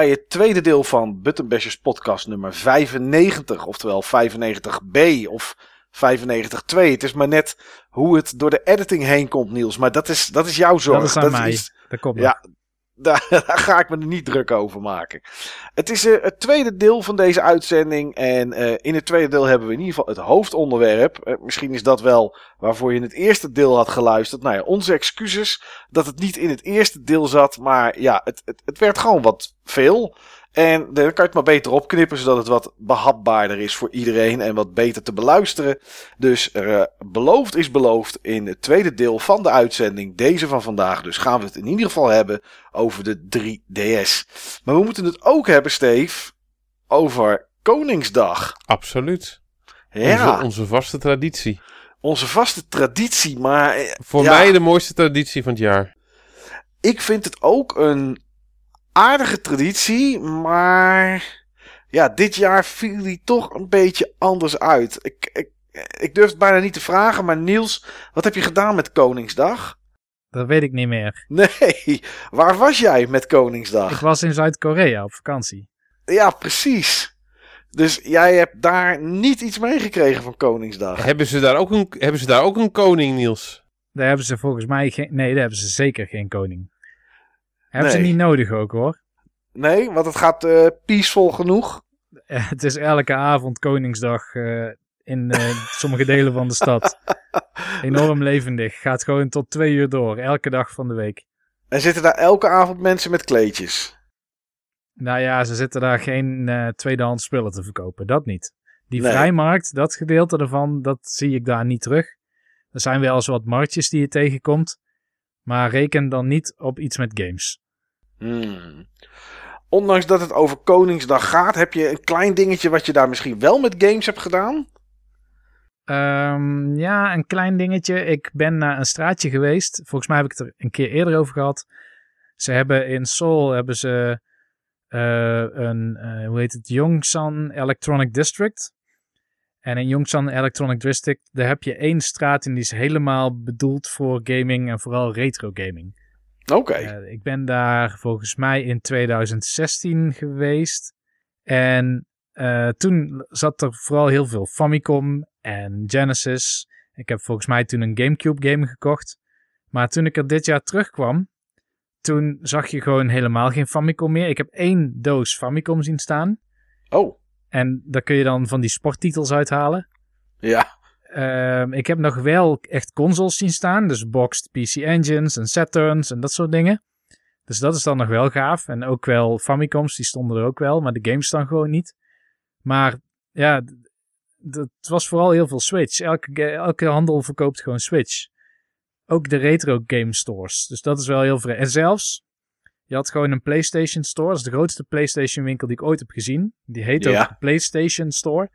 bij het tweede deel van Buttonbashers podcast nummer 95, oftewel 95b of 95.2. Het is maar net hoe het door de editing heen komt, Niels. Maar dat is, dat is jouw zorg. Dat is aan mij. dat komt ja, daar, ga ik me niet druk over maken. Het is uh, het tweede deel van deze uitzending. En uh, in het tweede deel hebben we in ieder geval het hoofdonderwerp. Uh, misschien is dat wel waarvoor je in het eerste deel had geluisterd. Nou ja, onze excuses dat het niet in het eerste deel zat. Maar ja, het, het, het werd gewoon wat veel. En dan kan je het maar beter opknippen, zodat het wat behapbaarder is voor iedereen en wat beter te beluisteren. Dus uh, beloofd is beloofd in het tweede deel van de uitzending, deze van vandaag. Dus gaan we het in ieder geval hebben over de 3DS. Maar we moeten het ook hebben, Steve, over Koningsdag. Absoluut. Ja. Onze, onze vaste traditie. Onze vaste traditie, maar... Eh, voor mij de mooiste traditie van het jaar. Ik vind het ook een aardige traditie, maar ja, dit jaar viel die toch een beetje anders uit. Ik, ik, ik durf het bijna niet te vragen, maar Niels, wat heb je gedaan met Koningsdag? Dat weet ik niet meer. Nee, waar was jij met Koningsdag? Ik was in Zuid-Korea op vakantie. Ja, precies. Dus jij hebt daar niet iets meegekregen van Koningsdag. Hebben ze daar ook een, hebben ze daar ook een koning, Niels? Daar hebben ze volgens mij geen. Nee, daar hebben ze zeker geen koning. Hebben ze niet nodig ook hoor. Nee, want het gaat uh, peaceful genoeg. het is elke avond Koningsdag uh, in sommige delen van de stad. Enorm levendig. Gaat gewoon tot twee uur door. Elke dag van de week. En zitten daar elke avond mensen met kleedjes? Nou ja, ze zitten daar geen uh, tweedehands spullen te verkopen. Dat niet. Die nee. vrijmarkt, dat gedeelte ervan, dat zie ik daar niet terug. Er zijn wel eens wat marktjes die je tegenkomt. Maar reken dan niet op iets met games. Hmm. Ondanks dat het over Koningsdag gaat, heb je een klein dingetje wat je daar misschien wel met games hebt gedaan? Um, ja, een klein dingetje. Ik ben naar een straatje geweest. Volgens mij heb ik het er een keer eerder over gehad. Ze hebben in Seoul hebben ze uh, een, uh, hoe heet het, Yongsan Electronic District. En in Yongsan Electronic District, daar heb je één straat en die is helemaal bedoeld voor gaming en vooral retro gaming. Oké. Okay. Uh, ik ben daar volgens mij in 2016 geweest. En uh, toen zat er vooral heel veel Famicom en Genesis. Ik heb volgens mij toen een Gamecube game gekocht. Maar toen ik er dit jaar terugkwam, toen zag je gewoon helemaal geen Famicom meer. Ik heb één doos Famicom zien staan. Oh. En daar kun je dan van die sporttitels uithalen. Ja. Um, ik heb nog wel echt consoles zien staan. Dus boxed PC Engines en Saturns en dat soort dingen. Dus dat is dan nog wel gaaf. En ook wel Famicoms, die stonden er ook wel. Maar de games dan gewoon niet. Maar ja, het was vooral heel veel Switch. Elke, elke handel verkoopt gewoon Switch. Ook de retro game stores. Dus dat is wel heel vreemd. En zelfs, je had gewoon een PlayStation Store. Dat is de grootste PlayStation winkel die ik ooit heb gezien. Die heet ja. ook de PlayStation Store.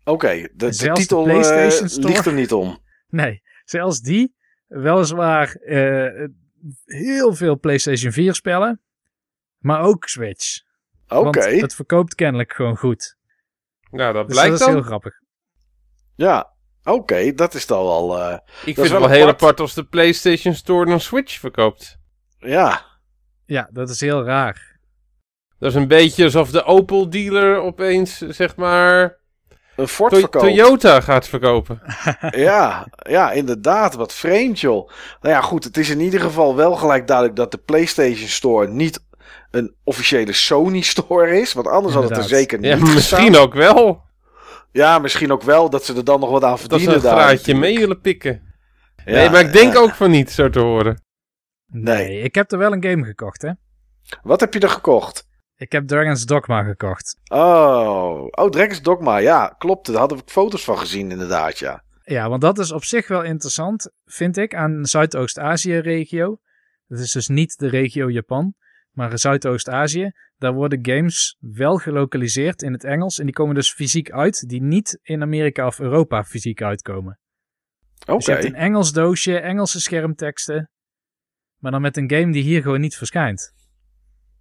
Oké, okay, de, de, titel de PlayStation uh, ligt er niet om. Nee, zelfs die. Weliswaar uh, heel veel PlayStation 4 spellen. Maar ook Switch. Oké. Okay. het verkoopt kennelijk gewoon goed. Nou, dat dus blijkt dat is dan. heel grappig. Ja, oké, okay, dat is dan wel. Uh, ik vind het wel heel apart als de PlayStation Store dan Switch verkoopt. Ja. Ja, dat is heel raar. Dat is een beetje alsof de Opel dealer opeens, zeg maar. Een Ford to verkoopt. Toyota gaat verkopen. ja, ja, inderdaad. Wat vreemd, joh. Nou ja, goed. Het is in ieder geval wel gelijk duidelijk dat de PlayStation Store niet een officiële Sony Store is. Want anders inderdaad. had het er zeker niet ja, Misschien ook wel. Ja, misschien ook wel dat ze er dan nog wat aan verdienen. Dat ze een graadje mee willen pikken. Ja, nee, maar ik denk ook van niet, zo te horen. Nee. nee, ik heb er wel een game gekocht, hè. Wat heb je er gekocht? Ik heb Dragon's Dogma gekocht. Oh, oh Dragon's Dogma, ja, klopt. Daar hadden we foto's van gezien, inderdaad, ja. Ja, want dat is op zich wel interessant, vind ik, aan Zuidoost-Azië-regio. Dat is dus niet de regio Japan, maar Zuidoost-Azië. Daar worden games wel gelokaliseerd in het Engels en die komen dus fysiek uit, die niet in Amerika of Europa fysiek uitkomen. Oké. Dus je hebt een Engels doosje, Engelse schermteksten, maar dan met een game die hier gewoon niet verschijnt.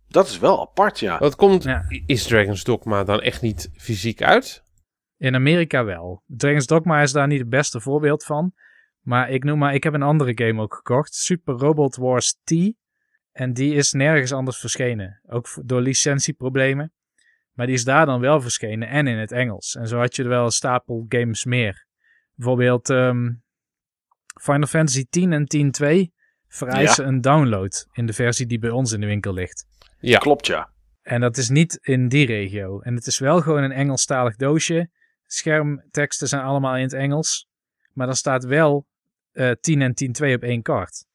Dat is wel apart, ja. Wat komt, ja. is Dragon's Dogma dan echt niet fysiek uit? In Amerika wel. Dragon's Dogma is daar niet het beste voorbeeld van. Maar ik noem maar, ik heb een andere game ook gekocht. Super Robot Wars T. En die is nergens anders verschenen. Ook door licentieproblemen. Maar die is daar dan wel verschenen en in het Engels. En zo had je er wel een stapel games meer. Bijvoorbeeld ehm, Final Fantasy 10 en 10.2 vereisen een download in de versie die bij ons in de winkel ligt. Ja. Klopt, ja. En dat is niet in die regio. En het is wel gewoon een Engelstalig doosje. Schermteksten zijn allemaal in het Engels. Maar dan staat wel eh 10 en 10.2 op één kaart.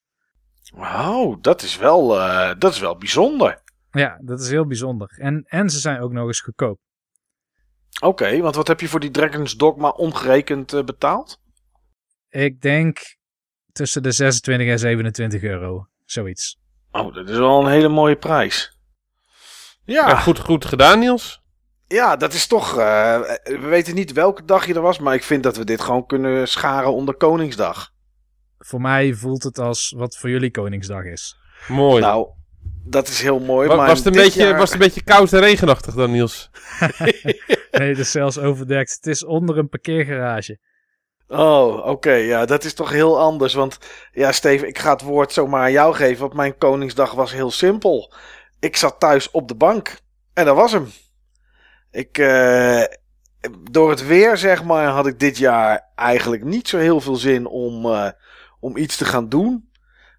Wauw, dat is wel, eh, dat is wel bijzonder. Ja, dat is heel bijzonder. En, en ze zijn ook nog eens goedkoop. Oké, want wat heb je voor die Dragon's Dogma omgerekend eh, betaald? Ik denk tussen de 26 en 27 euro. Zoiets. Oh, dat is wel een hele mooie prijs. Ja, Ja, goed, goed gedaan, Niels. ja dat is toch. eh, we weten niet welke dag je er was, maar ik vind dat we dit gewoon kunnen scharen onder Koningsdag. Voor mij voelt het als wat voor jullie Koningsdag is. Mooi. Nou, dat is heel mooi. Wa- maar was, het een beetje, jaar- was het een beetje koud en regenachtig dan, Niels? Nee, het is zelfs overdekt. Het is onder een parkeergarage. Oh, oké. ja, dat is toch heel anders. Want ja, Steven, ik ga het woord zomaar aan jou geven. Want mijn Koningsdag was heel simpel. Ik zat thuis op de bank. En dat was hem. Ik, eh, door het weer, zeg maar, had ik dit jaar eigenlijk niet zo heel veel zin om, eh, om iets te gaan doen.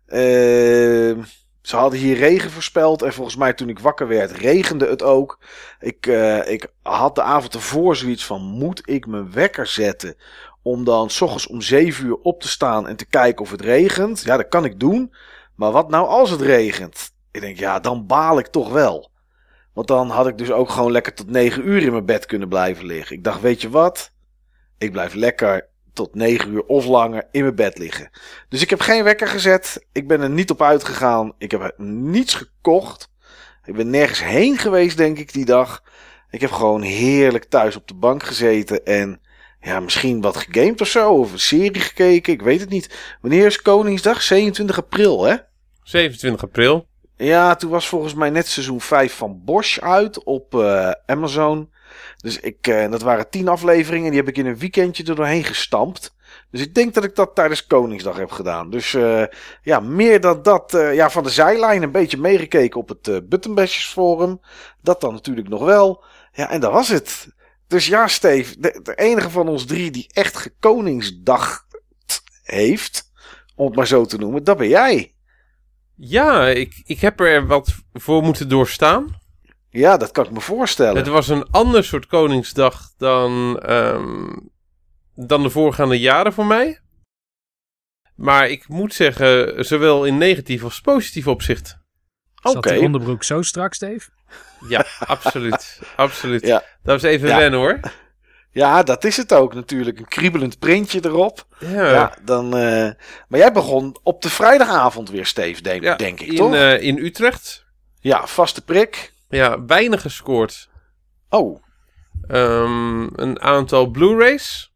Eh, ze hadden hier regen voorspeld. En volgens mij toen ik wakker werd, regende het ook. Ik, eh, ik had de avond ervoor zoiets van: moet ik mijn wekker zetten? Om dan s ochtends om 7 uur op te staan en te kijken of het regent. Ja, dat kan ik doen. Maar wat nou als het regent? Ik denk, ja, dan baal ik toch wel. Want dan had ik dus ook gewoon lekker tot 9 uur in mijn bed kunnen blijven liggen. Ik dacht, weet je wat? Ik blijf lekker tot 9 uur of langer in mijn bed liggen. Dus ik heb geen wekker gezet. Ik ben er niet op uitgegaan. Ik heb niets gekocht. Ik ben nergens heen geweest, denk ik, die dag. Ik heb gewoon heerlijk thuis op de bank gezeten en ja, misschien wat gegamed of zo. Of een serie gekeken. Ik weet het niet. Wanneer is Koningsdag? 27 april, hè? 27 april. Ja, toen was volgens mij net seizoen 5 van Bosch uit op eh, Amazon. Dus ik, eh, dat waren 10 afleveringen. Die heb ik in een weekendje er doorheen gestampt. Dus ik denk dat ik dat tijdens Koningsdag heb gedaan. Dus eh, ja, meer dan dat. ja, van de zijlijn een beetje meegekeken op het Buttonbashers Forum. Dat dan natuurlijk nog wel. Ja, en dat was het. Dus ja, Steve, de, de enige van ons drie die echt gekoningsdag heeft, om het maar zo te noemen, dat ben jij. Ja, ik, ik heb er wat voor moeten doorstaan. Ja, dat kan ik me voorstellen. Het was een ander soort Koningsdag dan, ehm, dan de voorgaande jaren voor mij. Maar ik moet zeggen, zowel in negatief als positief opzicht. Zat Oké. die onderbroek zo strak, Steve? Ja, absoluut. absoluut. Ja. Dat was even Ja. wennen hoor. Ja, dat is het ook natuurlijk. Een kriebelend printje erop. Ja, Ja, dan. eh, Maar jij begon op de vrijdagavond weer, Steve, denk, Ja, denk ik, in, toch? eh, in Utrecht. Ja, vaste prik. Ja, weinig gescoord. Oh, Ehm, een aantal Blu-rays.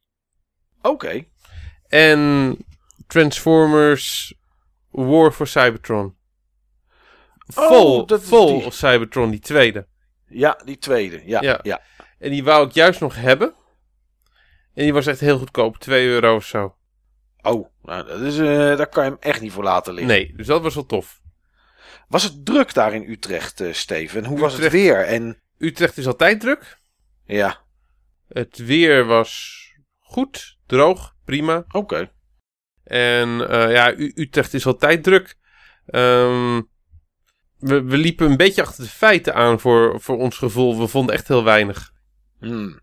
oké. En Transformers War for Cybertron. Vol, Oh, dat vol die. of Cybertron, die tweede. Ja, die tweede. Ja, Ja. ja. En die wou ik juist nog hebben. En die was echt heel goedkoop, 2 euro of zo. Oh, nou, dat is, eh, daar kan je hem echt niet voor laten liggen. Nee, dus dat was wel tof. Was het druk daar in Utrecht, eh Steven? En hoe was het weer? En Utrecht is altijd druk. ja, Het weer was goed, droog, prima. oké. En eh, ja, U- Utrecht is altijd druk. Ehm, we, we liepen een beetje achter de feiten aan voor, voor ons gevoel. We vonden echt heel weinig. Hmm.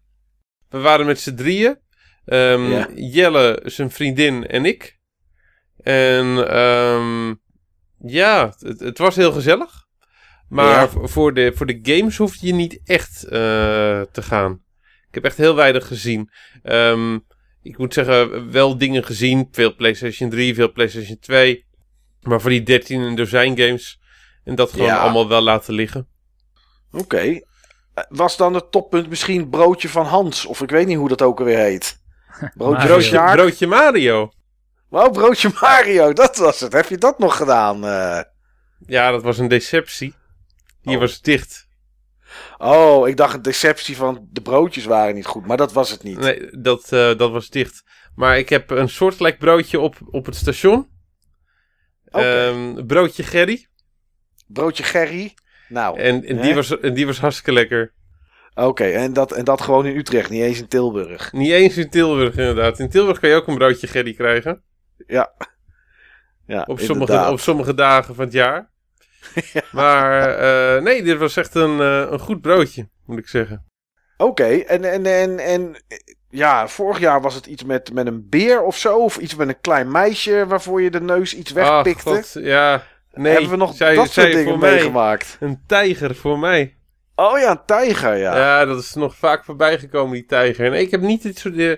We waren met z'n drieën. Ehm, Ja. Jelle, zijn vriendin en ik. En ehm, ja, het, het was heel gezellig. Maar Ja. voor, de, voor de games hoef je niet echt eh, te gaan. Ik heb echt heel weinig gezien. Ehm, ik moet zeggen, wel dingen gezien. Veel PlayStation 3, veel PlayStation 2. Maar voor die 13 en dozijn games. En dat gewoon Ja. allemaal wel laten liggen. Oké. Was dan het toppunt misschien broodje van Hans? Of ik weet niet hoe dat ook alweer heet. Broodje Sjaak? Broodje Mario. Wow, broodje Mario, dat was het. Heb je dat nog gedaan? eh? Ja, dat was een deceptie. Die Oh. was dicht. Oh, ik dacht een deceptie van de broodjes waren niet goed, maar dat was het niet. Nee, dat, eh, dat was dicht. Maar ik heb een soortgelijk broodje op, op het station. Ehm, broodje Gerry. Broodje Gerry. Nou, En, en, die, was, en die was hartstikke lekker. oké. En, dat, en dat gewoon in Utrecht, niet eens in Tilburg. Niet eens in Tilburg inderdaad. In Tilburg kan je ook een broodje Gerry krijgen. Ja. Ja, Op sommige, op sommige dagen van het jaar. Maar eh, nee, dit was echt een, eh, een goed broodje, moet ik zeggen. Oké, en, en, en, en ja, vorig jaar was het iets met, met een beer of zo. Of iets met een klein meisje waarvoor je de neus iets wegpikte. Ach, God, ja, nee. Hebben we nog zij, dat soort dingen meegemaakt? Een tijger voor mij. Oh ja, een tijger, ja. Ja. dat is nog vaak voorbij gekomen, die tijger. En ik heb niet dit soort... eh,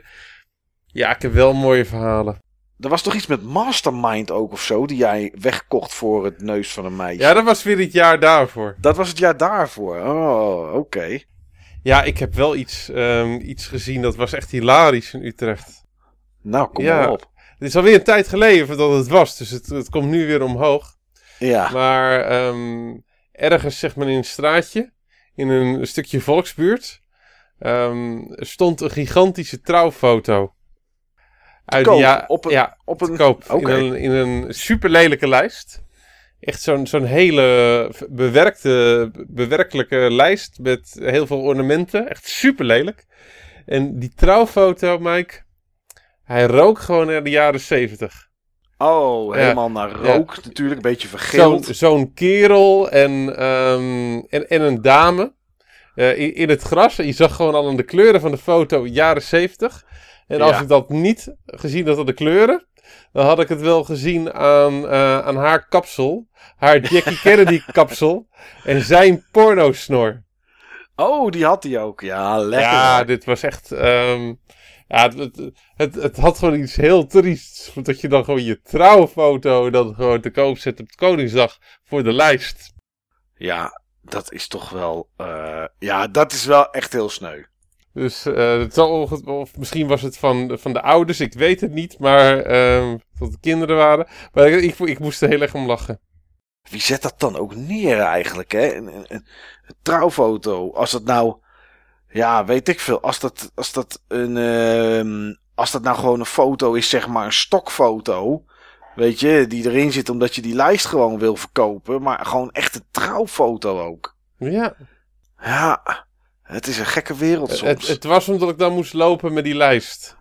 Ja, ik heb wel mooie verhalen. Er was toch iets met Mastermind ook of zo, die jij wegkocht voor het neus van een meisje. Ja, dat was weer het jaar daarvoor. Dat was het jaar daarvoor. Oh, oké. Ja, ik heb wel iets, ehm, iets gezien dat was echt hilarisch in Utrecht. Nou, kom Ja. maar op. Het is alweer een tijd geleden dat het was, dus het, het komt nu weer omhoog. Ja. Maar ehm, ergens, zeg maar in een straatje, in een stukje volksbuurt, ehm, stond een gigantische trouwfoto. Uit koop, ja- op een- ja, op een- koop. In, een, in een super lelijke lijst. Echt zo'n zo'n hele bewerkte, bewerkelijke lijst met heel veel ornamenten. Echt super lelijk. En die trouwfoto, Mike, hij rook gewoon naar de jaren zeventig. Oh, Ja. helemaal naar rook natuurlijk. Een beetje vergeeld. zo'n kerel en, ehm, en, en een dame eh, in, in het gras. Je zag gewoon al aan de kleuren van de foto jaren 70. En als Ja. ik dat niet gezien had aan de kleuren, dan had ik het wel gezien aan, eh, aan haar kapsel. Haar Jackie Kennedy kapsel. En zijn pornosnor. Oh, die had hij ook. Ja, lekker. Ja, dit was echt... ehm, ja, het, het, het, had gewoon iets heel triests. Dat je dan gewoon je trouwfoto dan gewoon te koop zet op Koningsdag voor de lijst. Ja, dat is toch wel... eh, ja, dat is wel echt heel sneu. Dus eh, het zal of misschien was het van, van de ouders, ik weet het niet, maar ehm dat het kinderen waren. Maar ik, ik, ik moest er heel erg om lachen. Wie zet dat dan ook neer eigenlijk, hè? Een, een, een trouwfoto. Als dat nou... Ja, weet ik veel. Als dat, als dat een... ehm, als dat nou gewoon een foto is, zeg maar een stokfoto... Weet je, die erin zit omdat je die lijst gewoon wil verkopen. Maar gewoon echt een trouwfoto ook. Ja, Ja, het is een gekke wereld soms. het, het was omdat ik dan moest lopen met die lijst.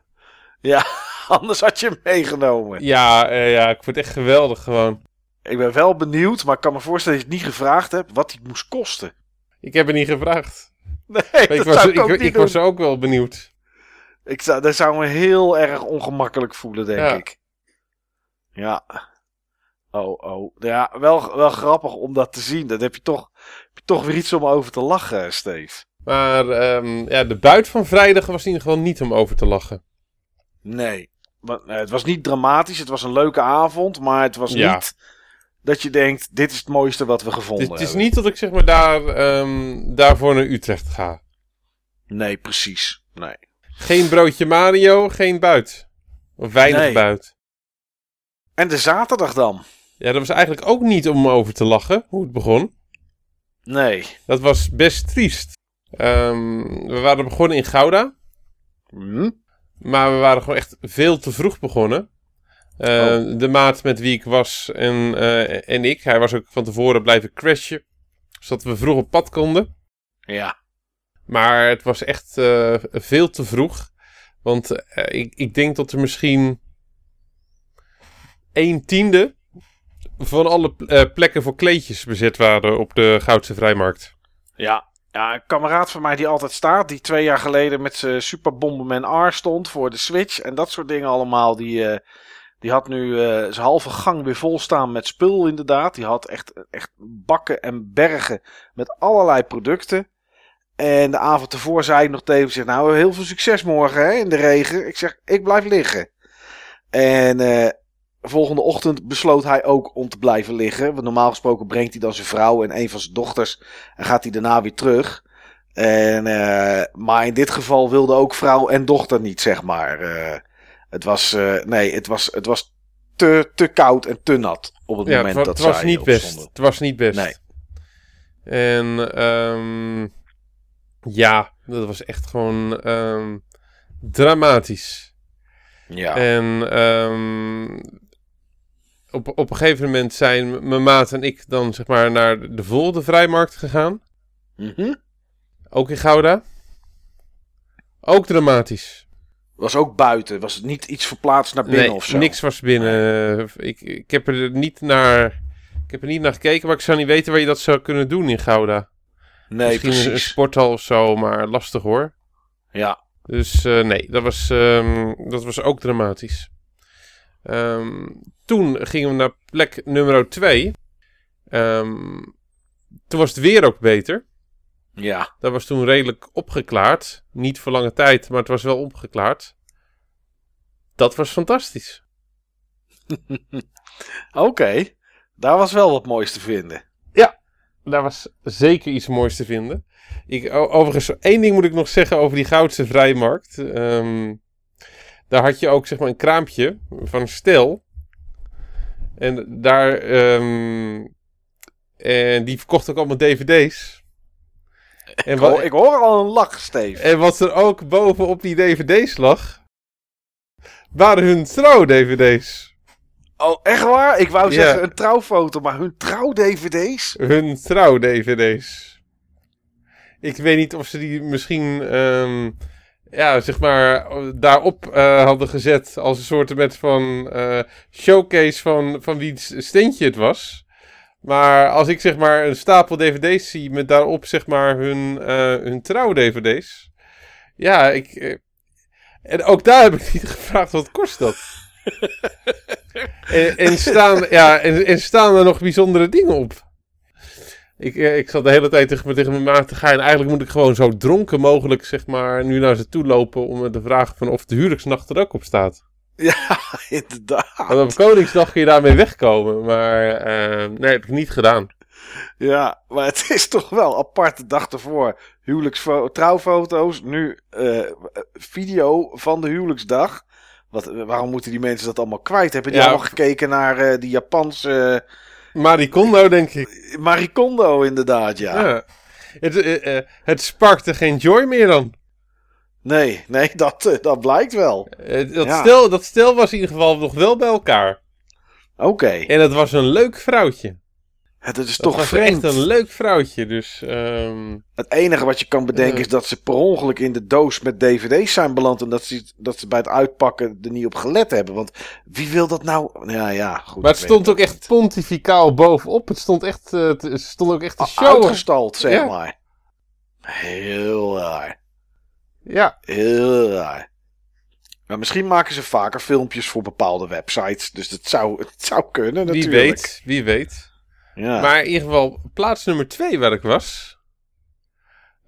Ja, anders had je hem meegenomen. Ja, eh, ja ik vond het echt geweldig gewoon. Ik ben wel benieuwd, maar ik kan me voorstellen dat je het niet gevraagd hebt wat die moest kosten. Ik heb het niet gevraagd. Nee, ik dat was, zou ik ook ik, niet ik doen. was ook wel benieuwd. Ik zou, dat zou me heel erg ongemakkelijk voelen, denk Ja. ik. Ja. Oh, oh. Ja, wel, wel grappig om dat te zien. Dan heb je toch, heb je toch weer iets om over te lachen, Steve. Maar ehm, ja, de buit van vrijdag was in ieder geval niet om over te lachen. Nee. Maar, het was niet dramatisch. Het was een leuke avond. Maar het was Ja. niet dat je denkt, dit is het mooiste wat we gevonden Het, het is hebben. niet dat ik zeg maar daar, ehm, daarvoor naar Utrecht ga. Nee, precies. Nee. Geen broodje Mario, geen buit. Of weinig Nee. buit. En de zaterdag dan? Ja, dat was eigenlijk ook niet om over te lachen, hoe het begon. Nee. Dat was best triest. Ehm, we waren begonnen in Gouda. Hm? Maar we waren gewoon echt veel te vroeg begonnen. Eh, Oh. De maat met wie ik was en, eh, en ik. Hij was ook van tevoren blijven crashen. Zodat we vroeg op pad konden. Ja. Maar het was echt eh, veel te vroeg. Want ik, ik denk dat er misschien een tiende van alle plekken voor kleedjes bezet waren op de Goudse Vrijmarkt. Ja. Ja, een kameraad van mij die altijd staat, die twee jaar geleden met zijn Super Bomberman R stond voor de Switch en dat soort dingen allemaal, die, die had nu eh, zijn halve gang weer vol staan met spul inderdaad. Die had echt, echt bakken en bergen met allerlei producten. En de avond ervoor zei ik nog tegen zeg, nou heel veel succes morgen hè, in de regen. Ik zeg, ik blijf liggen. En eh, volgende ochtend besloot hij ook om te blijven liggen. Want normaal gesproken brengt hij dan zijn vrouw en een van zijn dochters en gaat hij daarna weer terug. En, eh, maar in dit geval wilde ook vrouw en dochter niet, zeg maar. Het was, eh, nee, het was, het was te, te koud en te nat op het Ja, moment het, dat het was niet best. Het was niet best. Nee. En ehm, ja, dat was echt gewoon ehm, dramatisch. Ja. En ehm, op, op een gegeven moment zijn mijn maat en ik dan zeg maar naar de volgende vrijmarkt gegaan. Mhm. Ook in Gouda. Ook dramatisch. Was ook buiten. Was het niet iets verplaatst naar binnen nee, of zo? niks was binnen. Ik, ik heb er niet naar. Ik heb er niet naar gekeken, maar ik zou niet weten waar je dat zou kunnen doen in Gouda. Nee, Misschien een, sporthal of zo, maar lastig hoor. Ja. Dus eh, nee, dat was, ehm, dat was ook dramatisch. Ehm, toen gingen we naar plek nummer 2. toen was het weer ook beter. Ja. Dat was toen redelijk opgeklaard. Niet voor lange tijd, maar het was wel opgeklaard. Dat was fantastisch. Oké. Daar was wel wat moois te vinden. Daar was zeker iets moois te vinden. Ik, overigens, één ding moet ik nog zeggen over die Goudse Vrijmarkt. Ehm, daar had je ook zeg maar een kraampje van Stel. En daar... ehm, en die verkocht ook allemaal dvd's. En Ik wat, hoor, ik hoor al een lach, Steve. en wat er ook bovenop die dvd's lag... waren hun trouw-dvd's. Oh, echt waar? Ik wou Ja. zeggen een trouwfoto, maar hun trouw-dvd's? Hun trouw-dvd's. Ik weet niet of ze die misschien, ehm, ja, zeg maar, daarop eh, hadden gezet als een soort met van eh, showcase van, van wiens steentje het was. Maar als ik zeg maar een stapel dvd's zie met daarop zeg maar hun, eh, hun trouw-dvd's. Ja, ik... eh, en ook daar heb ik niet gevraagd wat kost dat. en, en, staan, ja, en, en staan er nog bijzondere dingen op. Ik, eh, ik zat de hele tijd tegen, tegen mijn maat te gaan. Eigenlijk moet ik gewoon zo dronken mogelijk, zeg maar, nu naar ze toe lopen om me te vragen van of de huwelijksnacht er ook op staat. Ja, inderdaad. Want op Koningsdag kun je daarmee wegkomen. Maar eh, nee, heb ik niet gedaan. Ja, maar het is toch wel apart de dag ervoor. Trouwfoto's, nu eh, video van de huwelijksdag. Wat, waarom moeten die mensen dat allemaal kwijt? Hebben die Ja. allemaal gekeken naar eh, die Japanse Marie Kondo, denk ik. eh, Marie Kondo inderdaad, ja. Ja. Het, eh, eh, het sparkte geen joy meer dan. Nee, nee, dat, eh, dat blijkt wel. Eh, dat, Ja. stel, dat stel was in ieder geval nog wel bij elkaar. Oké, En het was een leuk vrouwtje. het is Dat toch vreemd. echt een leuk vrouwtje. Dus ehm, Het enige wat je kan bedenken Ja. is dat ze per ongeluk in de doos met dvd's zijn beland. En dat ze, dat ze bij het uitpakken er niet op gelet hebben. Want wie wil dat nou? Ja, ja, goed. Maar het stond ook echt pontificaal bovenop. Het stond echt, eh, het stond ook echt te showen. Uitgestald, zeg Ja. maar. Heel raar. Ja, Heel raar. Maar misschien maken ze vaker filmpjes voor bepaalde websites. Dus het zou, het zou kunnen wie natuurlijk. weet, wie weet. Ja. Maar in ieder geval, plaats nummer twee waar ik was.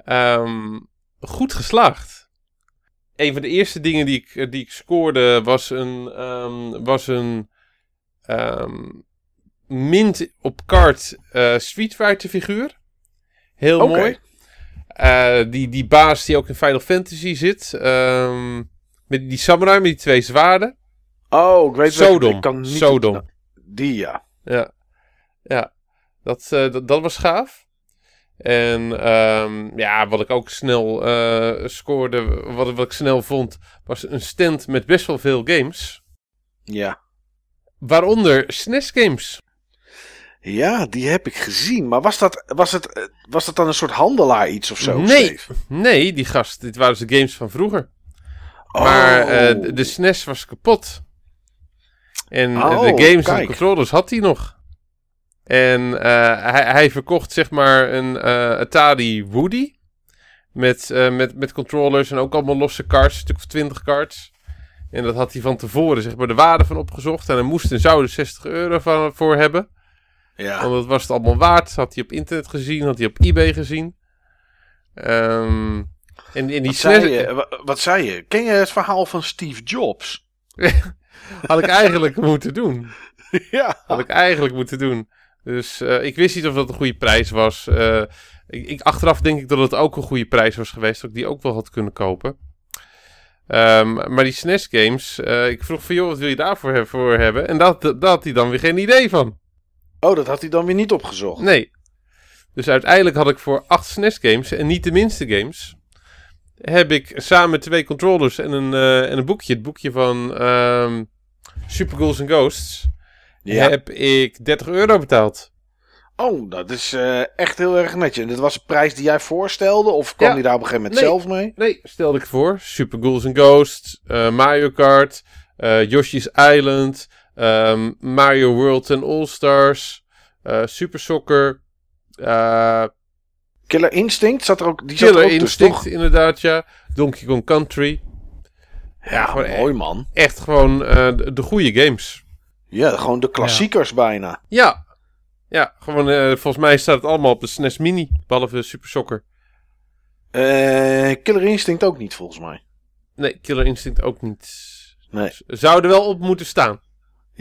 ehm, goed geslaagd. Een van de eerste dingen die ik, eh, die ik scoorde was een, ehm, was een ehm, mint op kaart eh Street Fighter figuur. Heel mooi. Eh, die, die baas die ook in Final Fantasy zit. ehm, met die samurai met die twee zwaarden. Oh, ik weet. Sodom. Ik kan niet Sodom. Die ja. Ja, ja. Dat, dat, dat was gaaf. En ehm, ja, wat ik ook snel eh, scoorde, wat, wat ik snel vond, was een stand met best wel veel games. Ja. Waaronder SNES games. Ja, die heb ik gezien. Maar was dat, was het, eh, was dat dan een soort handelaar iets of zo? Nee. Steve? Nee, die gast, dit waren de games van vroeger. Oh. Maar eh, de, de SNES was kapot. En eh, Oh, de games en controllers had hij nog. En hij, hij verkocht zeg maar een eh, Atari Woody. Met, met, met controllers en ook allemaal losse cards. Een stuk of 20 cards. En dat had hij van tevoren zeg maar de waarde van opgezocht. En hij moest en zou er 60 euro van, voor hebben. Ja. Want dat was het allemaal waard. Had hij op internet gezien. Had hij op eBay gezien. Ehm, en, en die Wat zei, je, Wa- wat zei je? Ken je het verhaal van Steve Jobs? had ik eigenlijk moeten doen. ja. Had ik eigenlijk moeten doen. Dus eh, ik wist niet of dat een goede prijs was. Eh, ik, ik, achteraf denk ik dat het ook een goede prijs was geweest. Dat ik die ook wel had kunnen kopen. Ehm, maar die SNES games. eh, ik vroeg van joh, wat wil je daarvoor voor hebben? En dat, dat had hij dan weer geen idee van. Oh, dat had hij dan weer niet opgezocht. Nee. Dus uiteindelijk had ik voor acht SNES games. En niet de minste games. Heb ik samen twee controllers en een, eh, en een boekje. Het boekje van ehm Super Ghouls and Ghosts. Ja. heb ik 30 euro betaald. Oh, dat is eh, echt heel erg netjes. En dit was de prijs die jij voorstelde? Of kwam Ja. die daar op een gegeven moment Nee. zelf mee? Nee, stelde ik voor. Super Ghouls and Ghosts, eh, Mario Kart, Yoshi's Island, ehm, Mario World en All-Stars, eh, Super Soccer, eh, Killer Instinct zat er ook, die er Killer ook Instinct inderdaad, ja. Donkey Kong Country. Ja, gewoon mooi man. Echt gewoon eh, de, de goede games. Ja, gewoon de klassiekers bijna. Ja, ja gewoon volgens mij staat het allemaal op de SNES Mini, behalve Super Soccer. Killer Instinct ook niet, volgens mij. Nee, Killer Instinct ook niet. Nee. Zou er wel op moeten staan.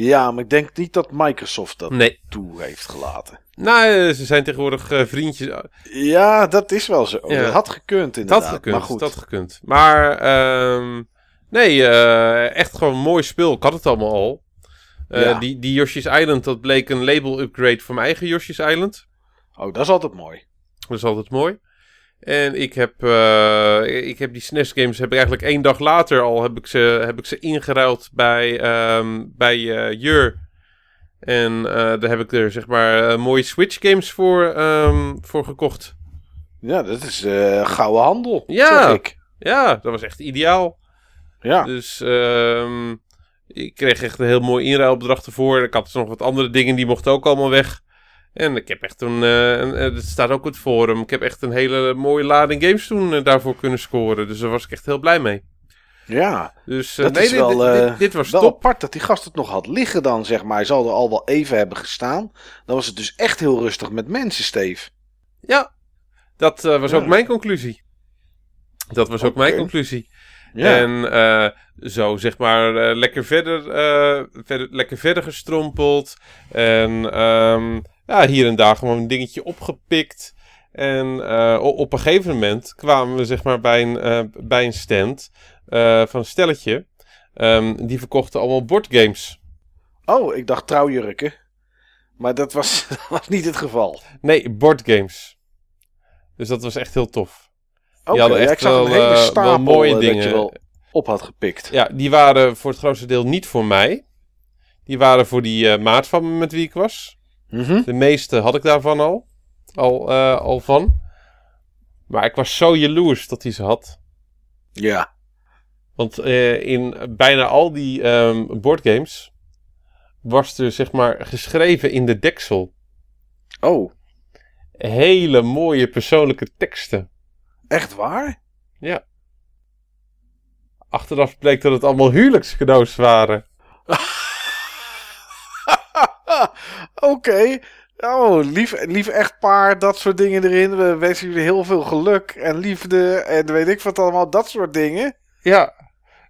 Ja, maar ik denk niet dat Microsoft dat Nee. toe heeft gelaten. Nou, eh, ze zijn tegenwoordig eh, vriendjes. Ja, dat is wel zo. Ja. Dat had gekund Dat inderdaad. had gekund, maar goed. dat had gekund. Maar, ehm, nee, eh, echt gewoon een mooi spel. Ik had het allemaal al. Ja. die, die Yoshi's Island, dat bleek een label upgrade voor mijn eigen Yoshi's Island. Oh, dat is altijd mooi. Dat is altijd mooi. En ik heb, eh, ik heb die SNES games heb ik eigenlijk één dag later al heb ik ze, heb ik ze ingeruild bij, ehm, bij eh, Jur. En eh, daar heb ik er zeg maar mooie Switch games voor, ehm, voor gekocht. Ja, dat is gouden handel, Ja. zeg ik. Ja, dat was echt ideaal. Ja. Dus ehm, ik kreeg echt een heel mooi inruilbedrag ervoor. Ik had dus nog wat andere dingen, die mochten ook allemaal weg. En ik heb echt een, eh, een eh, het staat ook het forum, ik heb echt een hele mooie lading games toen eh, daarvoor kunnen scoren. Dus daar was ik echt heel blij mee. Ja, Dus eh, dat nee, is dit, wel, dit, eh, dit, dit was wel top. apart dat die gast het nog had liggen dan, zeg maar. Hij zal er al wel even hebben gestaan. Dan was het dus echt heel rustig met mensen, Steve. Ja, dat eh, was Ja. ook mijn conclusie. Dat was ook mijn conclusie. Ja. En eh, zo zeg maar eh, lekker, verder, eh, verder, lekker verder gestrompeld. En ehm, ja, hier en daar gewoon een dingetje opgepikt. En eh, op een gegeven moment kwamen we zeg maar bij een, eh, bij een stand eh, van een stelletje. Ehm, die verkochten allemaal boardgames. Oh, ik dacht trouwjurken. Maar dat was, dat was niet het geval. Nee, boardgames. Dus dat was echt heel tof. Oké, hadden ja, echt ik zag wel, een hele wel stapel mooie dat dingen. je wel op had gepikt. Ja, die waren voor het grootste deel niet voor mij. Die waren voor die maat van me met wie ik was. Mhm. De meeste had ik daarvan al. Al, eh, al van. Maar ik was zo jaloers dat hij ze had. Ja. Want eh, in bijna al die ehm boardgames was er zeg maar geschreven in de deksel Oh, hele mooie persoonlijke teksten. echt waar? Ja. Achteraf bleek dat het allemaal huwelijkscadeaus waren. Oké. Oh, lief, lief echtpaar, dat soort dingen erin. We wensen jullie heel veel geluk en liefde en weet ik wat allemaal, dat soort dingen. Ja,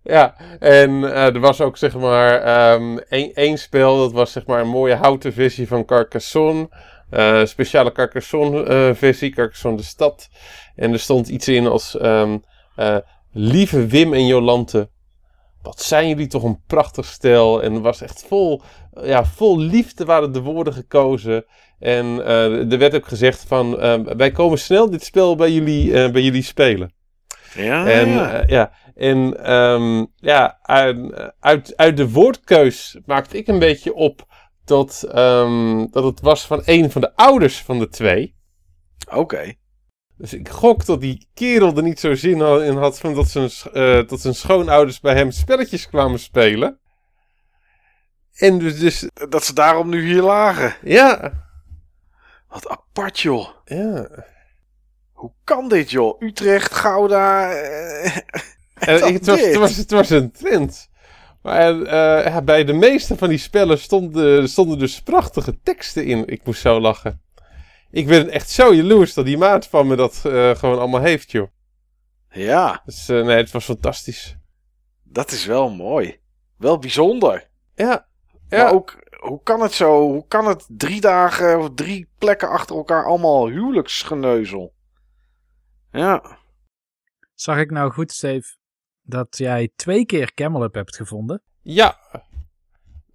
ja. En eh, er was ook zeg maar ehm, één, één spel, dat was zeg maar een mooie houten versie van Carcassonne. Eh, speciale Carcassonne eh, Carcassonne de stad. En er stond iets in als ehm, eh, Lieve Wim en Jolante. Wat zijn jullie toch een prachtig stel. En was echt vol, ja, vol liefde waren de woorden gekozen. En eh, er werd ook gezegd van, eh, wij komen snel dit spel bij jullie, eh, bij jullie spelen. Ja, En ja. ja, ja. En ehm, ja, uit, uit, uit de woordkeus maakte ik een beetje op dat, ehm, dat het was van een van de ouders van de twee. Oké. Dus ik gok dat die kerel er niet zo zin in had van dat zijn, eh, dat zijn schoonouders bij hem spelletjes kwamen spelen. En dus, dus Dat ze daarom nu hier lagen. ja, Wat apart, joh. ja. Hoe kan dit, joh? Utrecht, Gouda. eh, En dan ik- het, was, het, was, het was een trend. Maar eh, ja, bij de meeste van die spellen stonden, stonden dus prachtige teksten in. Ik moest zo lachen. Ik ben echt zo jaloers dat die maat van me dat eh, gewoon allemaal heeft, joh. Ja, Dus eh, nee, het was fantastisch. dat is wel mooi. Wel bijzonder. Ja, Maar ja. ook, hoe kan het zo? Hoe kan het drie dagen of drie plekken achter elkaar allemaal huwelijksgeneuzel? Ja. Zag ik nou goed, Steve, dat jij twee keer Camel Up hebt gevonden? ja.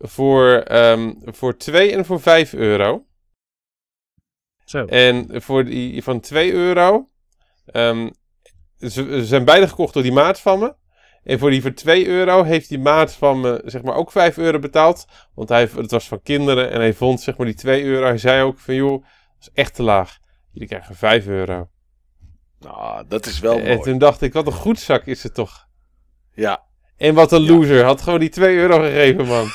Voor, ehm, voor 2 en voor 5 euro. Zo. En voor die van 2 euro. ehm, ze, ze zijn beide gekocht door die maat van me. En voor die voor 2 euro heeft die maat van me zeg maar ook 5 euro betaald. Want hij, het was van kinderen en hij vond zeg maar die 2 euro. Hij zei ook van joh, dat is echt te laag. Jullie krijgen 5 euro. Nou, dat is wel en mooi. toen dacht ik, wat een goed zak is het toch. Ja. En wat een loser. Had gewoon die 2 euro gegeven, man.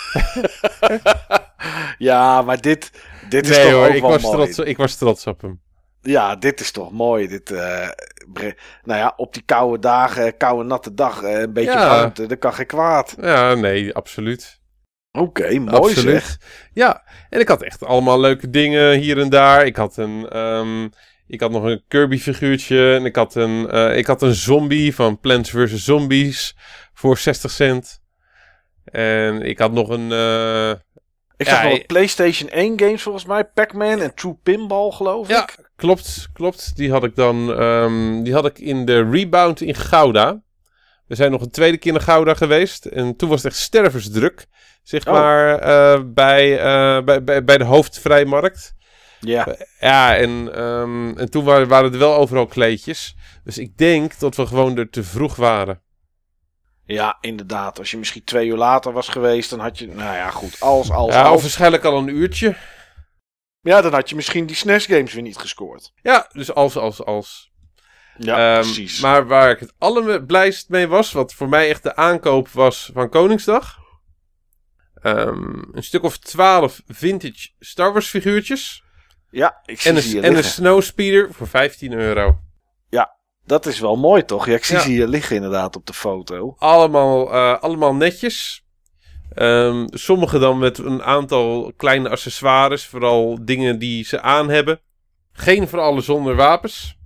ja, maar dit, dit is nee toch hoor, ook ik wel was, mooi. trots, ik was trots op hem. Ja, dit is toch mooi. Dit, eh, bre- nou ja, op die koude dagen, koude natte dag, eh, een beetje Ja. warmte, dat kan geen kwaad. Ja, nee, absoluut. Oké, mooi absoluut. zeg. Ja, en ik had echt allemaal leuke dingen hier en daar. Ik had een, ehm, ik had nog een Kirby figuurtje en ik had een, eh, ik had een zombie van Plants vs Zombies voor 60 cent. En ik had nog een, eh, Ik Ja, zag nog PlayStation 1 games volgens mij, Pac-Man en True Pinball geloof Ja, ik. Klopt, klopt. Die had ik dan, ehm, die had ik in de Rebound in Gouda. We zijn nog een tweede keer naar Gouda geweest. En toen was het echt stervensdruk. Zeg Oh. maar eh, bij, eh, bij, bij, bij de hoofdvrijmarkt. Ja, Ja, en, ehm, en toen waren, waren er wel overal kleedjes. Dus ik denk dat we gewoon er te vroeg waren. ja, inderdaad. Als je misschien twee uur later was geweest, dan had je, nou ja, goed, als, als, Ja, of waarschijnlijk al een uurtje. Ja, dan had je misschien die SNES games weer niet gescoord. Ja, dus als, als, als. Ja, Ehm, precies. Maar waar ik het allerblijst mee was, wat voor mij echt de aankoop was van Koningsdag. Ehm, een stuk of twaalf vintage Star Wars figuurtjes. ja, ik zie En ze een, hier en een. Snowspeeder voor 15 euro. Dat is wel mooi toch? Ja, ik zie Ja. ze hier liggen inderdaad op de foto. Allemaal, eh, allemaal netjes. Ehm, sommige dan met een aantal kleine accessoires. Vooral dingen die ze aan hebben. Geen voor alle zonder wapens.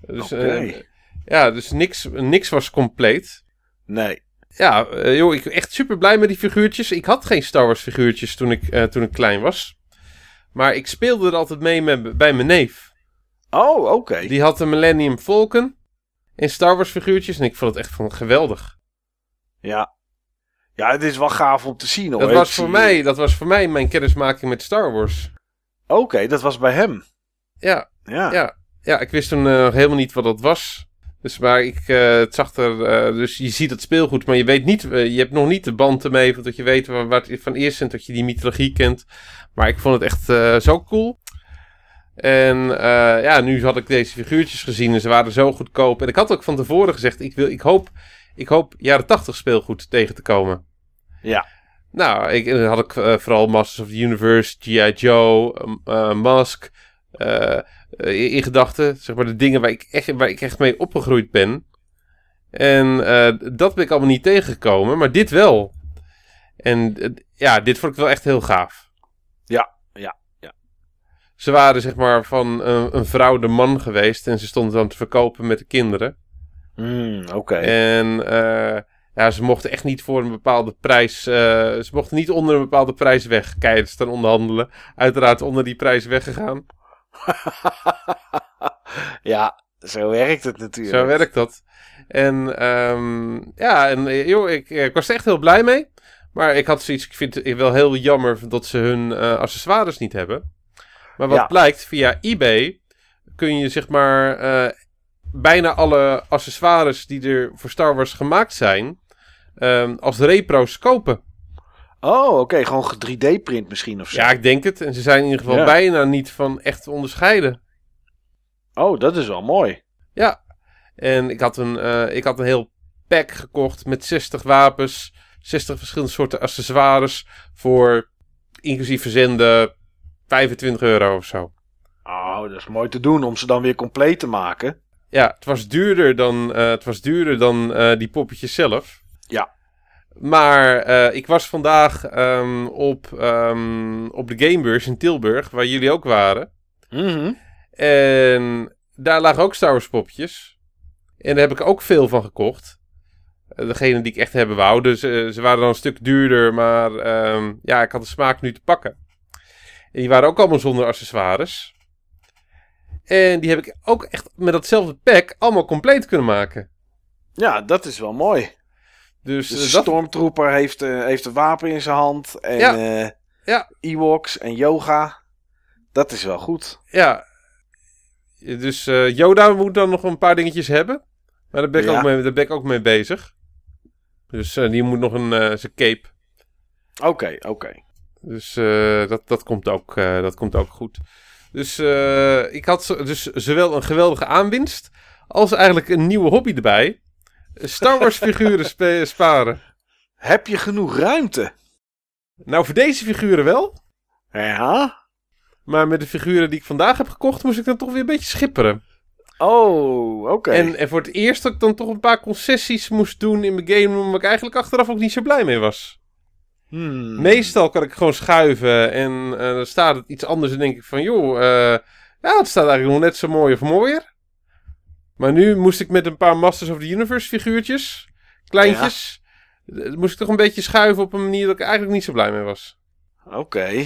Dus, Oké. eh, ja, dus niks, niks was compleet. Nee. Ja, eh, joh, ik ben echt super blij met die figuurtjes. Ik had geen Star Wars figuurtjes toen ik, eh, toen ik klein was. Maar ik speelde er altijd mee met, bij mijn neef. Oh, oké. Die had een Millennium Falcon en Star Wars figuurtjes. En ik vond het echt van geweldig. Ja. Ja, het is wel gaaf om te zien hoor. Dat was, voor mij, dat was voor mij mijn kennismaking met Star Wars. Oké, dat was bij hem. Ja, Ja. ja, ja ik wist toen eh, helemaal niet wat dat was. Dus maar ik, eh, het zag er, eh, dus je ziet het speelgoed, maar je weet niet, je hebt nog niet de band ermee, dat je weet waar, waar het van eerst dat je die mythologie kent. Maar ik vond het echt zo cool. En ja, nu had ik deze figuurtjes gezien en ze waren zo goedkoop. En ik had ook van tevoren gezegd, ik, wil, ik, hoop, ik hoop jaren 80 speelgoed tegen te komen. Ja. Nou, ik, dan had ik eh, vooral Masters of the Universe, G.I. Joe, eh, Mask eh, in gedachten. Zeg maar de dingen waar ik echt, waar ik echt mee opgegroeid ben. En dat ben ik allemaal niet tegengekomen, maar dit wel. En ja, dit vond ik wel echt heel gaaf. Ja, ja, ja. Ze waren zeg maar van een, een vrouw de man geweest en ze stonden dan te verkopen met de kinderen. Hmm, oké. En ja, ze mochten echt niet voor een bepaalde prijs. eh, ze mochten niet onder een bepaalde prijs weg. Keihard staan onderhandelen. Uiteraard onder die prijs weggegaan. ja, zo werkt het natuurlijk. Zo werkt dat. En ehm, ja, en eh, joh, ik, ik was er echt heel blij mee. Maar ik had zoiets, ik vind het wel heel jammer dat ze hun eh, accessoires niet hebben. Maar wat Ja. blijkt, via eBay kun je zeg maar bijna alle accessoires die er voor Star Wars gemaakt zijn, ehm, als repro's kopen. Oh, oké. Gewoon 3D-print misschien of zo. Ja, ik denk het. En ze zijn in ieder geval Ja. bijna niet van echt te onderscheiden. Oh, dat is wel mooi. Ja. En ik had een, eh, ik had een heel pack gekocht met 60 wapens, 60 verschillende soorten accessoires voor inclusief verzenden 25 euro of zo. Oh, dat is mooi te doen om ze dan weer compleet te maken. Ja, het was duurder dan, eh, het was duurder dan eh, die poppetjes zelf. Ja. Maar eh, ik was vandaag ehm, op, ehm, op de Gamebeurs in Tilburg, waar jullie ook waren. Mhm. En daar lagen ook Star Wars popjes. En daar heb ik ook veel van gekocht. Eh, Degene die ik echt hebben wou. Dus eh, ze waren dan een stuk duurder. Maar ehm, ja, ik had de smaak nu te pakken. En die waren ook allemaal zonder accessoires. En die heb ik ook echt met datzelfde pack allemaal compleet kunnen maken. Ja, dat is wel mooi. Dus, eh, de dat, stormtrooper heeft, eh, heeft een wapen in zijn hand. En Ja. eh, Ja. Ewoks en yoga. Dat is wel goed. ja. Dus eh, Yoda moet dan nog een paar dingetjes hebben. Maar daar ben ik, Ja. ook, mee, daar ben ik ook mee bezig. Dus eh, die moet nog een eh, zijn cape. Oké, oké. Dus eh, dat, dat, komt ook, eh, dat komt ook goed. Dus eh, ik had dus zowel een geweldige aanwinst als eigenlijk een nieuwe hobby erbij. Star Wars figuren sparen. Heb je genoeg ruimte? Nou, voor deze figuren wel. Ja? Maar met de figuren die ik vandaag heb gekocht, moest ik dan toch weer een beetje schipperen. Oh, oké. En, en voor het eerst dat ik dan toch een paar concessies moest doen in mijn game, waar ik eigenlijk achteraf ook niet zo blij mee was. Hmm. Meestal kan ik gewoon schuiven en eh, dan staat het iets anders en denk ik van, joh, eh, ja, het staat eigenlijk nog net zo mooi of mooier. Maar nu moest ik met een paar Masters of the Universe figuurtjes, kleintjes, eh, moest ik toch een beetje schuiven op een manier dat ik eigenlijk niet zo blij mee was. Oké.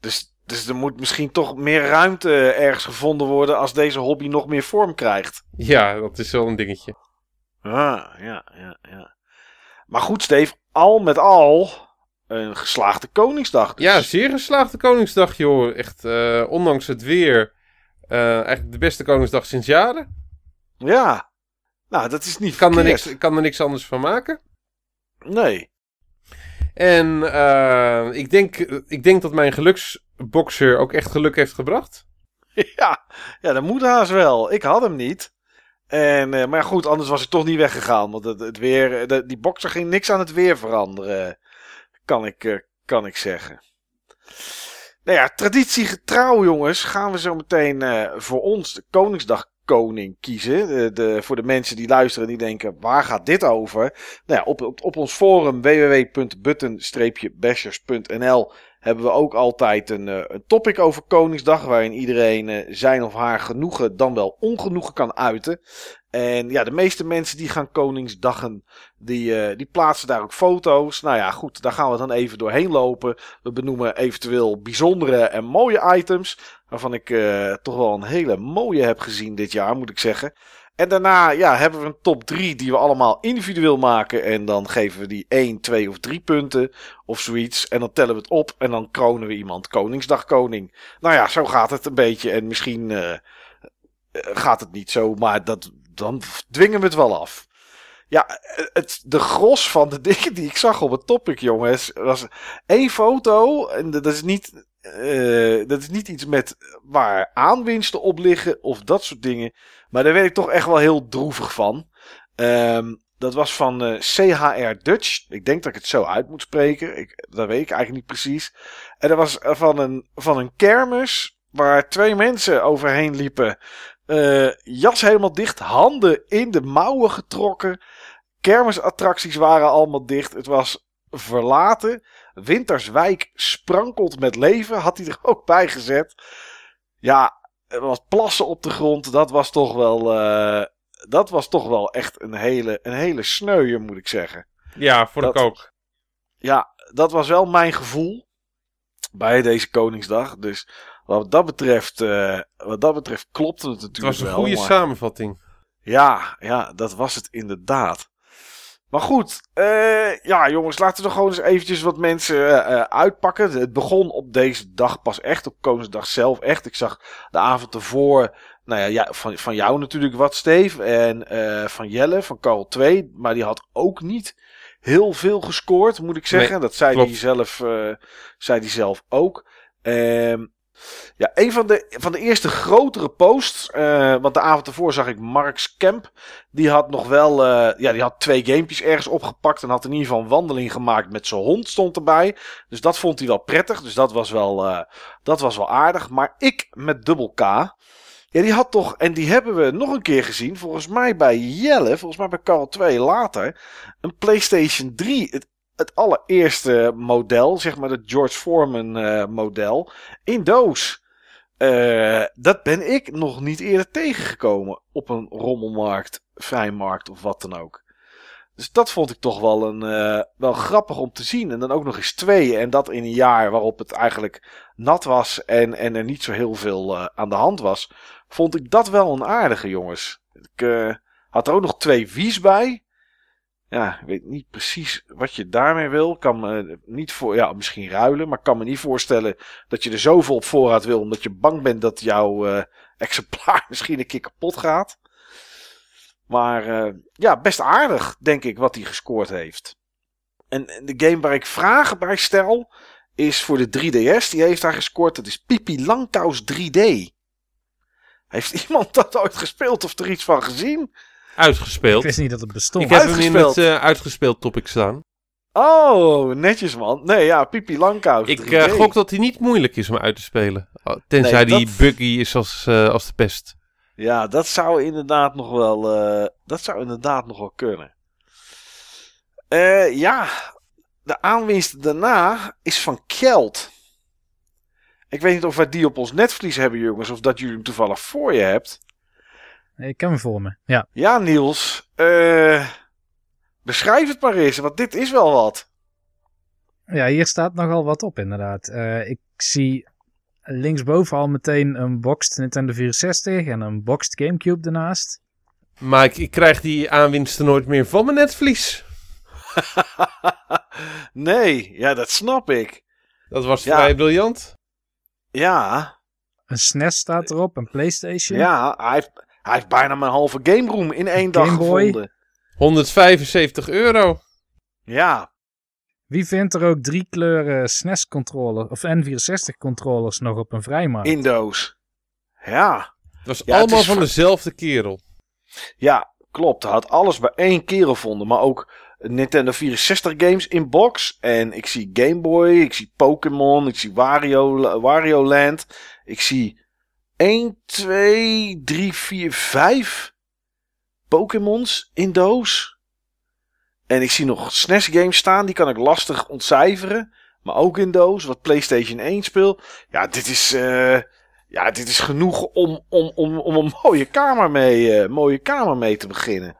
Dus, dus er moet misschien toch meer ruimte ergens gevonden worden als deze hobby nog meer vorm krijgt. Ja, dat is wel een dingetje. Ah, ja, ja, ja. Maar goed, Steve, al met al een geslaagde Koningsdag. Dus. Ja, zeer geslaagde Koningsdag, joh. Echt, eh, ondanks het weer, eh, eigenlijk de beste Koningsdag sinds jaren. Ja. Nou, dat is niet kan er niks, ik kan er niks anders van maken. Nee. En eh, ik, denk, ik denk dat mijn geluksboxer ook echt geluk heeft gebracht. Ja, ja, dat moet haast wel. Ik had hem niet. En, eh, maar goed, anders was ik toch niet weggegaan. Want het, het weer, de, die bokser ging niks aan het weer veranderen. Kan ik, eh, kan ik zeggen. Nou ja, traditiegetrouw jongens, gaan we zo meteen eh, voor ons de Koningsdag koning kiezen. De, de, voor de mensen die luisteren die denken, waar gaat dit over? Nou ja, op, op, op ons forum www.button-bashers.nl hebben we ook altijd een, eh, een topic over Koningsdag. Waarin iedereen eh, zijn of haar genoegen dan wel ongenoegen kan uiten. En ja, de meeste mensen die gaan Koningsdaggen, die, eh, die plaatsen daar ook foto's. Nou ja, goed, daar gaan we dan even doorheen lopen. We benoemen eventueel bijzondere en mooie items. Waarvan ik eh, toch wel een hele mooie heb gezien dit jaar, moet ik zeggen. En daarna ja, hebben we een top 3 die we allemaal individueel maken. En dan geven we die 1, 2 of 3 punten of zoiets. En dan tellen we het op en dan kronen we iemand Koningsdag koning. Nou ja, zo gaat het een beetje. En misschien eh, gaat het niet zo, maar dat, dan dwingen we het wel af. Ja, het, de gros van de dingen die ik zag op het topic, jongens, was één foto. En dat is niet, eh, dat is niet iets met waar aanwinsten op liggen of dat soort dingen. Maar daar werd ik toch echt wel heel droevig van. Ehm, dat was van eh, CHR Dutch. Ik denk dat ik het zo uit moet spreken. Ik, dat weet ik eigenlijk niet precies. En dat was van een, van een kermis waar twee mensen overheen liepen. Eh, jas helemaal dicht, handen in de mouwen getrokken. Kermisattracties waren allemaal dicht. Het was verlaten. Winterswijk sprankelt met leven, had hij er ook bij gezet. Ja, er was plassen op de grond. Dat was toch wel, eh, dat was toch wel echt een hele, een hele sneuier, moet ik zeggen. Ja, vond ik ook. Ja, dat was wel mijn gevoel bij deze Koningsdag. Dus wat dat betreft, eh, wat dat betreft klopte het Het natuurlijk was een wel. goede maar- samenvatting. Ja, ja, dat was het inderdaad. Maar goed, eh, ja jongens, laten we er gewoon eens eventjes wat mensen eh, uitpakken. Het begon op deze dag pas echt, op Koningsdag zelf echt. Ik zag de avond ervoor, nou ja, ja van, van jou natuurlijk wat, Steve. En van Jelle, van Carl 2. Maar die had ook niet heel veel gescoord, moet ik zeggen. Nee, dat zei hij zelf, zei hij zelf ook. Ehm ja, een van de, van de eerste grotere posts. eh, want de avond ervoor zag ik Marks Kemp. Die had nog wel. eh, ja, die had twee gamepjes ergens opgepakt. En had in ieder geval een wandeling gemaakt met zijn hond. Stond erbij. Dus dat vond hij wel prettig. Dus dat was wel, eh, dat was wel aardig. Maar ik met dubbel K. Ja, die had toch. En die hebben we nog een keer gezien. Volgens mij bij Jelle. Volgens mij bij Carl 2 later. Een PlayStation 3. Het, het allereerste model. Zeg maar het George Foreman eh, model in doos. Eh, dat ben ik nog niet eerder tegengekomen op een rommelmarkt, vrijmarkt of wat dan ook. Dus dat vond ik toch wel, een, eh, wel grappig om te zien. En dan ook nog eens twee. En dat in een jaar waarop het eigenlijk nat was en, en er niet zo heel veel aan de hand was. Vond ik dat wel een aardige, jongens. Ik had er ook nog twee wies bij. Ja, ik weet niet precies wat je daarmee wil. Kan me niet voor, ja, misschien ruilen, maar kan me niet voorstellen dat je er zoveel op voorraad wil, omdat je bang bent dat jouw eh, exemplaar misschien een keer kapot gaat. Maar eh, ja, best aardig, denk ik, wat hij gescoord heeft. En de game waar ik vragen bij stel, is voor de 3DS. Die heeft hij gescoord, dat is Pipi Langkous 3D. Heeft iemand dat ooit gespeeld of er iets van gezien? Ik Uitgespeeld. wist niet dat het bestond. Ik heb hem in Uitgespeeld. het eh, uitgespeeld topic staan. Oh, netjes man. Nee, ja, Pipi Langkous Ik 3D. eh, gok dat hij niet moeilijk is om uit te spelen. Oh, Tenzij Nee, die buggy is als, eh, als de pest. Ja, dat zou inderdaad nog wel, eh, dat zou inderdaad nog wel kunnen. Eh, ja, de aanwinst daarna is van Kjeld. Ik weet niet of wij die op ons netvlies hebben, jongens, of dat jullie hem toevallig voor je hebt. Ik heb hem voor me. Ja. Ja, Niels, eh, beschrijf het maar eens, want dit is wel wat. ja, hier staat nogal wat op inderdaad. Eh, ik zie linksboven al meteen een boxed Nintendo 64 en een boxed Gamecube ernaast. Maar ik, ik krijg die aanwinsten nooit meer van mijn netvlies. nee, ja, dat snap ik. Dat was Ja. vrij briljant. Ja, Een SNES staat erop, een PlayStation. ja, hij heeft, hij heeft bijna mijn halve game room in één dag Boy. gevonden. 175 euro. Ja, Wie vindt er ook drie kleuren SNES controller of N64 controllers nog op een vrijmarkt? in doos. Ja, Het was Ja, allemaal van va- dezelfde kerel. ja, klopt. Hij had alles bij één kerel gevonden. Maar ook Nintendo 64 games in box. En ik zie Game Boy, ik zie Pokémon, ik zie Wario, Wario Land. Ik zie 1, 2, 3, 4, 5 Pokémons in doos. En ik zie nog SNES games staan, die kan ik lastig ontcijferen. Maar ook in doos, wat PlayStation 1 speelt. Ja, dit is, eh, ja, dit is genoeg om, om, om, om een mooie kamer, mee, eh, mooie kamer mee te beginnen.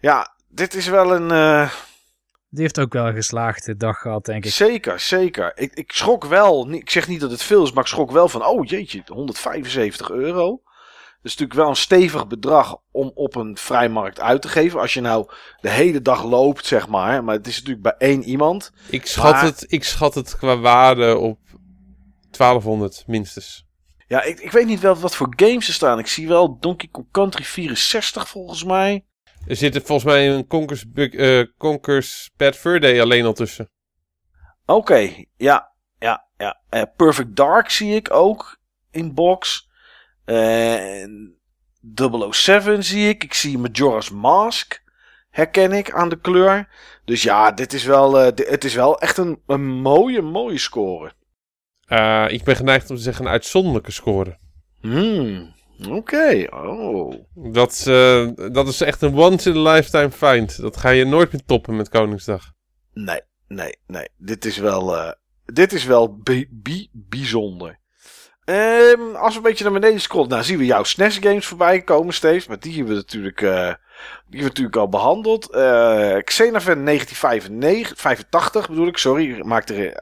Ja, dit is wel een... eh, Die heeft ook wel een geslaagde dag gehad, denk ik. Zeker, zeker. Ik, ik schrok wel. Ik zeg niet dat het veel is, maar ik schrok wel van. Oh jeetje, 175 euro. Dat is natuurlijk wel een stevig bedrag om op een vrijmarkt uit te geven. Als je nou de hele dag loopt, zeg maar. Maar het is natuurlijk bij één iemand. Ik schat, Maar- het, ik schat het qua waarde op 1200 minstens. Ja, ik, ik weet niet wel wat voor games er staan. Ik zie wel Donkey Kong Country 64 volgens mij. Er zit volgens mij een Conkers, eh, Conkers Bad Fur Day alleen al tussen. Oké, ja, ja, ja. Eh, Perfect Dark zie ik ook in box. En 007 zie ik. Ik zie Majora's Mask. Herken ik aan de kleur. Dus ja, dit is wel, eh, di- het is wel echt een, een mooie, mooie score. Ik ben geneigd om te zeggen een uitzonderlijke score. Hmm, oké. Oh. Dat, eh, dat is echt een once in a lifetime find. Dat ga je nooit meer toppen met Koningsdag. Nee, nee, nee. Dit is wel, eh, dit is wel bi- bi- bijzonder. Ehm, als we een beetje naar beneden scrollen, nou zien we jouw SNES games voorbij komen, Steve. Maar die hebben we natuurlijk, eh, die hebben we natuurlijk al behandeld. Eh Xenovan 1985 bedoel ik, sorry. Ik Maak er, eh,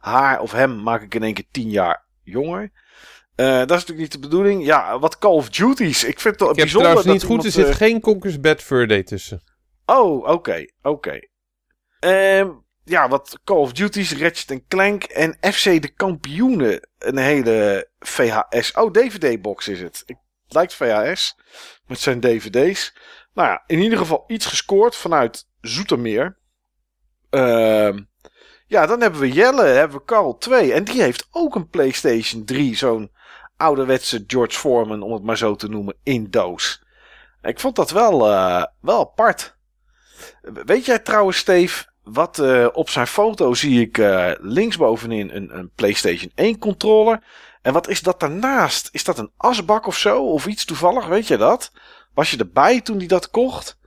haar of hem maak ik in één keer 10 jaar jonger. Eh, dat is natuurlijk niet de bedoeling. Ja, wat Call of Duties. Ik vind het wel Ik heb bijzonder trouwens niet dat goed, er zit eh, geen Conkers Bad Fur Day tussen. Oh, oké, oké. Ehm, ja, wat Call of Duty's, Ratchet Clank en FC de Kampioenen. Een hele VHS. Oh, DVD-box is het. Het lijkt VHS met zijn DVD's. Nou ja, in ieder geval iets gescoord vanuit Zoetermeer. Ehm, ja, dan hebben we Jelle, hebben we Carl 2. En die heeft ook een PlayStation 3. Zo'n ouderwetse George Foreman, om het maar zo te noemen, in doos. Ik vond dat wel, eh, wel apart. Weet jij trouwens, Steve, wat eh, op zijn foto zie ik eh, linksbovenin een, een PlayStation 1 controller. En wat is dat daarnaast? Is dat een asbak of zo? Of iets toevallig? Weet je dat? Was je erbij toen hij dat kocht?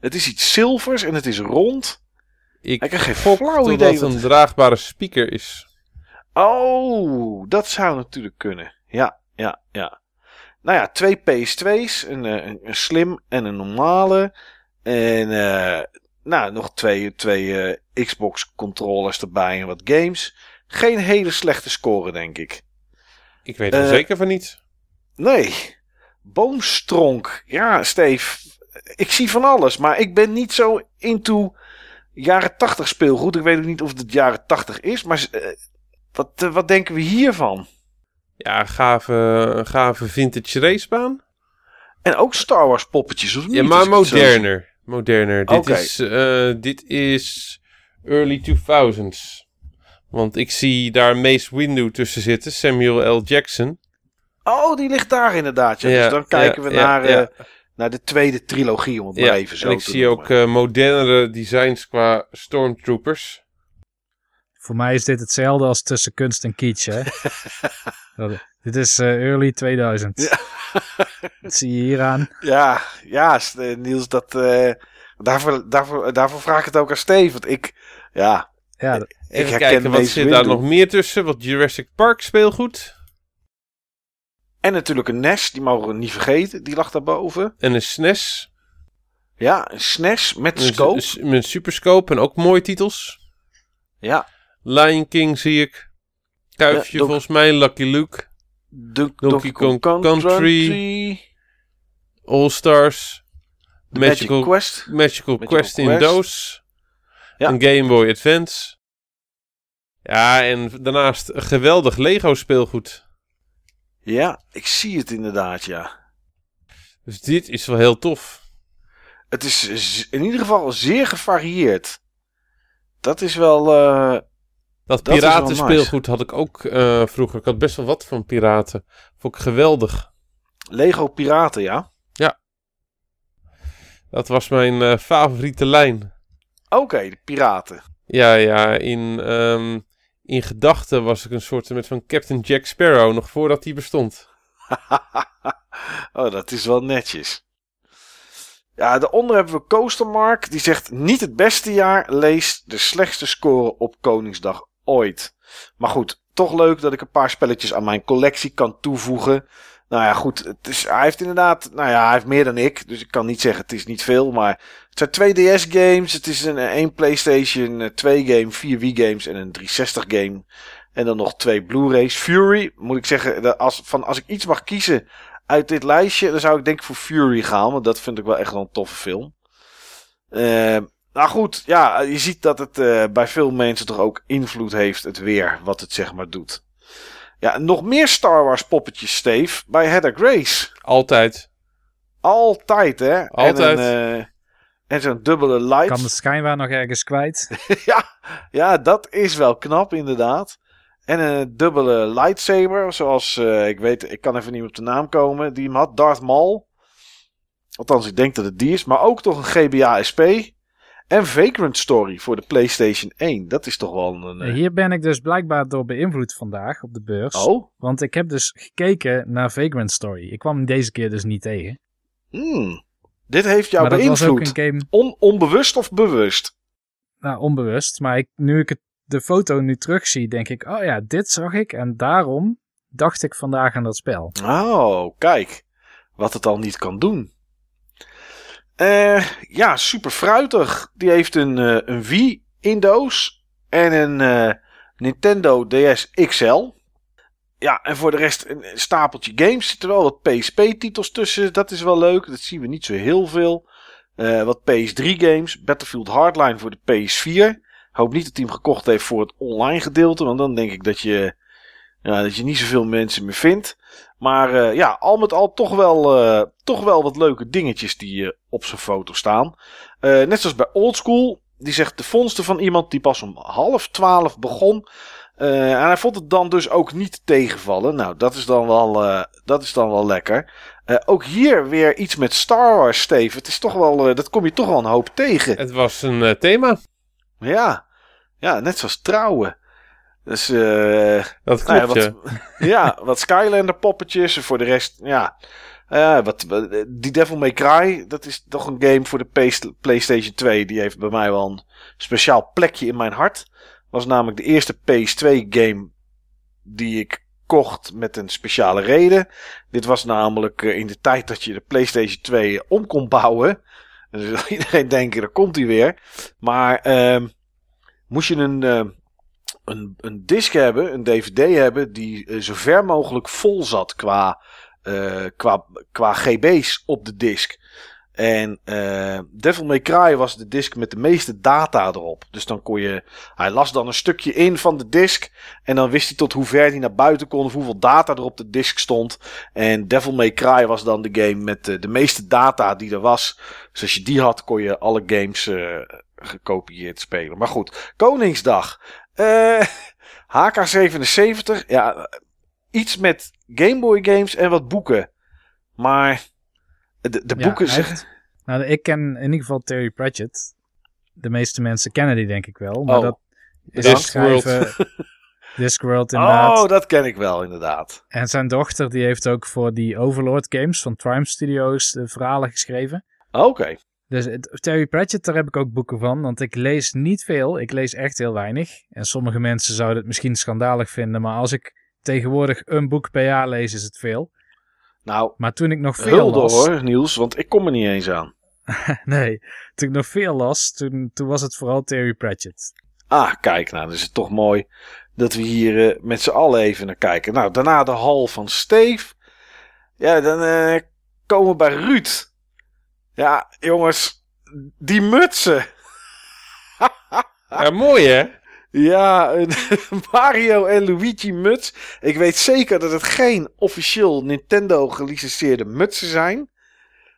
Het is iets zilvers en het is rond. Ik Ik heb geen flauw idee dat wat- een draagbare speaker is. Oh, dat zou natuurlijk kunnen. Ja, ja, ja. Nou ja, twee PS2's. Een, eh, een, een slim en een normale. En eh, nou, nog twee, twee eh, Xbox controllers erbij en wat games. Geen hele slechte score, denk ik. Ik weet er zeker van niet. Nee. Boomstronk. Ja, Steve. Ik zie van alles, maar ik ben niet zo into jaren 80 speelgoed. Ik weet ook niet of het jaren 80 is, maar wat, wat denken we hiervan? Ja, gave, gave vintage racebaan. En ook Star Wars poppetjes, of niet? Ja, maar moderner. Moderner. Dit, is, eh, dit is early 2000s. Want ik zie daar Mace Windu tussen zitten, Samuel L. Jackson. Oh, die ligt daar inderdaad. Ja. Ja, dus dan kijken ja, we ja, naar, eh, naar de tweede trilogie, om het maar even zo en ik te zie ook eh, modernere designs qua stormtroopers. Voor mij is dit hetzelfde als tussen kunst en kitsch, hè? Dat- dit is eh, early 2000. Ja. Dat zie je hier aan. Ja, ja, eh, Niels, dat, eh, daarvoor, daarvoor, daarvoor vraag ik het ook aan Steve. Want ik, ja, Ja, Even herken kijken, wat zit daar nog meer tussen? Wat Jurassic Park speelgoed. en natuurlijk een NES, die mogen we niet vergeten. Die lag daarboven. En een SNES. Ja, een SNES met Een scope. Met superscope en ook mooie titels. Ja, Lion King zie ik. Kuifje Ja, volgens mij. Lucky Luke. Donkey Kong Country. All Stars. Magic, Magical, Quest. Magical, Magical Quest in Quest. doos. Ja. Een Game Boy Advance. Ja, en daarnaast een geweldig Lego speelgoed. Ja, ik zie het inderdaad, ja. Dus dit is wel heel tof. Het is in ieder geval zeer gevarieerd. Dat is wel... eh, Dat wel piratenspeelgoed had ik ook eh, vroeger. Ik had best wel wat van piraten. Vond ik geweldig. Lego Piraten, ja. Dat was mijn eh, favoriete lijn. Oké, de piraten. Ja, ja, in, ehm, in gedachten was ik een soort met van Captain Jack Sparrow, nog voordat hij bestond. oh, dat is wel netjes. Ja, daaronder hebben we Coastermark. Die zegt niet het beste jaar. Lees de slechtste score op Koningsdag ooit. Maar goed, toch leuk dat ik een paar spelletjes aan mijn collectie kan toevoegen. Nou ja, goed. Het is, hij heeft inderdaad, nou ja, hij heeft meer dan ik. Dus ik kan niet zeggen het is niet veel. Maar het zijn twee DS-games. Het is een één PlayStation eh, 2 game, vier Wii-games en een 360 game. En dan nog twee Blu-rays. Fury, moet ik zeggen, dat als, van, als ik iets mag kiezen uit dit lijstje, dan zou ik denk ik voor Fury gaan. Want dat vind ik wel echt wel een toffe film. Eh, nou goed, ja, je ziet dat het eh, bij veel mensen toch ook invloed heeft, het weer, wat het zeg maar doet. Ja, nog meer Star Wars poppetjes, Steve, bij Heather Grace. Altijd. Altijd, hè? Altijd. En, een, eh, en zo'n dubbele light. kan de schijnbaar nog ergens kwijt. ja, ja, dat is wel knap, inderdaad. En een dubbele lightsaber, zoals eh, ik weet, ik kan even niet op de naam komen, die hem had, Darth Maul. Althans, ik denk dat het die is, maar ook toch een GBA SP. En Vagrant Story voor de PlayStation 1. Dat is toch wel een. eh, Hier ben ik dus blijkbaar door beïnvloed vandaag op de beurs. Oh, Want ik heb dus gekeken naar Vagrant Story. Ik kwam hem deze keer dus niet tegen. hmm. dit heeft jou maar dat was ook beïnvloed. een game, On- onbewust of bewust? nou onbewust. Maar ik, nu ik het, de foto nu terugzie, denk ik, oh ja, dit zag ik. En daarom dacht ik vandaag aan dat spel. Oh, kijk. Wat het al niet kan doen. Eh, ja, super fruitig. Die heeft een, eh, een Wii in doos. En een eh, Nintendo DS XL. Ja, en voor de rest een stapeltje games. Zitten wel wat PSP-titels tussen. Dat is wel leuk. Dat zien we niet zo heel veel. Wat PS3-games. Battlefield Hardline voor de PS4. Hoop niet dat hij hem gekocht heeft voor het online gedeelte. Want dan denk ik dat je, ja, dat je niet zoveel mensen meer vindt. Maar eh, ja, al met al toch wel, eh, toch wel wat leuke dingetjes die eh, op zijn foto staan. Net zoals bij Oldschool. Die zegt de vondsten van iemand die pas om half twaalf begon. En hij vond het dan dus ook niet tegenvallen. Nou, dat is dan wel, dat is dan wel lekker. Ook hier weer iets met Star Wars, Steve. Het is toch wel, dat kom je toch wel een hoop tegen. Het was een thema. Ja, ja net zoals trouwen. Dus eh, Dat nou ja, wat, ja. ja, wat Skylander poppetjes. En voor de rest, ja. Eh, wat, die Devil May Cry, dat is toch een game voor de PlayStation 2. Die heeft bij mij wel een speciaal plekje in mijn hart. Was namelijk de eerste PS2 game die ik kocht met een speciale reden. Dit was namelijk eh, in de tijd dat je de PlayStation 2 om kon bouwen. Dan zal iedereen denken, daar komt hij weer. Maar ehm, moest je een, een, een disc hebben, een DVD hebben, die eh, zo ver mogelijk vol zat qua, eh, qua, qua GB's op de disc. En uh, Devil May Cry was de disc met de meeste data erop. Dus dan kon je. Hij las dan een stukje in van de disc. En dan wist hij tot hoe ver hij naar buiten kon. Of hoeveel data er op de disc stond. En Devil May Cry was dan de game met de, meeste data die er was. Dus als je die had, kon je alle games gekopieerd spelen. Maar goed, Koningsdag. Uh, HK77. Ja, iets met Game Boy games en wat boeken. Maar de, de boeken ja, zeggen... Nou, ik ken in ieder geval Terry Pratchett. De meeste mensen kennen die denk ik wel. Maar Oh, dat is Discworld. Discworld inderdaad. Oh, dat ken ik wel, inderdaad. En zijn dochter die heeft ook voor die Overlord games van Triumph Studios de verhalen geschreven. Oké. Dus Terry Pratchett, daar heb ik ook boeken van. Want ik lees niet veel. Ik lees echt heel weinig. En sommige mensen zouden het misschien schandalig vinden. Maar als ik tegenwoordig een boek per jaar lees, is het veel. Nou, Maar toen ik nog veel hulde las... hoor, Niels, want ik kom er niet eens aan. Nee, toen ik nog veel las, toen, toen was het vooral Terry Pratchett. Ah, kijk, nou, dan is het toch mooi dat we hier eh, met z'n allen even naar kijken. Nou, daarna de hal van Steef. Ja, dan eh, komen we bij Ruud. Ja, jongens, die mutsen. Ja, mooi hè? Ja, een Mario en Luigi muts. Ik weet zeker dat het geen officieel Nintendo gelicenseerde mutsen zijn.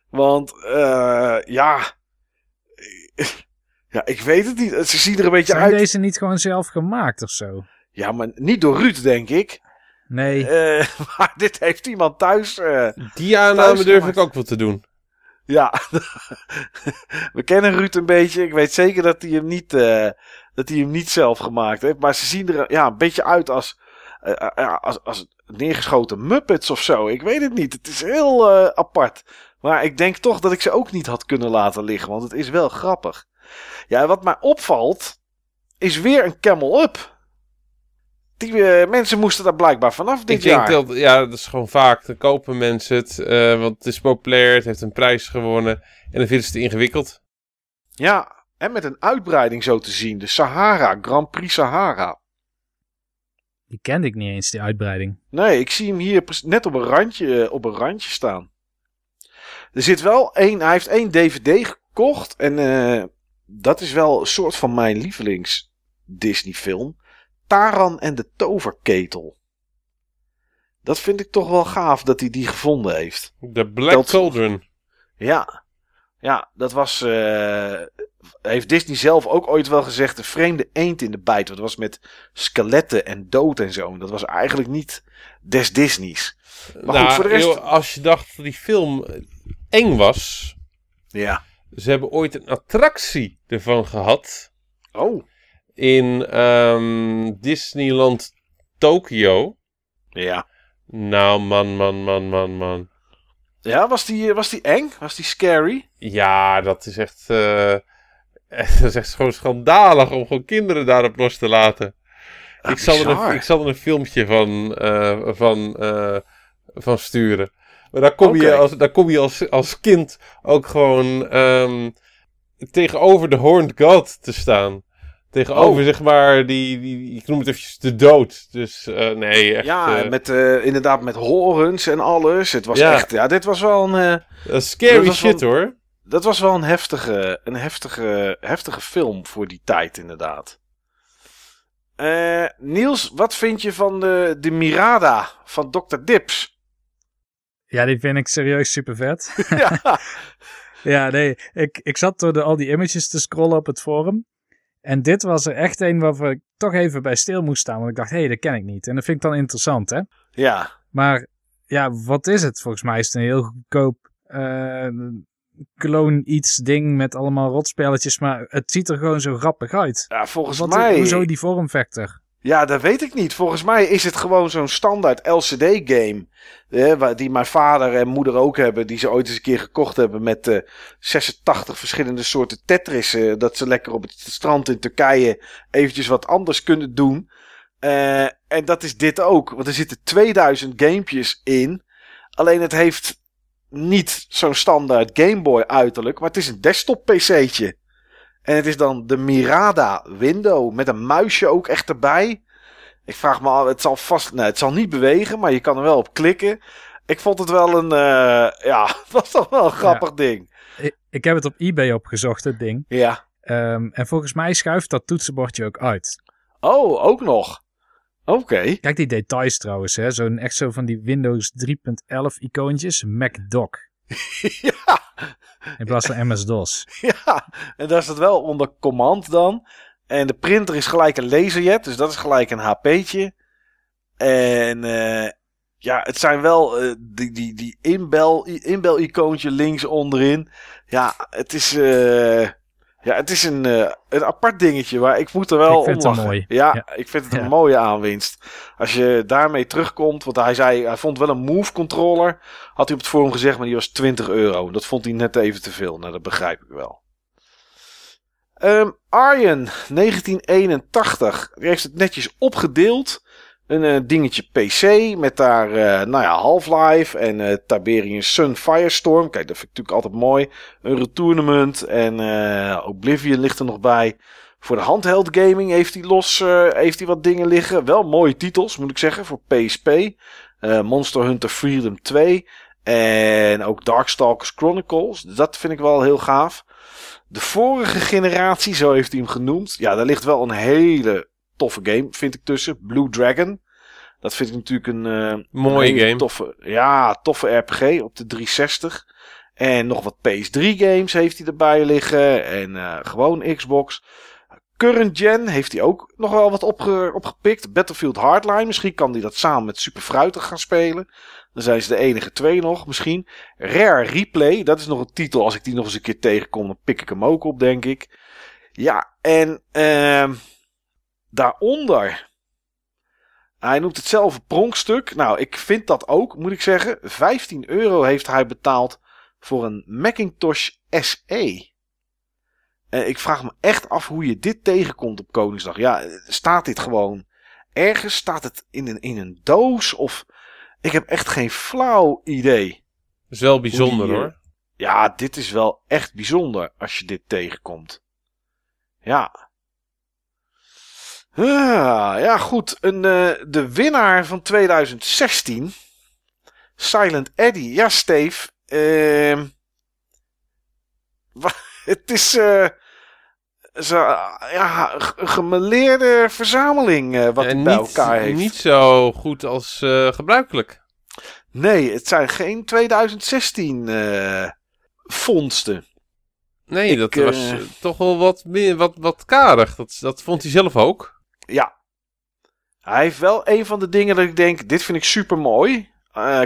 Want, eh ja... Ja, ik weet het niet. Ze zien er een beetje Zijn uit. deze niet gewoon zelf gemaakt of zo? Ja, maar niet door Ruud, denk ik. Nee, Eh, maar dit heeft iemand thuis. eh, Die aanname Thuis durf gemaakt. ik ook wel te doen. Ja, we kennen Ruud een beetje. Ik weet zeker dat hij hem niet, eh, dat hij hem niet zelf gemaakt heeft. Maar ze zien er ja, een beetje uit als, ja, als, als neergeschoten Muppets of zo. Ik weet het niet. Het is heel apart. Maar ik denk toch dat ik ze ook niet had kunnen laten liggen. Want het is wel grappig. Ja, wat mij opvalt. Is weer een Camel Up. Die eh, mensen moesten daar blijkbaar vanaf dit ik denk dat, ja, dat is gewoon vaak. Dan kopen mensen het, eh, want het is populair, het heeft een prijs gewonnen. En dan vinden ze het ingewikkeld. Ja, en met een uitbreiding zo te zien. De Sahara, Grand Prix Sahara. die kende ik niet eens, die uitbreiding. Nee, ik zie hem hier net op een randje, op een randje staan. Er zit wel één, hij heeft één DVD gekocht. En eh, dat is wel een soort van mijn lievelings Disney film. Taran en de Toverketel. Dat vind ik toch wel gaaf dat hij die gevonden heeft. De Black Dat- Cauldron. Ja, ja dat was. eh, heeft Disney zelf ook ooit wel gezegd. Een vreemde eend in de bijt. Want dat was met skeletten en dood en zo. En dat was eigenlijk niet des Disney's. Maar nou, goed, voor de rest. als je dacht dat die film eng was. Ja. Ze hebben ooit een attractie ervan gehad. Oh. In ehm, Disneyland Tokyo. Ja. Nou, man, man, man, man, man. Ja, was die, was die eng? Was die scary? Ja, dat is echt. eh, dat is echt gewoon schandalig om gewoon kinderen daarop los te laten. Ah, ik, zal er een, ik zal er een filmpje van, eh, van, eh, van sturen. Maar daar kom je, als, daar kom je als, als kind ook gewoon ehm, tegenover de Horned God te staan. Tegenover, Oh. zeg maar, die, die, ik noem het eventjes de dood. Dus eh, nee, echt. ja, eh, met, eh, inderdaad met horens en alles. Het was Ja. echt. Ja, dit was wel een. eh, scary shit wel- hoor. dat was wel een heftige, een heftige, heftige film voor die tijd, inderdaad. Eh, Niels, wat vind je van de, de Mirada van Dr. Dips? Ja, die vind ik serieus super vet. ja. Ja, nee, ik, ik zat door de, al die images te scrollen op het forum. En dit was er echt een waarvoor ik toch even bij stil moest staan. Want ik dacht, hé, hey, dat ken ik niet. En dat vind ik dan interessant, hè. ja. Maar ja, wat is het? Volgens mij is het een heel goedkoop clone iets ding met allemaal rotspelletjes. Maar het ziet er gewoon zo grappig uit. Ja, volgens Wat, mij. Hoezo die vormvector? Ja, dat weet ik niet. Volgens mij is het gewoon zo'n standaard LCD-game. Die mijn vader en moeder ook hebben. Die ze ooit eens een keer gekocht hebben met eh 86 verschillende soorten Tetris. eh, dat ze lekker op het strand in Turkije eventjes wat anders kunnen doen. Eh, en dat is dit ook. Want er zitten 2000 gamepjes in. Alleen het heeft niet zo'n standaard Game Boy uiterlijk. Maar het is een desktop PC'tje. En het is dan de Mirada window met een muisje ook echt erbij. Ik vraag me af, het zal vast, nee, het zal niet bewegen, maar je kan er wel op klikken. ik vond het wel een, eh, ja, het was toch wel een grappig ding. Ik, ik heb het op eBay opgezocht, het ding. Ja. Ehm, en volgens mij schuift dat toetsenbordje ook uit. Oh, ook nog. Oké. Kijk die details trouwens, hè. Zo'n echt zo van die Windows 3.11 icoontjes. MacDoc. ja, In plaats van MS-DOS. ja, en daar staat wel onder command dan. En de printer is gelijk een laserjet, dus dat is gelijk een HP'tje. En eh, ja, het zijn wel eh, die, die, die inbel, inbel icoontje links onderin. Ja, het is, eh, ja, het is een, eh, een apart dingetje, maar ik moet er wel Ik vind om het lachen. mooi. Ja, Ja. ik vind het Ja. een mooie aanwinst. Als je daarmee terugkomt, want hij zei, hij vond wel een move controller, had hij op het forum gezegd, maar die was 20 euro. Dat vond hij net even te veel. Nou, dat begrijp ik wel. Ehm Arjen, 1981. Die heeft het netjes opgedeeld. Een eh, dingetje PC met daar, eh, nou ja, Half-Life en eh Tiberian Sun Firestorm. Kijk, dat vind ik natuurlijk altijd mooi. Een Retournement en Oblivion ligt er nog bij. Voor de handheld gaming heeft hij los heeft hij wat dingen liggen. Wel mooie titels, moet ik zeggen, voor PSP. Monster Hunter Freedom 2. En ook Darkstalkers Chronicles. Dat vind ik wel heel gaaf. De vorige generatie, zo heeft hij hem genoemd. Ja, daar ligt wel een hele toffe game, vind ik tussen. Blue Dragon. Dat vind ik natuurlijk een, eh, Mooie game. Toffe, ja, toffe RPG op de 360. En nog wat PS3 games heeft hij erbij liggen. En eh, gewoon Xbox. Current Gen heeft hij ook nog wel wat opge opgepikt. Battlefield Hardline. Misschien kan hij dat samen met Super Fruitig gaan spelen. Dan zijn ze de enige twee nog misschien. Rare Replay. Dat is nog een titel. Als ik die nog eens een keer tegenkom, dan pik ik hem ook op, denk ik. Ja, en ehm daaronder. Hij noemt het zelf een pronkstuk. Nou, ik vind dat ook, moet ik zeggen. 15 euro heeft hij betaald voor een Macintosh SE. En ik vraag me echt af hoe je dit tegenkomt op Koningsdag. Ja, staat dit gewoon ergens? Staat het in een, in een doos? Of ik heb echt geen flauw idee. Dat is wel bijzonder die, hoor. Ja, dit is wel echt bijzonder als je dit tegenkomt. Ja. Ah, ja, goed. Een, eh, de winnaar van 2016. Silent Eddie. Ja, Steve. ehm, het is eh, zo, ja, een gemeleerde verzameling eh, wat hij bij elkaar heeft. niet zo goed als gebruikelijk. Nee, het zijn geen 2016 eh vondsten. Nee, Ik, dat was toch wel wat, meer, wat, wat karig. Dat, dat vond hij zelf ook. Ja. Hij heeft wel een van de dingen dat ik denk, dit vind ik super mooi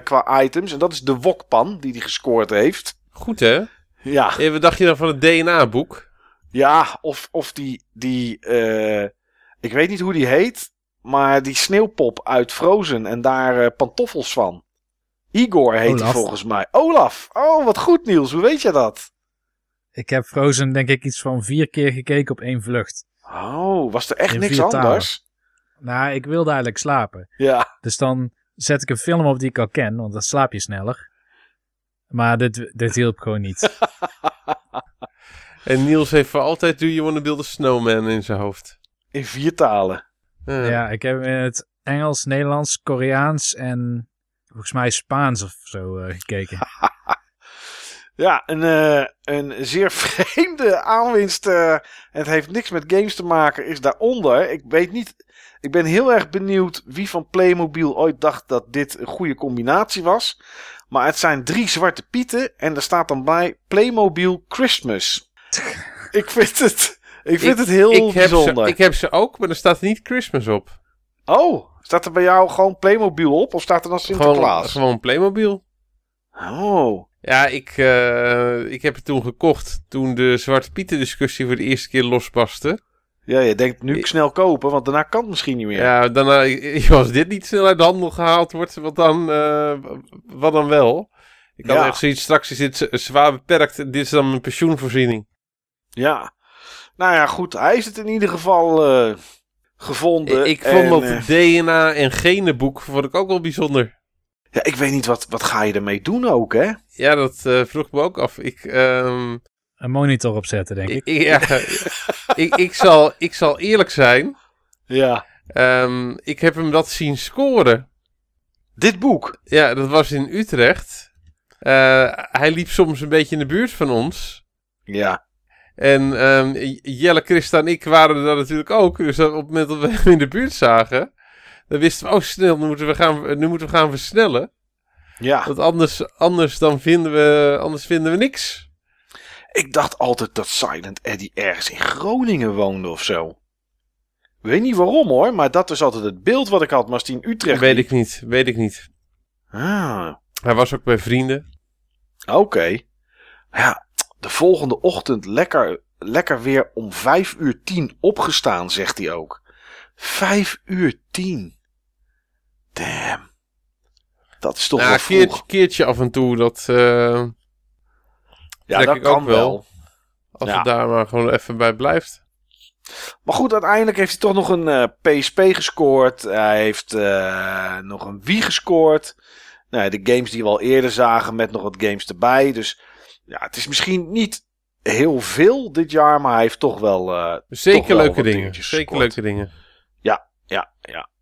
qua items. En dat is de wokpan die hij gescoord heeft. Goed hè? Ja, En wat dacht je dan van het DNA-boek? ja of, of die, die eh, ik weet niet hoe die heet, maar die sneeuwpop uit Frozen en daar eh, pantoffels van. Igor heet hij volgens mij. Olaf. Oh, wat goed Niels, hoe weet je dat? Ik heb Frozen denk ik iets van vier keer gekeken op één vlucht. Oh, was er echt In niks anders? Nou, ik wilde eigenlijk slapen. Ja. Dus dan zet ik een film op die ik al ken, want dan slaap je sneller. Maar dit, dit hielp gewoon niet. En Niels heeft voor altijd Do You Wanna Build a Snowman in zijn hoofd. In vier talen. Ja, ik heb in het Engels, Nederlands, Koreaans en volgens mij Spaans of zo eh, gekeken. Ja, een, eh, een zeer vreemde aanwinst. eh, en het heeft niks met games te maken, is daaronder. Ik weet niet. Ik ben heel erg benieuwd wie van Playmobil ooit dacht dat dit een goede combinatie was. Maar het zijn drie zwarte pieten en er staat dan bij Playmobil Christmas. ik vind het, ik vind het heel ik, heb bijzonder. ze, ik heb ze ook, maar er staat niet Christmas op. Oh, staat er bij jou gewoon Playmobil op of staat er dan Gewoon, Sinterklaas? gewoon Playmobil. Oh, Ja, ik, eh, ik heb het toen gekocht toen de Zwarte Pieten discussie voor de eerste keer losbarstte. ja, je denkt nu snel kopen, want daarna kan het misschien niet meer. Ja, daarna, als dit niet snel uit de handel gehaald wordt, wat dan, eh, wat dan wel? Ik had Ja. echt zoiets, straks is dit zwaar beperkt. Dit is dan mijn pensioenvoorziening. Ja. Nou ja, goed. Hij heeft het in ieder geval eh, gevonden. ik vond En, dat DNA- en genenboek vond ik ook wel bijzonder. Ja, ik weet niet, wat, wat ga je ermee doen ook, hè? Ja, dat eh, vroeg ik me ook af. Ik, ehm, Een monitor opzetten, denk ik. ik, ja, ik, ik, zal, ik zal eerlijk zijn. Ja. Ehm, ik heb hem dat zien scoren. Dit boek? Ja, dat was in Utrecht. Uh, hij liep soms een beetje in de buurt van ons. Ja. En um, Jelle, Christa en ik waren er natuurlijk ook. Dus op het moment dat we hem in de buurt zagen, dan wisten we, oh snel, nu moeten we gaan, nu moeten we gaan versnellen. Ja. Want anders, anders, dan vinden we, anders vinden we niks. Ik dacht altijd dat Silent Eddie ergens in Groningen woonde of zo. Weet niet waarom hoor, maar dat is altijd het beeld wat ik had. Maar als die in Utrecht. Weet ik niet, weet ik niet. Ah. Hij was ook bij vrienden. Oké. Ja, de volgende ochtend lekker, lekker weer om vijf uur tien opgestaan, zegt hij ook. Vijf uur tien. Damn. Dat is toch nou, wel vroeg. Keertje, keertje af en toe, dat uh, ja, dat ik kan ook wel. Als Ja. het daar maar gewoon even bij blijft. Maar goed, uiteindelijk heeft hij toch nog een eh, PSP gescoord. Hij heeft eh, nog een Wii gescoord. Nou, ja, de games die we al eerder zagen met nog wat games erbij. Dus ja, het is misschien niet heel veel dit jaar, maar hij heeft toch wel. eh, Zeker toch wel leuke dingen. Zeker gescoord. leuke dingen.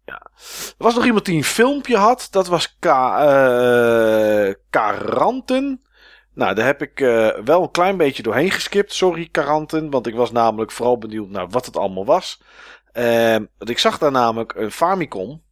Ja. Er was nog iemand die een filmpje had. Dat was eh, Karanten. Nou, daar heb ik eh, wel een klein beetje doorheen geskipt. Sorry, Karanten. Want ik was namelijk vooral benieuwd naar wat het allemaal was. Ehm, want ik zag daar namelijk een Famicom.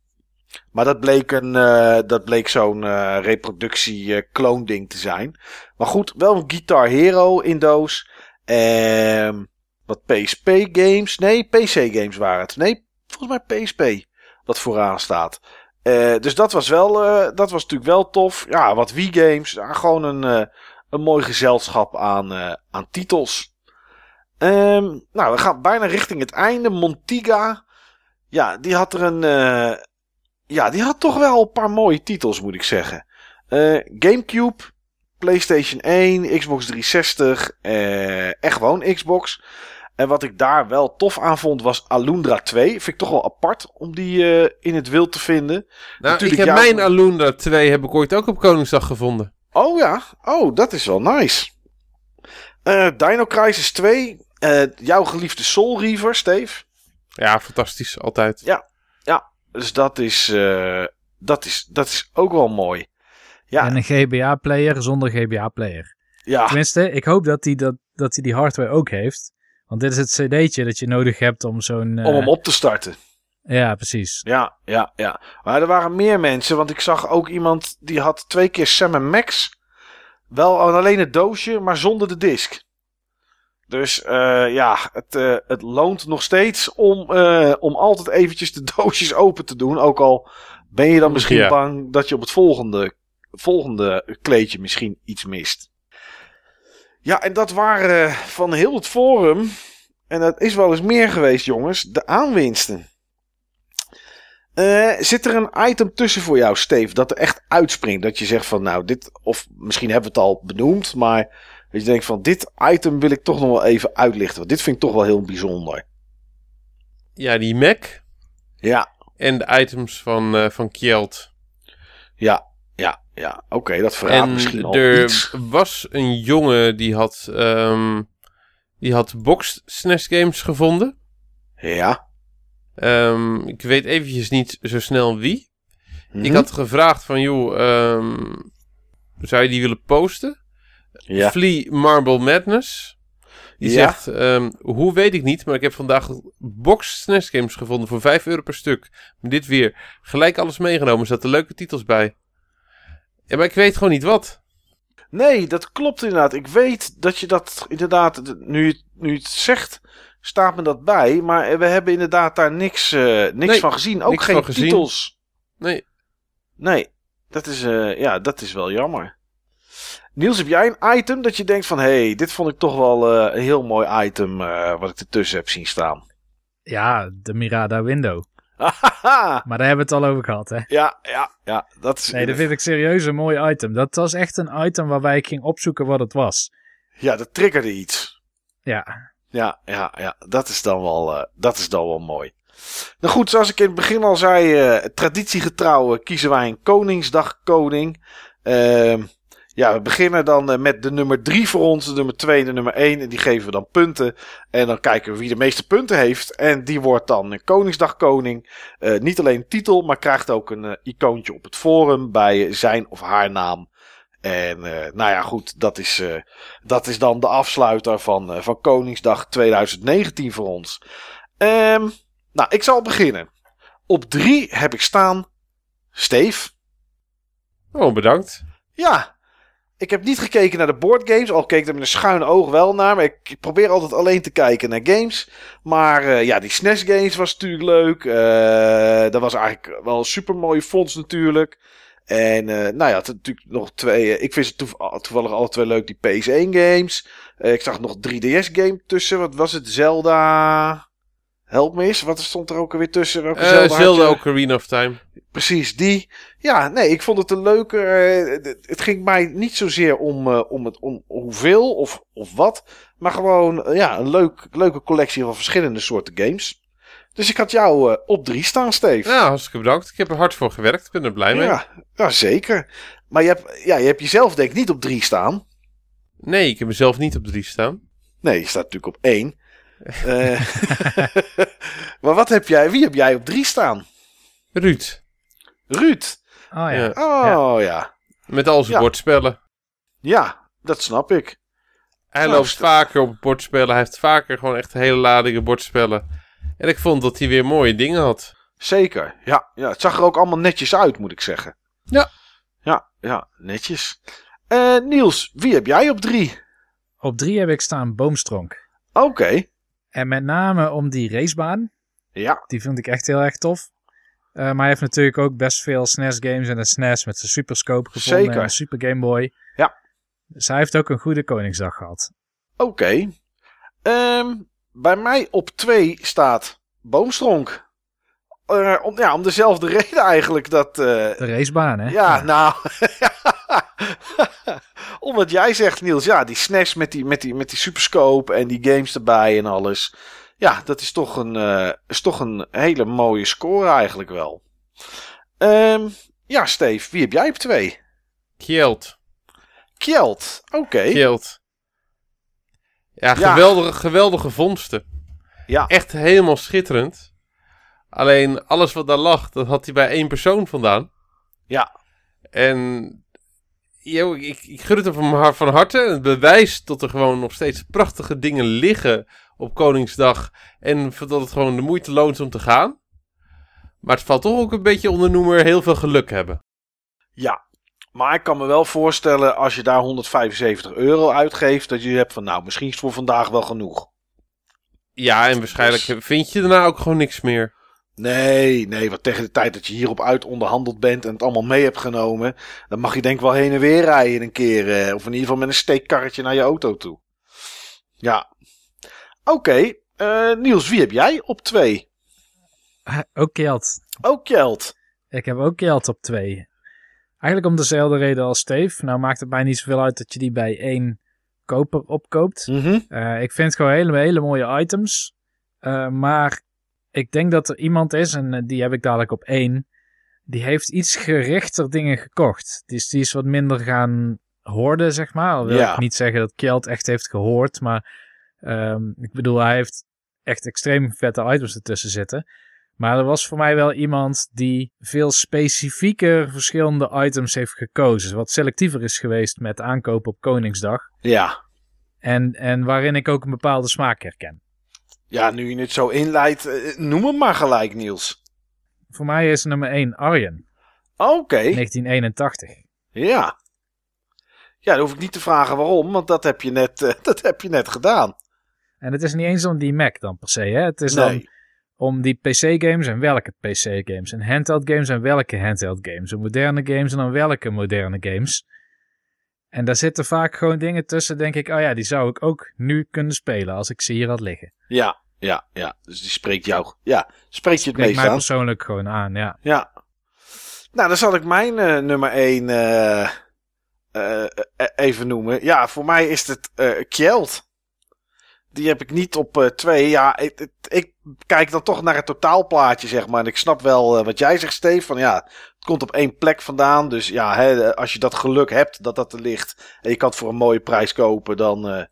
Maar dat bleek, een, eh, dat bleek zo'n eh, reproductie-clone ding te zijn. Maar goed, wel een Guitar Hero in doos. Ehm wat PSP-games. Nee, PC-games waren het. Nee, volgens mij PSP. Wat vooraan staat. Eh, dus dat was wel, eh, dat was natuurlijk wel tof. Ja, wat Wii-games. Ja, gewoon een, eh, een mooi gezelschap aan, aan titels. Ehm, nou, we gaan bijna richting het einde. Montiga. Ja, die had er een. ja, die had toch wel een paar mooie titels, moet ik zeggen. Gamecube, PlayStation 1, Xbox 360, eh, echt gewoon Xbox. En wat ik daar wel tof aan vond was Alundra 2. Vind ik toch wel apart om die eh, in het wild te vinden. Nou, Natuurlijk, ik heb ja, mijn Alundra 2 heb ik ooit ook op Koningsdag gevonden. Oh ja, oh dat is wel nice. Eh, Dino Crisis 2. eh, jouw geliefde Soul Reaver, Steve. Ja, fantastisch, altijd. Dus dat is, eh, dat is, dat is ook wel mooi. Ja, En een GBA-player zonder GBA-player. ja, Tenminste, ik hoop dat hij dat, dat hij die hardware ook heeft. Want dit is het cd'tje dat je nodig hebt om zo'n... eh, om hem op te starten. Ja, precies. Ja, ja, ja. Maar er waren meer mensen, want ik zag ook iemand die had twee keer Sam Max. Wel alleen het doosje, maar zonder de disc. Dus eh, ja, het, eh, het loont nog steeds om, eh, om altijd eventjes de doosjes open te doen. Ook al ben je dan misschien Ja. bang dat je op het volgende, volgende kleedje misschien iets mist. Ja, en dat waren eh, van heel het forum. En dat is wel eens meer geweest, jongens. De aanwinsten. Eh, zit er een item tussen voor jou, Steve, dat er echt uitspringt? Dat je zegt van, nou, dit, of misschien hebben we het al benoemd, maar dat je denkt van, dit item wil ik toch nog wel even uitlichten. Want dit vind ik toch wel heel bijzonder. Ja, die Mac Ja, en de items van, eh van Kjeld. ja, ja. Oké, dat verraadt En misschien al er iets. was een jongen die had, ehm, die had boxed SNES games gevonden. Ja. Ehm, ik weet eventjes niet zo snel wie. Ik Mhm. had gevraagd van, joh, ehm, zou je die willen posten? Ja. Flea Marble Madness. Die Ja. zegt, hoe weet ik niet, maar ik heb vandaag box SNES games gevonden voor 5 euro per stuk. Dit weer gelijk alles meegenomen, er zaten leuke titels bij. Ja, maar ik weet gewoon niet wat. Nee, dat klopt inderdaad. Ik weet dat je dat inderdaad, nu je, nu je het zegt, staat me dat bij. Maar we hebben inderdaad daar niks, eh, niks Nee, van gezien. Ook geen gezien. titels. Nee, Nee, dat is, eh, ja, dat is wel jammer. Niels, heb jij een item dat je denkt van... hé, hey, dit vond ik toch wel eh, een heel mooi item eh, wat ik ertussen heb zien staan? Ja, de Mirada Window. Maar daar hebben we het al over gehad, hè? ja, ja, ja. Dat is, Nee, dat vind ik serieus een mooi item. Dat was echt een item waarbij ik ging opzoeken wat het was. Ja, dat triggerde iets. Ja, Ja, ja, ja. Dat is dan wel, eh, dat is dan wel mooi. Nou goed, zoals ik in het begin al zei... eh, traditiegetrouw eh, kiezen wij een Koningsdag koning. Ehm, ja, we beginnen dan eh, met de nummer 3 voor ons, de nummer 2 en de nummer 1. En die geven we dan punten. En dan kijken we wie de meeste punten heeft. En die wordt dan een Koningsdag Koning. Eh, niet alleen een titel, maar krijgt ook een eh, icoontje op het forum bij zijn of haar naam. En eh, nou ja, goed, dat is, eh, dat is dan de afsluiter van, eh, van Koningsdag 2019 voor ons. Ehm, nou, ik zal beginnen. Op 3 heb ik staan Steve. Oh, bedankt. Ja, ik heb niet gekeken naar de boardgames. Al keek ik er met een schuine oog wel naar. Maar ik, probeer altijd alleen te kijken naar games. Maar eh, ja, die SNES games was natuurlijk leuk. Eh, dat was eigenlijk wel een super mooie fonds natuurlijk. En eh, nou ja, natuurlijk nog twee. ik vind ze toev- toevallig alle twee leuk, die PS1 games. Ik zag nog 3DS game tussen. Wat was het? Zelda. Help me eens. Wat stond er ook alweer tussen? Welke Eh Zelda? Ocarina of Time. Precies, die. Ja, nee, ik vond het een leuke. eh, het ging mij niet zozeer om, eh, om, het, om hoeveel of, of wat. Maar gewoon ja, een leuk, leuke collectie van verschillende soorten games. Dus ik had jou op drie staan, Steve. Ja, hartstikke bedankt. Ik heb er hard voor gewerkt. Ik ben er blij mee. ja, ja, zeker. Maar je hebt, ja, je hebt jezelf denk ik niet op drie staan. Nee, ik heb mezelf niet op drie staan. Nee, je staat natuurlijk op één. Eh, maar wat heb jij, wie heb jij op drie staan? Ruud. Ruud. Oh ja. Ja. Oh ja. Met al zijn Ja. bordspellen. Ja, dat snap ik. Hij Nou, loopt vaker op bordspellen. Hij heeft vaker gewoon echt hele ladingen bordspellen. En ik vond dat hij weer mooie dingen had. Zeker, ja, ja. Het zag er ook allemaal netjes uit, moet ik zeggen. Ja. Ja, ja, netjes. Eh, Niels, wie heb jij op drie? Op drie heb ik staan Boomstronk. Oké, En met name om die racebaan. ja, Die vind ik echt heel erg tof. Eh, maar hij heeft natuurlijk ook best veel SNES games en een SNES met zijn Superscope gevonden. Zeker. En een Super Game Boy. Ja. Dus hij heeft ook een goede Koningsdag gehad. oké. Ehm, bij mij op twee staat Boomstronk. Eh, om, ja, om dezelfde reden eigenlijk. Dat, eh, De racebaan, hè? ja, nou. Omdat jij zegt, Niels, ja, die SNES met die, met, die, met die superscope en die games erbij en alles. Ja, dat is toch een, eh, is toch een hele mooie score eigenlijk wel. Ehm, ja, Steve, wie heb jij op twee? Kjeld. Kjeld, oké. Kjeld. Ja, Ja. geweldige, geweldige vondsten. Ja. Echt helemaal schitterend. Alleen alles wat daar lag, dat had hij bij één persoon vandaan. Ja. En yo, ik, ik gun het hem van, van harte. Het bewijst dat er gewoon nog steeds prachtige dingen liggen op Koningsdag. En dat het gewoon de moeite loont om te gaan. Maar het valt toch ook een beetje onder noemer heel veel geluk hebben. Ja, maar ik kan me wel voorstellen als je daar 175 euro uitgeeft, dat je hebt van nou, misschien is het voor vandaag wel genoeg. Ja, en waarschijnlijk Dus- vind je daarna ook gewoon niks meer. Nee, nee, want tegen de tijd dat je hierop uit onderhandeld bent en het allemaal mee hebt genomen, dan mag je denk ik wel heen en weer rijden een keer. eh, of in ieder geval met een steekkarretje naar je auto toe. Ja. Oké, eh, Niels, wie heb jij op twee? Ah, Ook Kjeld. Ook Kjeld. Ik heb ook Kjeld op twee. Eigenlijk om dezelfde reden als Steve. Nou maakt het mij niet zoveel uit dat je die bij één koper opkoopt. Mhm. Eh, ik vind het gewoon hele, hele mooie items. Eh, maar ik denk dat er iemand is, en eh, die heb ik dadelijk op één. Die heeft iets gerichter dingen gekocht. Dus die is wat minder gaan hoorden, zeg maar. Al wil Ja. ik niet zeggen dat Kjeld echt heeft gehoord. Maar ehm, ik bedoel, hij heeft echt extreem vette items ertussen zitten. Maar er was voor mij wel iemand die veel specifieker verschillende items heeft gekozen. Wat selectiever is geweest met aankopen op Koningsdag. Ja. En, en waarin ik ook een bepaalde smaak herken. Ja, nu je het zo inleidt, eh, noem hem maar gelijk, Niels. Voor mij is nummer 1 Arjen, Oké. 1981. Ja. Ja, dan hoef ik niet te vragen waarom, want dat heb je net, eh, dat heb je net gedaan. En het is niet eens om die Mac dan per se. Hè? Het is dan om die PC-games en welke PC-games. En handheld games en welke handheld games. En moderne games en dan welke moderne games. En daar zitten vaak gewoon dingen tussen, denk ik, oh ja, die zou ik ook nu kunnen spelen als ik ze hier had liggen. Ja, ja, ja. Dus die spreekt jou. Ja, spreekt je het meest mij aan. persoonlijk gewoon aan, ja. Ja. Nou, dan zal ik mijn eh, nummer 1 eh, eh, eh, even noemen. Ja, voor mij is het Kjeld. die heb ik niet op 2. ja, ik, ik, ik, kijk dan toch naar het totaalplaatje, zeg maar. En ik snap wel uh, wat jij zegt, Steve. Van ja, het komt op één plek vandaan. Dus ja, hè, als je dat geluk hebt dat dat er ligt. En je kan het voor een mooie prijs kopen, dan, uh,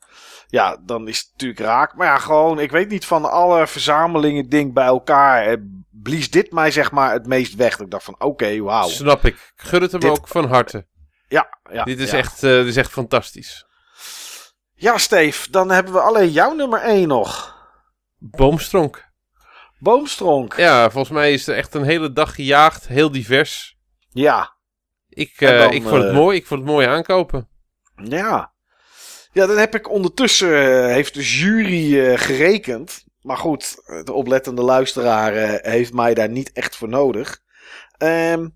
ja, dan is het natuurlijk raak. Maar ja, gewoon, ik weet niet van alle verzamelingen ding bij elkaar. blies dit mij zeg maar het meest weg. Dat ik dacht van oké, okay, wauw. Snap ik. Gun het hem dit... ook van harte. Ja, ja. Dit is, ja. Echt, uh, dit is echt fantastisch. Ja, Steve, dan hebben we alleen jouw nummer 1 nog. Boomstronk. Boomstronk. Ja, volgens mij is er echt een hele dag gejaagd. Heel divers. Ja. Ik, uh, dan, ik vond het uh, mooi. Ik vond het mooi aankopen. Ja. Ja, dan heb ik ondertussen, uh, heeft de jury gerekend. Maar goed, de oplettende luisteraar heeft mij daar niet echt voor nodig. Um,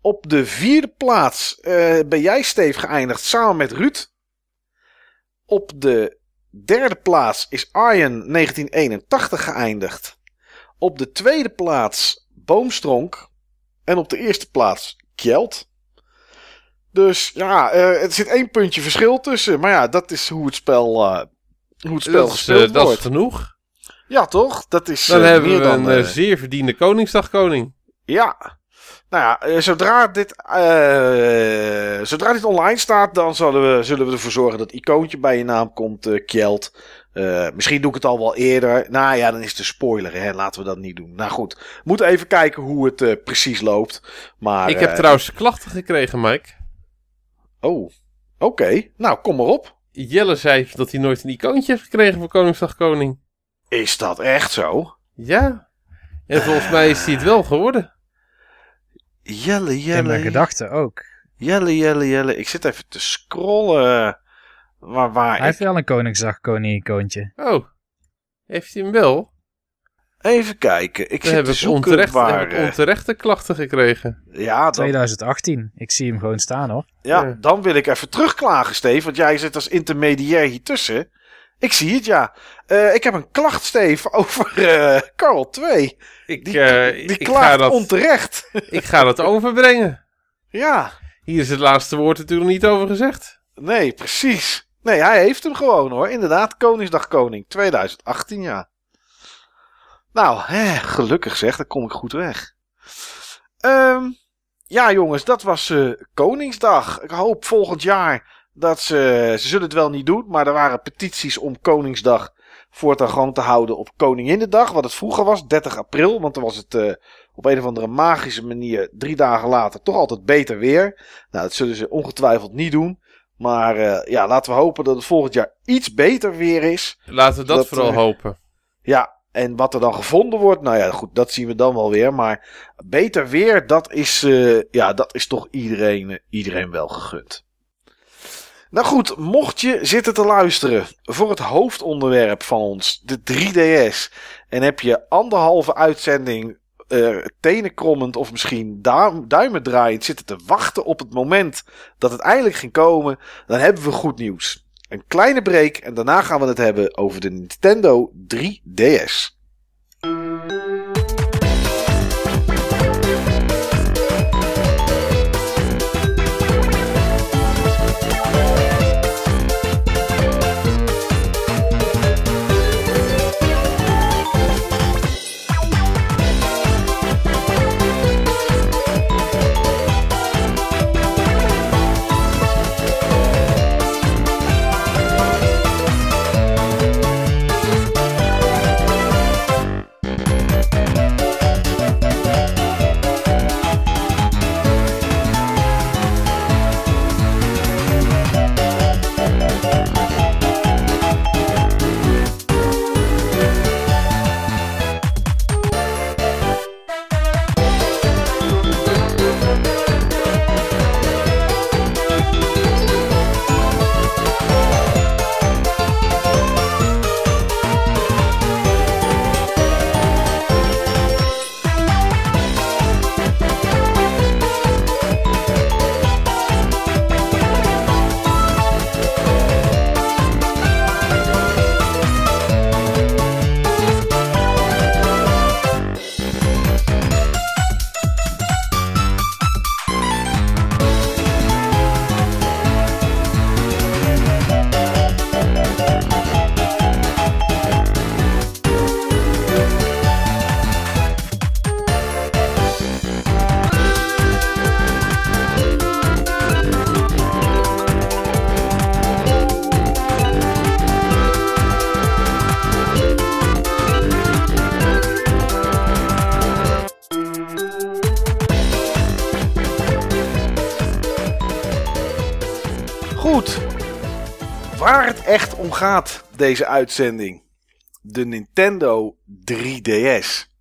op de vierde plaats ben jij, Steve, geëindigd samen met Ruud. Op de derde plaats is Arjen 1981 geëindigd. Op de tweede plaats Boomstronk. En op de eerste plaats Kjeld. Dus ja, uh, er zit één puntje verschil tussen. Maar ja, dat is hoe het spel, uh, hoe het spel dat gespeeld is, uh, wordt. Dat is genoeg. Ja, toch? Dat is dan hebben we dan, een zeer verdiende Koningsdagkoning. Ja. Nou ja, zodra dit, zodra dit online staat, dan zullen we, zullen we ervoor zorgen dat icoontje bij je naam komt, Kjeld. Uh, misschien doe ik het al wel eerder. Nou ja, dan is het een spoiler, hè. Laten we dat niet doen. Nou goed, moeten even kijken hoe het precies loopt. Maar, ik heb trouwens klachten gekregen, Mike. Oh, oké. Okay. Nou, kom maar op. Jelle zei dat hij nooit een icoontje heeft gekregen voor Koningsdag Koning. Is dat echt zo? Ja. En volgens mij is hij het wel geworden. Jelle, Jelle. In mijn gedachten ook. Jelle, Jelle, Jelle. Ik zit even te scrollen. Waar, waar Hij ik... heeft wel een Koningsdag koning-icoontje. Oh. Heeft hij hem wel? Even kijken. Ik We zit hebben onterecht, waar... hebben onterechte klachten gekregen. Ja, dan, 2018. Ik zie hem gewoon staan hoor. ja, Ja. dan wil ik even terugklagen, Steve. Want jij zit als intermediair hier tussen. Ik zie het, ja. Eh, ik heb een klacht, Steve, over eh Carl 2. Ik, Die, eh, die ik, klaagt ga dat, onterecht. ik ga dat overbrengen. ja, Hier is het laatste woord natuurlijk niet over gezegd. nee, precies. Nee, hij heeft hem gewoon hoor. Inderdaad, Koningsdag Koning 2018, ja. Nou, hè, gelukkig zeg, dan kom ik goed weg. Ehm, ja, jongens, dat was eh, Koningsdag. Ik hoop volgend jaar dat ze. Ze zullen het wel niet doen, maar er waren petities om Koningsdag voortaan gewoon te houden op Koninginnedag. Wat het vroeger was, 30 april. Want dan was het eh, op een of andere magische manier drie dagen later toch altijd beter weer. Nou, dat zullen ze ongetwijfeld niet doen. Maar eh, ja, laten we hopen dat het volgend jaar iets beter weer is. Laten we dat, Dat, vooral hopen. Ja, en wat er dan gevonden wordt, nou ja, goed, dat zien we dan wel weer. Maar beter weer, dat is, eh, ja, dat is toch iedereen, eh, iedereen wel gegund. Nou goed, mocht je zitten te luisteren voor het hoofdonderwerp van ons, de 3DS, en heb je anderhalve uitzending eh tenenkrommend of misschien duim, duimen draaiend zitten te wachten op het moment dat het eindelijk ging komen, dan hebben we goed nieuws. Een kleine break en daarna gaan we het hebben over de Nintendo 3DS. Gaat, deze uitzending. De Nintendo 3DS.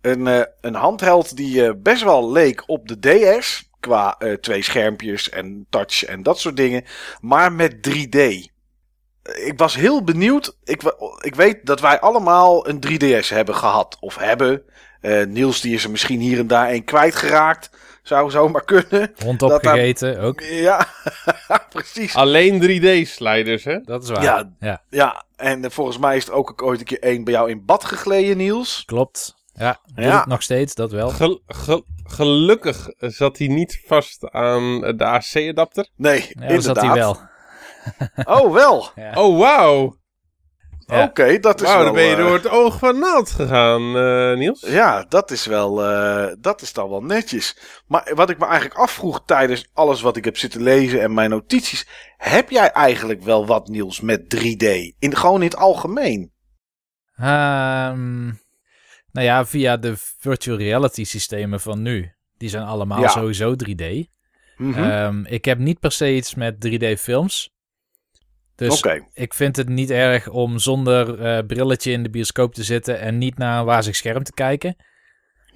Een, uh, een handheld die uh, best wel leek op de DS. Qua uh, twee schermpjes en touch en dat soort dingen. Maar met 3D. Ik was heel benieuwd. Ik, ik weet dat wij allemaal een 3DS hebben gehad. Of hebben. Niels die is er misschien hier en daar een kwijtgeraakt. Zou zomaar kunnen. Hond opgegeten daar... ook. Ja, precies. Alleen 3D-sliders, hè? Dat is waar. Ja, ja. ja. en volgens mij is het ook ooit een keer één bij jou in bad gegleden, Niels. Klopt. Ja, ja. nog steeds, dat wel. Gel ge gelukkig zat hij niet vast aan de AC-adapter. Nee, ja, inderdaad. zat hij wel. Oh, wel. Ja. Oh, wauw. Ja. Oké, dat is wel... dan ben je door het oog van naald gegaan, uh, Niels. Ja, dat is wel, uh, dat is dan wel netjes. Maar wat ik me eigenlijk afvroeg tijdens alles wat ik heb zitten lezen en mijn notities. Heb jij eigenlijk wel wat, Niels, met 3D? In, gewoon in het algemeen? Um, nou ja, via de virtual reality systemen van nu. Die zijn allemaal Ja. sowieso 3D. Mhm. Ehm, ik heb niet per se iets met 3D films. Dus ik vind het niet erg om zonder eh, brilletje in de bioscoop te zitten en niet naar een wazig scherm te kijken.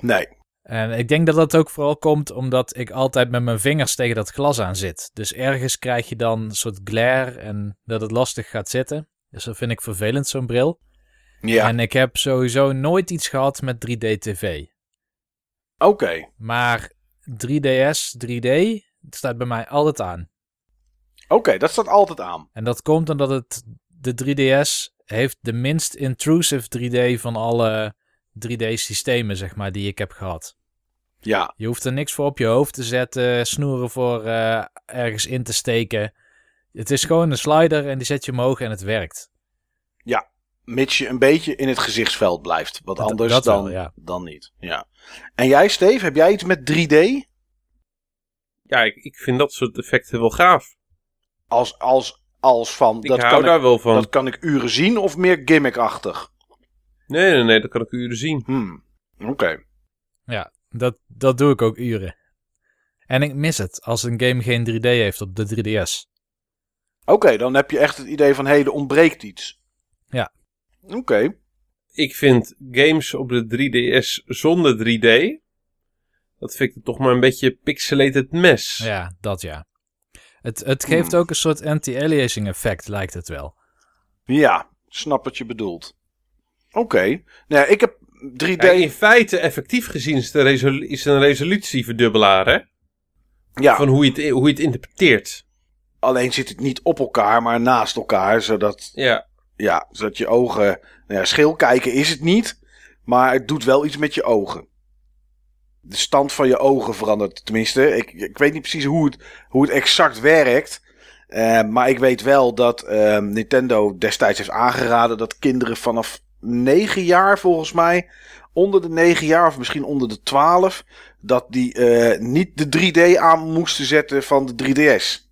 nee. En ik denk dat dat ook vooral komt omdat ik altijd met mijn vingers tegen dat glas aan zit. Dus ergens krijg je dan een soort glare en dat het lastig gaat zitten. Dus dat vind ik vervelend, zo'n bril. Ja, En ik heb sowieso nooit iets gehad met 3D-tv. oké. Maar 3DS, 3D, het staat bij mij altijd aan. Oké, dat staat altijd aan. En dat komt omdat het, de 3DS heeft de minst intrusive 3D van alle 3D-systemen, zeg maar, die ik heb gehad. Ja, Je hoeft er niks voor op je hoofd te zetten, snoeren voor eh, ergens in te steken. Het is gewoon een slider en die zet je omhoog en het werkt. mits je een beetje in het gezichtsveld blijft. Wat Dat- anders dat wel, dan, ja. dan niet. Ja. En jij, Steve, heb jij iets met 3D? Ja, ik, ik vind dat soort effecten wel gaaf. Als, als, als van, Ik dat hou kan, daar ik, wel van. dat kan ik uren zien of meer gimmickachtig? Nee, nee, nee, dat kan ik uren zien. Hmm, oké. Ja, dat, dat doe ik ook uren. En ik mis het als een game geen 3D heeft op de 3DS. Oké, dan heb je echt het idee van, hé, er ontbreekt iets. Ja. Oké. Ik vind games op de 3DS zonder 3D... Dat vind ik toch maar een beetje pixelated mess. Ja, dat ja. Het, het geeft Hmm. ook een soort anti-aliasing effect, lijkt het wel. Ja, snap wat je bedoelt. Oké. Nou, ik heb 3D... Kijk, in feite, effectief gezien, is, de resolu- is een resolutieverdubbelaar, hè? ja, Van hoe je, het, hoe je het interpreteert. alleen zit het niet op elkaar, maar naast elkaar. Zodat, Ja. ja, zodat je ogen... Nou ja, schil kijken is het niet, maar het doet wel iets met je ogen. De stand van je ogen verandert. Tenminste, ik, ik weet niet precies hoe het, hoe het exact werkt. Eh, maar ik weet wel dat eh, Nintendo destijds heeft aangeraden dat kinderen vanaf 9 jaar volgens mij, onder de 9 jaar of misschien onder de 12, dat die eh, niet de 3D aan moesten zetten van de 3DS.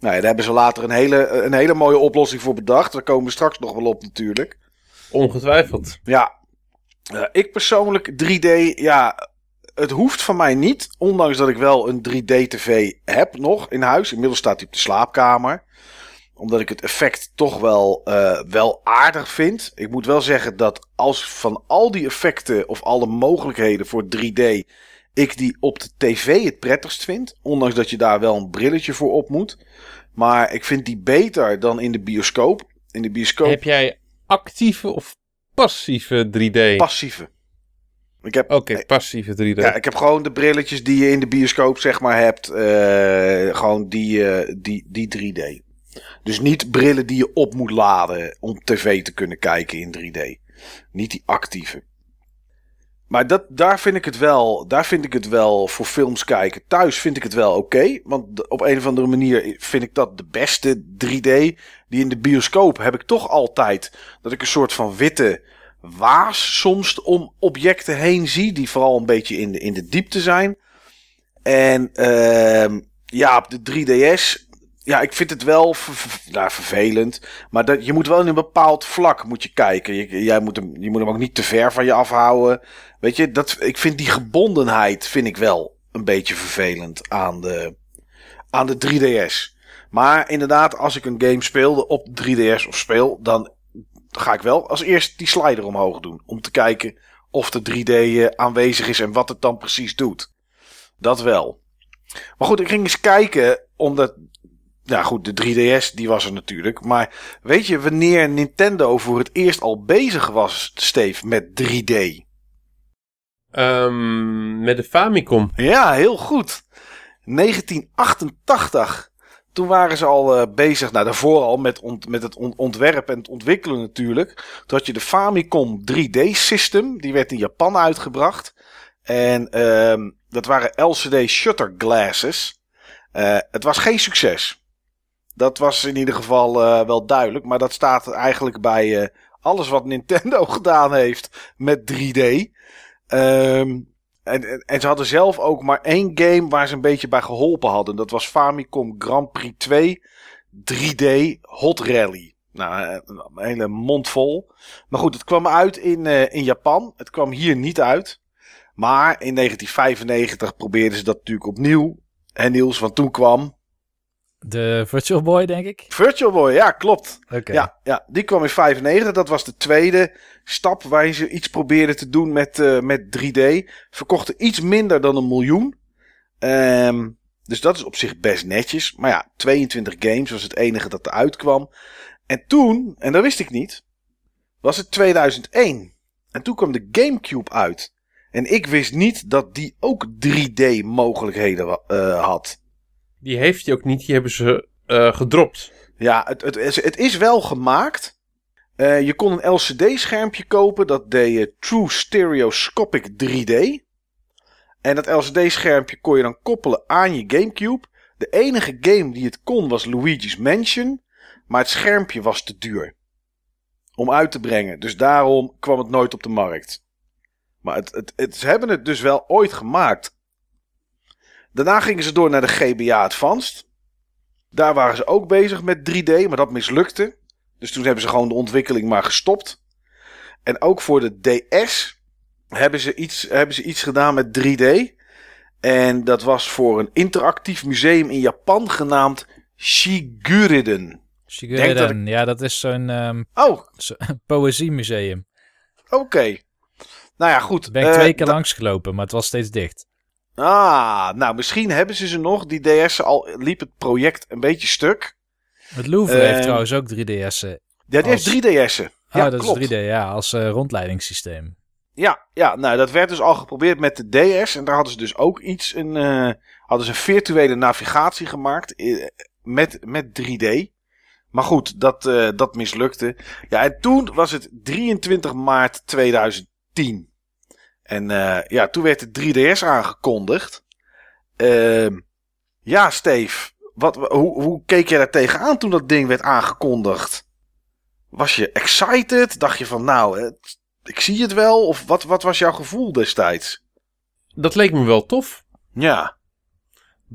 Nou ja, daar hebben ze later een hele, een hele mooie oplossing voor bedacht. Daar komen we straks nog wel op natuurlijk. Ongetwijfeld. Ja, ik persoonlijk 3D, ja, het hoeft van mij niet. Ondanks dat ik wel een 3D-tv heb nog in huis. Inmiddels staat hij op de slaapkamer. Omdat ik het effect toch wel, eh, wel aardig vind. Ik moet wel zeggen dat als van al die effecten of alle mogelijkheden voor 3D... ik die op de tv het prettigst vind. Ondanks dat je daar wel een brilletje voor op moet. Maar ik vind die beter dan in de bioscoop. In de bioscoop Heb jij actieve of passieve 3D? passieve. Ik heb, Oké, passieve 3D. Ja, ik heb gewoon de brilletjes die je in de bioscoop zeg maar hebt. eh, gewoon die, eh, die, die 3D. Dus niet brillen die je op moet laden om tv te kunnen kijken in 3D. Niet die actieve. Maar dat, daar, vind ik het wel, daar vind ik het wel voor films kijken. Thuis vind ik het wel oké. want op een of andere manier vind ik dat de beste 3D. Die in de bioscoop heb ik toch altijd dat ik een soort van witte waas soms om objecten heen zie. Die vooral een beetje in de, in de diepte zijn. En ehm, ja, op de 3DS. Ja, ik vind het wel nou, vervelend. Maar dat, je moet wel in een bepaald vlak moet je kijken. Je, jij moet hem, je moet hem ook niet te ver van je afhouden. Weet je, dat, ik vind die gebondenheid vind ik wel een beetje vervelend aan de, aan de 3DS. Maar inderdaad, als ik een game speelde op 3DS of speel, dan ga ik wel als eerst die slider omhoog doen. Om te kijken of de 3D eh, aanwezig is en wat het dan precies doet. Dat wel. Maar goed, ik ging eens kijken, omdat... Ja goed, de 3DS die was er natuurlijk. Maar weet je wanneer Nintendo voor het eerst al bezig was, Steve, met 3D? Ehm, met de Famicom. Ja, heel goed. 1988. Toen waren ze al uh, bezig, nou daarvoor al met, met het on, ontwerpen en het ontwikkelen natuurlijk. Toen had je de Famicom 3D System, die werd in Japan uitgebracht. En uh, dat waren LCD shutter glasses. Uh, het was geen succes. Dat was in ieder geval uh, wel duidelijk, maar dat staat eigenlijk bij alles wat Nintendo gedaan heeft met 3D. Um, en, ze hadden zelf ook maar één game waar ze een beetje bij geholpen hadden. Dat was Famicom Grand Prix 2 3D Hot Rally. Nou, een hele mond vol. Maar goed, het kwam uit in, uh, in Japan. Het kwam hier niet uit. Maar in 1995 probeerden ze dat natuurlijk opnieuw. En Niels, want toen kwam de Virtual Boy, denk ik. Virtual Boy, ja, klopt. Okay. Ja, ja, die kwam in 95. Dat was de tweede stap waarin ze iets probeerden te doen met, uh, met 3D. Verkochten iets minder dan een miljoen. Um, dus dat is op zich best netjes. Maar ja, 22 games was het enige dat eruit kwam. En toen, en dat wist ik niet, was het 2001. En toen kwam de GameCube uit. En ik wist niet dat die ook 3D mogelijkheden uh, had. Die heeft hij ook niet, die hebben ze uh, gedropt. Ja, het, het, het is wel gemaakt. Uh, je kon een LCD-schermpje kopen, dat deed True Stereoscopic 3D. En dat LCD-schermpje kon je dan koppelen aan je GameCube. De enige game die het kon was Luigi's Mansion, maar het schermpje was te duur om uit te brengen. Dus daarom kwam het nooit op de markt. Maar het, het, het, ze hebben het dus wel ooit gemaakt. Daarna gingen ze door naar de GBA Advanced. Daar waren ze ook bezig met 3D, maar dat mislukte. Dus toen hebben ze gewoon de ontwikkeling maar gestopt. En ook voor de DS hebben ze iets, hebben ze iets gedaan met 3D. En dat was voor een interactief museum in Japan genaamd Shiguriden. Shiguriden, ja, dat is zo'n um, oh. zo poëziemuseum. Oké. Nou ja, goed. Ben ik twee uh, keer langs gelopen, maar het was steeds dicht. Ah, nou misschien hebben ze ze nog. Die DS'en al liep het project een beetje stuk. Het Louvre heeft trouwens ook 3DS'en. Ja, die als... heeft 3DS'en. Oh, ja, dat klopt. is 3D, ja, als uh, rondleidingssysteem. Ja, ja, nou dat werd dus al geprobeerd met de DS. En daar hadden ze dus ook iets, een, uh, hadden ze een virtuele navigatie gemaakt uh, met, met 3D. Maar goed, dat, uh, dat mislukte. Ja, en toen was het 23 maart 2010. En uh, ja, toen werd de 3DS aangekondigd. Uh, ja, Steve, wat, hoe, hoe keek jij daar tegenaan toen dat ding werd aangekondigd? Was je excited? Dacht je van, nou, het, ik zie het wel? Of wat, wat was jouw gevoel destijds? Dat leek me wel tof. Ja.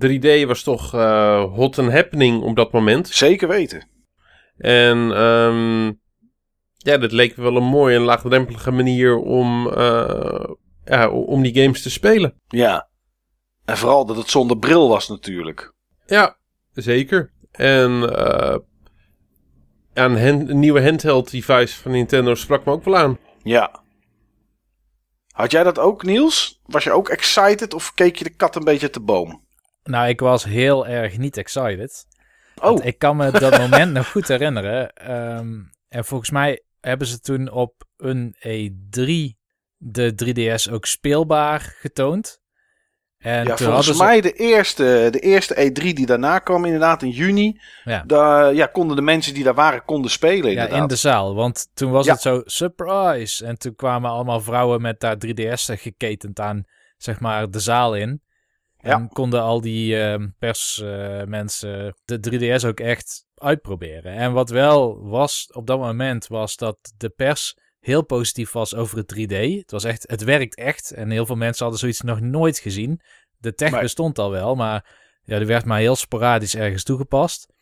3D was toch uh, hot and happening op dat moment. Zeker weten. En um, ja, dat leek wel een mooie en laagdrempelige manier om, uh, ja, om die games te spelen. Ja. En vooral dat het zonder bril was natuurlijk. Ja, zeker. En uh, een, hand, een nieuwe handheld device van Nintendo sprak me ook wel aan. Ja. Had jij dat ook, Niels? Was je ook excited of keek je de kat een beetje te boom? Nou, ik was heel erg niet excited. Oh. Want ik kan me dat moment nog goed herinneren. Um, en volgens mij hebben ze toen op een E3 de 3DS ook speelbaar getoond. En ja, volgens mij de eerste, de eerste E3 die daarna kwam, inderdaad in juni. Ja. Daar ja, konden de mensen die daar waren, konden spelen Ja, inderdaad. in de zaal. Want toen was Ja. het zo, surprise! En toen kwamen allemaal vrouwen met daar 3DS'en geketend aan, zeg maar, de zaal in. Ja. En konden al die ehm, persmensen de 3DS ook echt uitproberen. En wat wel was op dat moment, was dat de pers heel positief was over het 3D. Het was echt, het werkt echt. En heel veel mensen hadden zoiets nog nooit gezien. De tech bestond al wel, maar ja, die werd maar heel sporadisch ergens toegepast.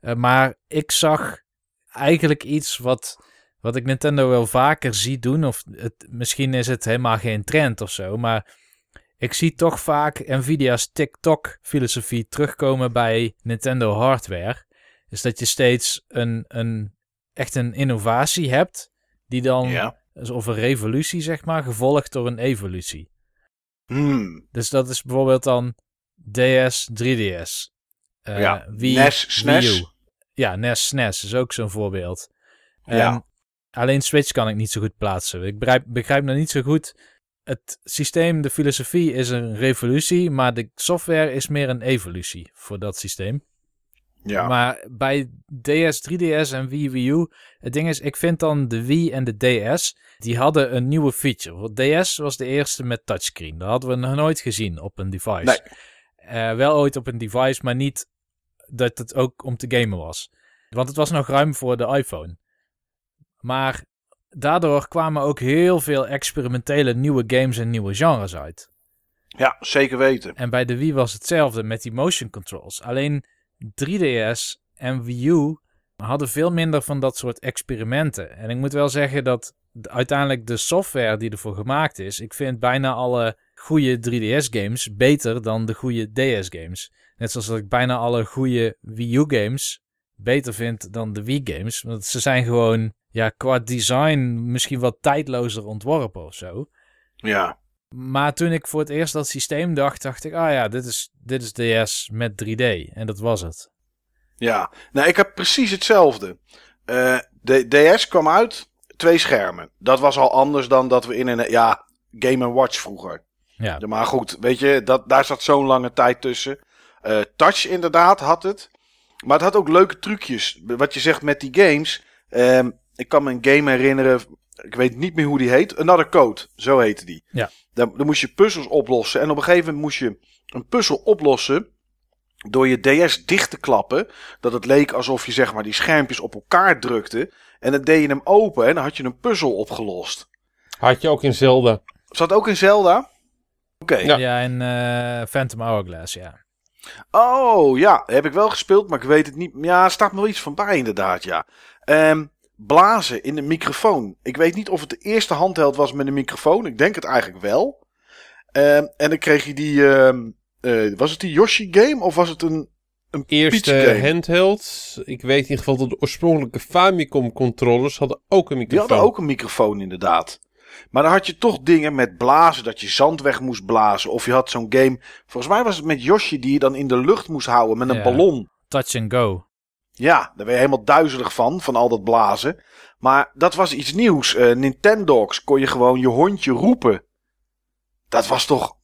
Eh, maar ik zag eigenlijk iets wat, wat ik Nintendo wel vaker zie doen. Of het, misschien is het helemaal geen trend of zo. Maar ik zie toch vaak Nvidia's TikTok-filosofie terugkomen bij Nintendo hardware. Is dat je steeds een, een, echt een innovatie hebt, die dan, Ja. of een revolutie zeg maar, gevolgd door een evolutie. Hmm. Dus dat is bijvoorbeeld dan DS, 3DS. eh, Ja, Wii, NES, SNES. U. Ja, NES, SNES is ook zo'n voorbeeld. Ja. En alleen Switch kan ik niet zo goed plaatsen. Ik begrijp, begrijp nog niet zo goed. Het systeem, de filosofie is een revolutie, maar de software is meer een evolutie voor dat systeem. Ja. Maar bij DS, 3DS en Wii, Wii U, het ding is, ik vind dan de Wii en de DS, die hadden een nieuwe feature. Want DS was de eerste met touchscreen. Dat hadden we nog nooit gezien op een device. Nee. Eh, wel ooit op een device, maar niet dat het ook om te gamen was. Want het was nog ruim voor de iPhone. Maar daardoor kwamen ook heel veel experimentele nieuwe games en nieuwe genres uit. ja, zeker weten. En bij de Wii was hetzelfde met die motion controls. Alleen 3DS en Wii U hadden veel minder van dat soort experimenten. En ik moet wel zeggen dat de- uiteindelijk de software die ervoor gemaakt is, ik vind bijna alle goede 3DS-games beter dan de goede DS-games. Net zoals dat ik bijna alle goede Wii U-games beter vind dan de Wii-games. Want ze zijn gewoon, ja, qua design misschien wat tijdlozer ontworpen of zo. Ja. Maar toen ik voor het eerst dat systeem dacht, dacht ik, ah ja, dit is, dit is DS met 3D. En dat was het. Ja. Nou, ik heb precies hetzelfde. Eh, de DS kwam uit, twee schermen. Dat was al anders dan dat we in een, ja, Game Watch vroeger. Ja, Ja, maar goed, weet je, dat, daar zat zo'n lange tijd tussen. Eh, touch inderdaad had het. Maar het had ook leuke trucjes. Wat je zegt met die games. Ehm, ik kan me een game herinneren. Ik weet niet meer hoe die heet. Another Code, zo heette die. Ja. Dan, dan moest je puzzels oplossen. En op een gegeven moment moest je een puzzel oplossen. Door je DS dicht te klappen. Dat het leek alsof je zeg maar die schermpjes op elkaar drukte. En dan deed je hem open en dan had je een puzzel opgelost. Had je ook in Zelda. Zat ook in Zelda? Oké. Ja. ja. en eh, Phantom Hourglass, ja. Oh ja, heb ik wel gespeeld, maar ik weet het niet. Ja, er staat me wel iets van bij inderdaad, ja. Ehm, blazen in de microfoon. Ik weet niet of het de eerste handheld was met een microfoon. Ik denk het eigenlijk wel. Ehm, en dan kreeg je die... ehm, eh, was het die Yoshi game of was het een, een Eerste game? handheld. Ik weet in ieder geval dat de oorspronkelijke Famicom controllers hadden ook een Die microfoon. hadden ook een microfoon inderdaad. Maar dan had je toch dingen met blazen, dat je zand weg moest blazen. Of je had zo'n game, volgens mij was het met Yoshi die je dan in de lucht moest houden met een Ja. ballon. Touch and go. Ja, daar ben je helemaal duizelig van, van al dat blazen. Maar dat was iets nieuws. Eh Nintendogs kon je gewoon je hondje roepen. Dat was toch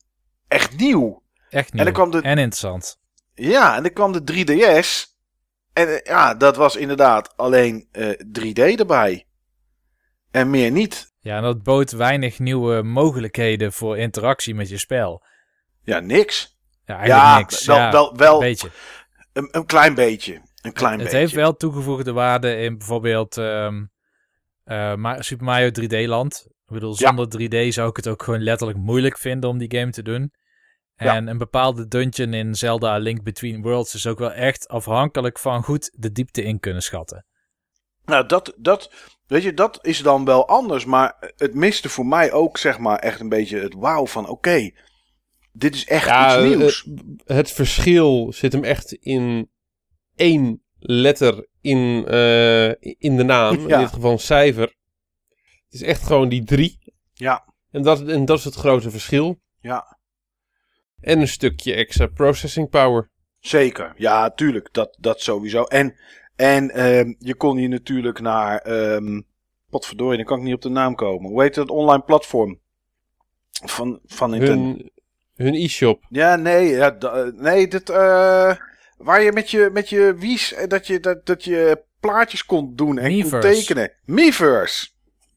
echt nieuw. Echt nieuw. dan kwam de- En interessant. Ja, en dan kwam de 3DS. En eh, ja, dat was inderdaad alleen eh, 3D erbij. En meer niet. Ja, en dat bood weinig nieuwe mogelijkheden voor interactie met je spel. Ja, niks. Ja, eigenlijk ja, niks. wel, ja, wel, wel een beetje. een, een klein beetje. Een klein Het beetje. heeft wel toegevoegde waarde in bijvoorbeeld ehm, eh, Ma- Super Mario 3D Land. Ik bedoel, Ja. zonder 3D zou ik het ook gewoon letterlijk moeilijk vinden om die game te doen. En een bepaalde dungeon in Zelda A Link Between Worlds is ook wel echt afhankelijk van goed de diepte in kunnen schatten. Nou, dat, dat, weet je, dat is dan wel anders. Maar het miste voor mij ook, zeg maar, echt een beetje het wauw van... Oké, dit is echt Ja, iets nieuws. eh, het verschil zit hem echt in één letter in, eh, in de naam. Ja. In dit geval een cijfer. Het is echt gewoon die drie. ja, En dat, en dat is het grote verschil. ja, En een stukje extra processing power. zeker. Ja, tuurlijk. Dat, dat sowieso. En, en ehm, je kon hier natuurlijk naar... ehm potverdorie, dan kan ik niet op de naam komen. Hoe heet dat online platform? Van, van Nintendo. Hun, hun e-shop. Ja, nee, ja, nee, dit, eh, waar je met je, met je wies, eh, dat je, dat, dat je plaatjes kon doen en kon tekenen. Miiverse.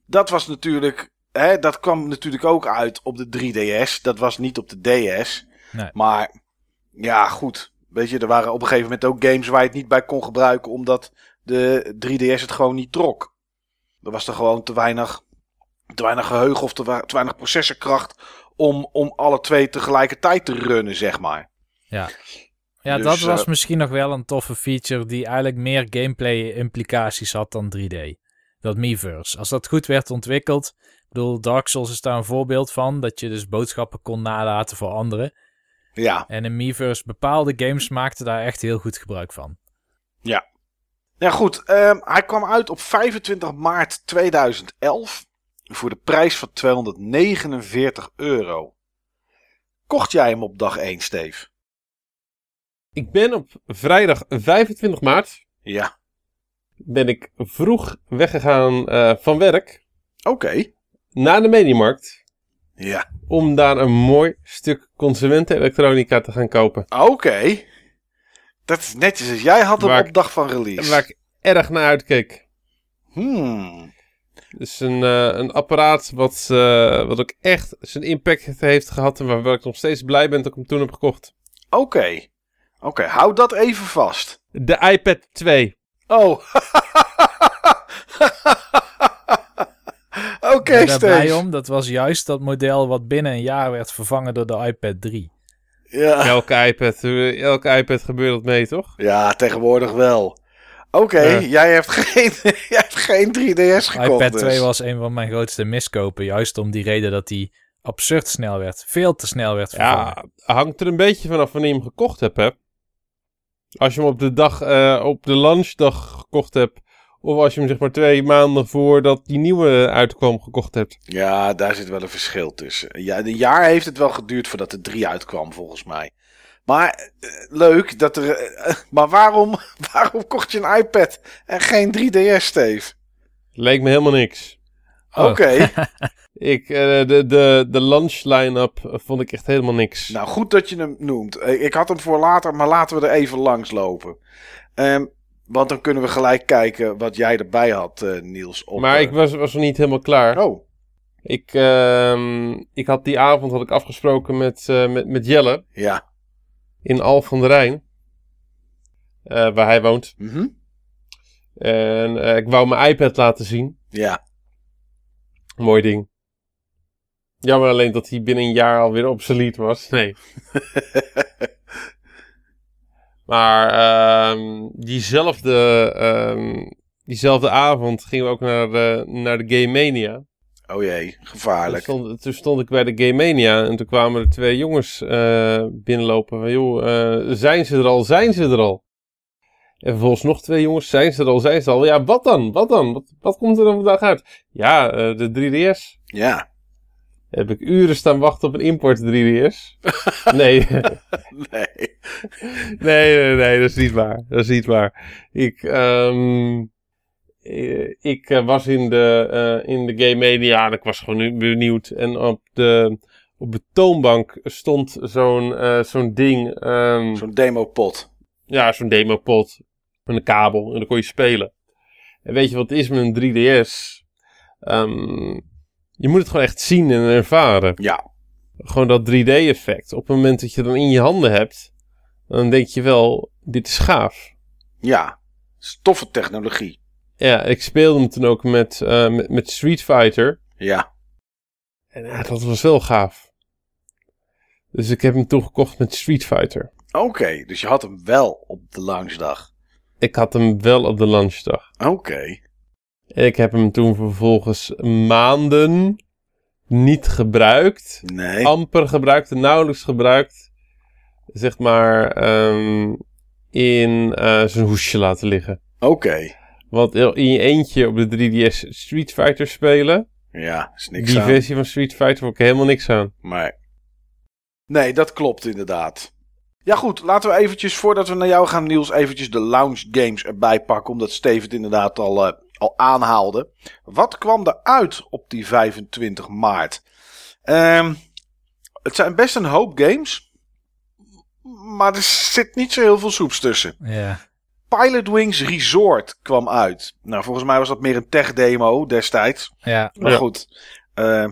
Dat was natuurlijk, hè, dat kwam natuurlijk ook uit op de 3DS. Dat was niet op de DS. Nee. Maar, ja, goed. Weet je, er waren op een gegeven moment ook games waar je het niet bij kon gebruiken, omdat de 3DS het gewoon niet trok. Er was er gewoon te weinig, te weinig geheugen of te, te weinig processorkracht om, om alle twee tegelijkertijd te runnen, zeg maar. Ja, ja Dus, dat was eh, misschien nog wel een toffe feature die eigenlijk meer gameplay implicaties had dan 3D. dat Miiverse. Als dat goed werd ontwikkeld, ik bedoel, Dark Souls is daar een voorbeeld van, dat je dus boodschappen kon nalaten voor anderen. Ja, En in Miiverse, bepaalde games maakten daar echt heel goed gebruik van. ja goed. ehm, hij kwam uit op 25 maart 2011 voor de prijs van 249 euro. Kocht jij hem op dag 1, Steve? Ik ben op vrijdag 25 maart Ja. ben ik vroeg weggegaan eh, van werk Oké. naar de Mediamarkt Ja. om daar een mooi stuk consumentenelektronica te gaan kopen. Oké. Dat is netjes. Dus jij had hem op dag van release. Waar ik erg naar uitkeek. Hmm. Dus een, eh, een apparaat wat, eh, wat ook echt zijn impact heeft gehad en waar ik nog steeds blij ben dat ik hem toen heb gekocht. Oké. Oké, hou dat even vast. De iPad 2. Oh. Oké, Ik ben daar blij om, dat was juist dat model wat binnen een jaar werd vervangen door de iPad 3. Ja. Elke iPad, eh, elke iPad gebeurt dat mee, toch? ja, tegenwoordig wel. Oké, jij, hebt geen, jij hebt geen 3DS gekocht iPad dus. 2 was een van mijn grootste miskopen, juist om die reden dat die absurd snel werd. Veel te snel werd vervangen. Ja, hangt er een beetje vanaf wanneer je hem gekocht hebt, hè? Als je hem op de dag, eh, op de launchdag gekocht hebt, of als je hem zeg maar twee maanden voordat die nieuwe uitkwam gekocht hebt. Ja, daar zit wel een verschil tussen. Ja, een jaar heeft het wel geduurd voordat de 3 uitkwam, volgens mij. Maar eh, leuk dat er. eh, maar waarom, waarom kocht je een iPad en geen 3DS, Steve? Leek me helemaal niks. Oh. Oké. Ik, eh, de, de, de launch line-up vond ik echt helemaal niks. nou, goed dat je hem noemt. Eh, Ik had hem voor later, maar laten we er even langs lopen. Ehm, want dan kunnen we gelijk kijken wat jij erbij had, eh, Niels. Op, maar eh, ik was, was nog niet helemaal klaar. Oh, Ik, ehm, ik had die avond had ik afgesproken met, eh, met, met Jelle ja. in Al van der Rijn. eh, waar hij woont. Mhm. En eh, ik wou mijn iPad laten zien. Ja. Mooi ding. Jammer alleen dat hij binnen een jaar alweer obsolet was. Nee. maar ehm, diezelfde, ehm, diezelfde avond gingen we ook naar de, naar de Game Mania. Oh jee, Toen gevaarlijk. stond, toen stond ik bij de Game Mania en toen kwamen er twee jongens eh, binnenlopen. Van, joh, eh, zijn ze er al? Zijn ze er al? En vervolgens nog twee jongens, zijn ze er al? Zijn ze er al? Ja, wat dan? Wat dan? Wat, wat komt er dan vandaag uit? Ja, eh, de 3DS. Ja. Heb ik uren staan wachten op een import 3DS? nee. Nee. nee, nee, nee, dat is niet waar. Dat is niet waar. Ik, ehm, eh, ik eh, was in de, eh, in de Game Media en ik was gewoon benieuwd. En op de, op de toonbank stond zo'n eh, zo'n ding, ehm, Zo'n demo-pot. ja, zo'n demopod met een kabel en dan kon je spelen. En weet je wat is met een 3DS? Ehm, je moet het gewoon echt zien en ervaren. Ja. Gewoon dat 3D-effect. Op het moment dat je dan in je handen hebt, dan denk je wel, dit is gaaf. Ja. Stoffe technologie. Ja, ik speelde hem toen ook met, eh, met, met Street Fighter. Ja. En ja, dat was wel gaaf. Dus ik heb hem toen gekocht met Street Fighter. Oké, dus je had hem wel op de launchdag. Ik had hem wel op de launchdag. Oké. Ik heb hem toen vervolgens maanden niet gebruikt. Nee. Amper gebruikt, nauwelijks gebruikt. Zeg maar ehm, in eh, zijn hoesje laten liggen. Oké. Want in je eentje op de 3DS Street Fighter spelen. Ja, is niks die aan. versie van Street Fighter vond ik helemaal niks aan. Maar. Nee, dat klopt inderdaad. Ja goed, laten we eventjes, voordat we naar jou gaan Niels, eventjes de lounge games erbij pakken. Omdat Steven het inderdaad al, eh, al aanhaalde. Wat kwam er uit op die 25 maart? Ehm, het zijn best een hoop games. Maar er zit niet zo heel veel soeps tussen. Ja. Pilot Wings Resort kwam uit. Nou, volgens mij was dat meer een tech demo destijds. Ja. Maar Ja. goed, eh,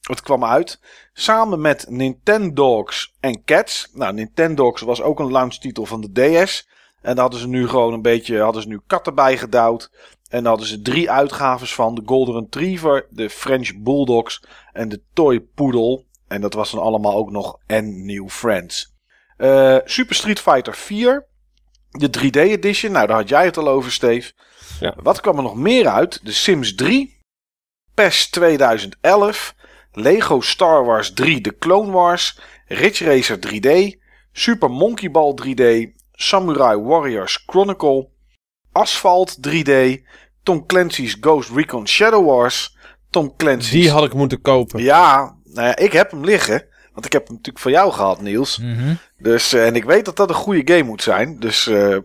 het kwam uit. Samen met Nintendogs en Cats. Nou, Nintendogs was ook een launchtitel van de DS. En daar hadden ze nu gewoon een beetje, hadden ze nu katten bijgedouwd. En daar hadden ze drie uitgaves van. De Golden Retriever, de French Bulldogs en de Toy Poodle. En dat was dan allemaal ook nog en New Friends. Eh, Super Street Fighter 4. De 3D edition, nou daar had jij het al over, Steve. Ja. Wat kwam er nog meer uit? De Sims 3, PES 2011, Lego Star Wars 3 The Clone Wars, Ridge Racer 3D, Super Monkey Ball 3D, Samurai Warriors Chronicle, Asphalt 3D, Tom Clancy's Ghost Recon Shadow Wars, Tom Clancy's... Die had ik moeten kopen. Ja, nou ja, ik heb hem liggen. Want ik heb hem natuurlijk van jou gehad, Niels. Mhm. Dus, eh, en ik weet dat dat een goede game moet zijn. Dus eh,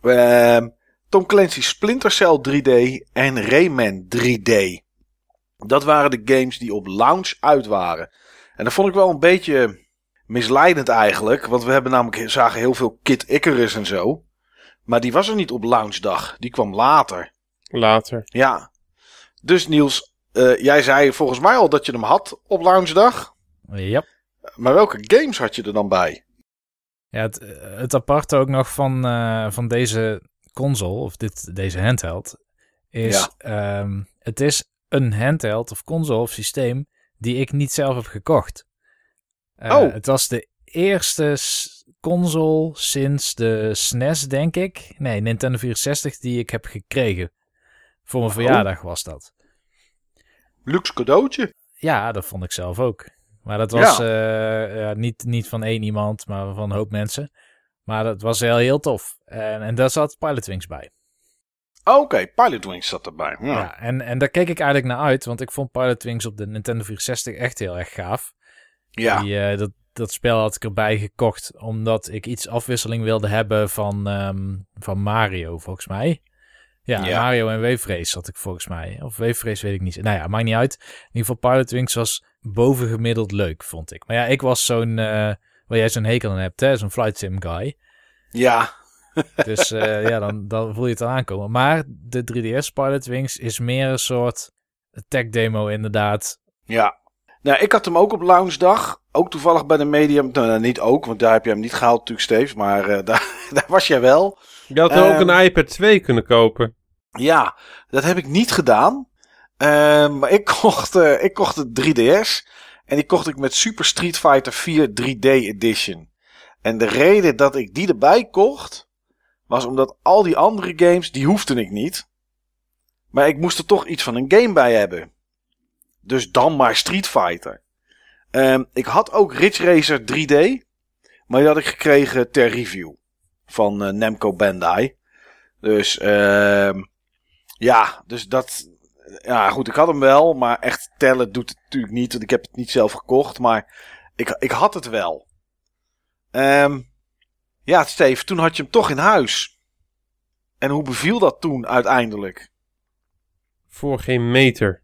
ehm, Tom Clancy's Splinter Cell 3D en Rayman 3D. Dat waren de games die op launch uit waren. En dat vond ik wel een beetje misleidend eigenlijk. Want we hebben namelijk, zagen heel veel Kid Icarus en zo. Maar die was er niet op launchdag. Die kwam later. Later. Ja. Dus Niels, eh, jij zei volgens mij al dat je hem had op launchdag. Yep. Maar welke games had je er dan bij? Ja, het, het aparte ook nog van, eh, van deze console, of dit, deze handheld, is ehm, het is een handheld of console of systeem die ik niet zelf heb gekocht. Eh, Oh. Het was de eerste console sinds de SNES, denk ik. Nee, Nintendo 64 die ik heb gekregen. Voor mijn Oh. verjaardag was dat. Luxe cadeautje. Ja, dat vond ik zelf ook. Maar dat was eh, ja, niet, niet van één iemand, maar van een hoop mensen. Maar dat was heel, heel tof. En, en daar zat Pilot Wings bij. Oké, Pilot Wings zat erbij. Ja. Ja. en, en daar keek ik eigenlijk naar uit, want ik vond Pilot Wings op de Nintendo 64 echt heel erg gaaf. ja. Die, eh, dat, dat spel had ik erbij gekocht omdat ik iets afwisseling wilde hebben van, ehm, van Mario, volgens mij. Ja, Ja. Mario en Wave Race had ik volgens mij. Of Wave Race weet ik niet. Nou ja, maakt niet uit. In ieder geval Pilot Wings was bovengemiddeld leuk, vond ik. Maar ja, ik was zo'n, eh waar jij zo'n hekel aan hebt, hè, zo'n flight sim guy. ja. Dus eh, ja, dan, dan voel je het al aankomen. Maar de 3DS Pilot Wings is meer een soort tech demo inderdaad. Ja. Nou, ik had hem ook op launchdag. Ook toevallig bij de Medium. Nou, niet ook, want daar heb je hem niet gehaald natuurlijk, Steve. Maar eh, daar, daar was jij wel. Je had ook Ehm. een iPad 2 kunnen kopen. Ja, dat heb ik niet gedaan. Ehm, maar ik kocht, eh, ik kocht de 3DS. En die kocht ik met Super Street Fighter 4 3D Edition. En de reden dat ik die erbij kocht. Was omdat al die andere games, die hoefde ik niet. Maar ik moest er toch iets van een game bij hebben. Dus dan maar Street Fighter. Ehm, ik had ook Ridge Racer 3D. Maar die had ik gekregen ter review. Van eh, Namco Bandai. Dus ehm ja, dus dat. Ja, goed, ik had hem wel, maar echt tellen doet het natuurlijk niet, want ik heb het niet zelf gekocht, maar ik, ik had het wel. Ehm ja, Steve, toen had je hem toch in huis. En hoe beviel dat toen uiteindelijk? Voor geen meter.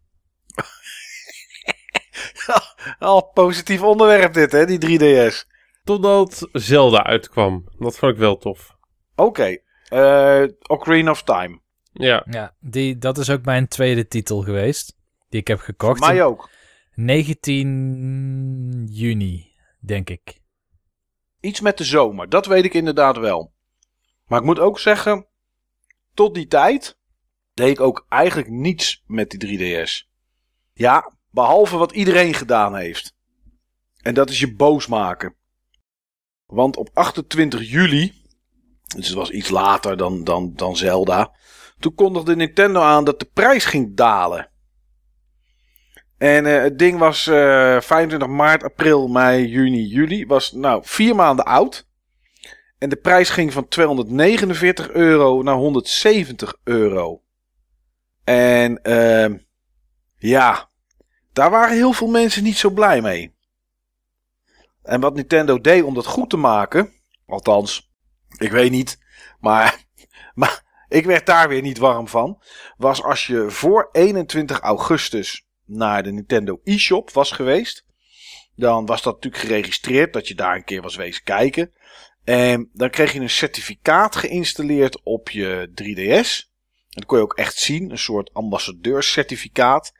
Al positief onderwerp dit, hè, die 3DS. Totdat Zelda uitkwam. Dat vond ik wel tof. Oké, eh Ocarina of Time. Ja. Ja, die, dat is ook mijn tweede titel geweest. Die ik heb gekocht. Voor mij ook. 19 juni, denk ik. Iets met de zomer, dat weet ik inderdaad wel. Maar ik moet ook zeggen, tot die tijd deed ik ook eigenlijk niets met die 3DS. Ja, behalve wat iedereen gedaan heeft. En dat is je boos maken. Want op 28 juli, dus het was iets later dan, dan, dan Zelda, toen kondigde Nintendo aan dat de prijs ging dalen. En eh, het ding was eh 25 maart, april, mei, juni, juli. Was nou vier maanden oud. En de prijs ging van 249 euro naar 170 euro. En ehm ja, daar waren heel veel mensen niet zo blij mee. En wat Nintendo deed om dat goed te maken, althans, ik weet niet, maar, maar ik werd daar weer niet warm van, was als je voor 21 augustus naar de Nintendo eShop was geweest, dan was dat natuurlijk geregistreerd dat je daar een keer was wezen kijken. En dan kreeg je een certificaat geïnstalleerd op je 3DS. En dat kon je ook echt zien, een soort ambassadeurscertificaat.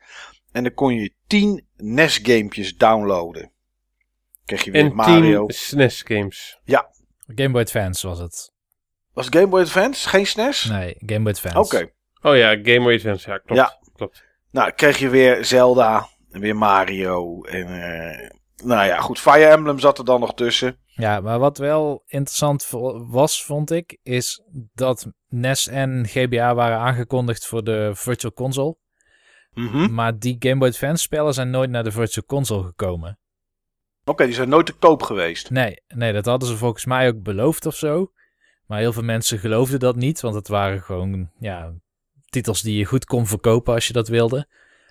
En dan kon je 10 NES-gamepjes downloaden. Kreeg je weer En Mario. 10 SNES games. Game Boy Advance was het. Was het Game Boy Advance? Geen SNES? Nee, Game Boy Advance. Oké. Oh ja, Game Boy Advance. Ja, klopt. Ja. klopt. Nou, kreeg je weer Zelda en weer Mario. En, eh, Nou ja, goed. Fire Emblem zat er dan nog tussen. Ja, maar wat wel interessant was, vond ik, is dat NES en GBA waren aangekondigd voor de Virtual Console. Mhm. Maar die Game Boy Advance spellen zijn nooit naar de Virtual Console gekomen. Oké, die zijn nooit te koop geweest. Nee, nee, dat hadden ze volgens mij ook beloofd of zo. Maar heel veel mensen geloofden dat niet, want het waren gewoon ja, titels die je goed kon verkopen als je dat wilde.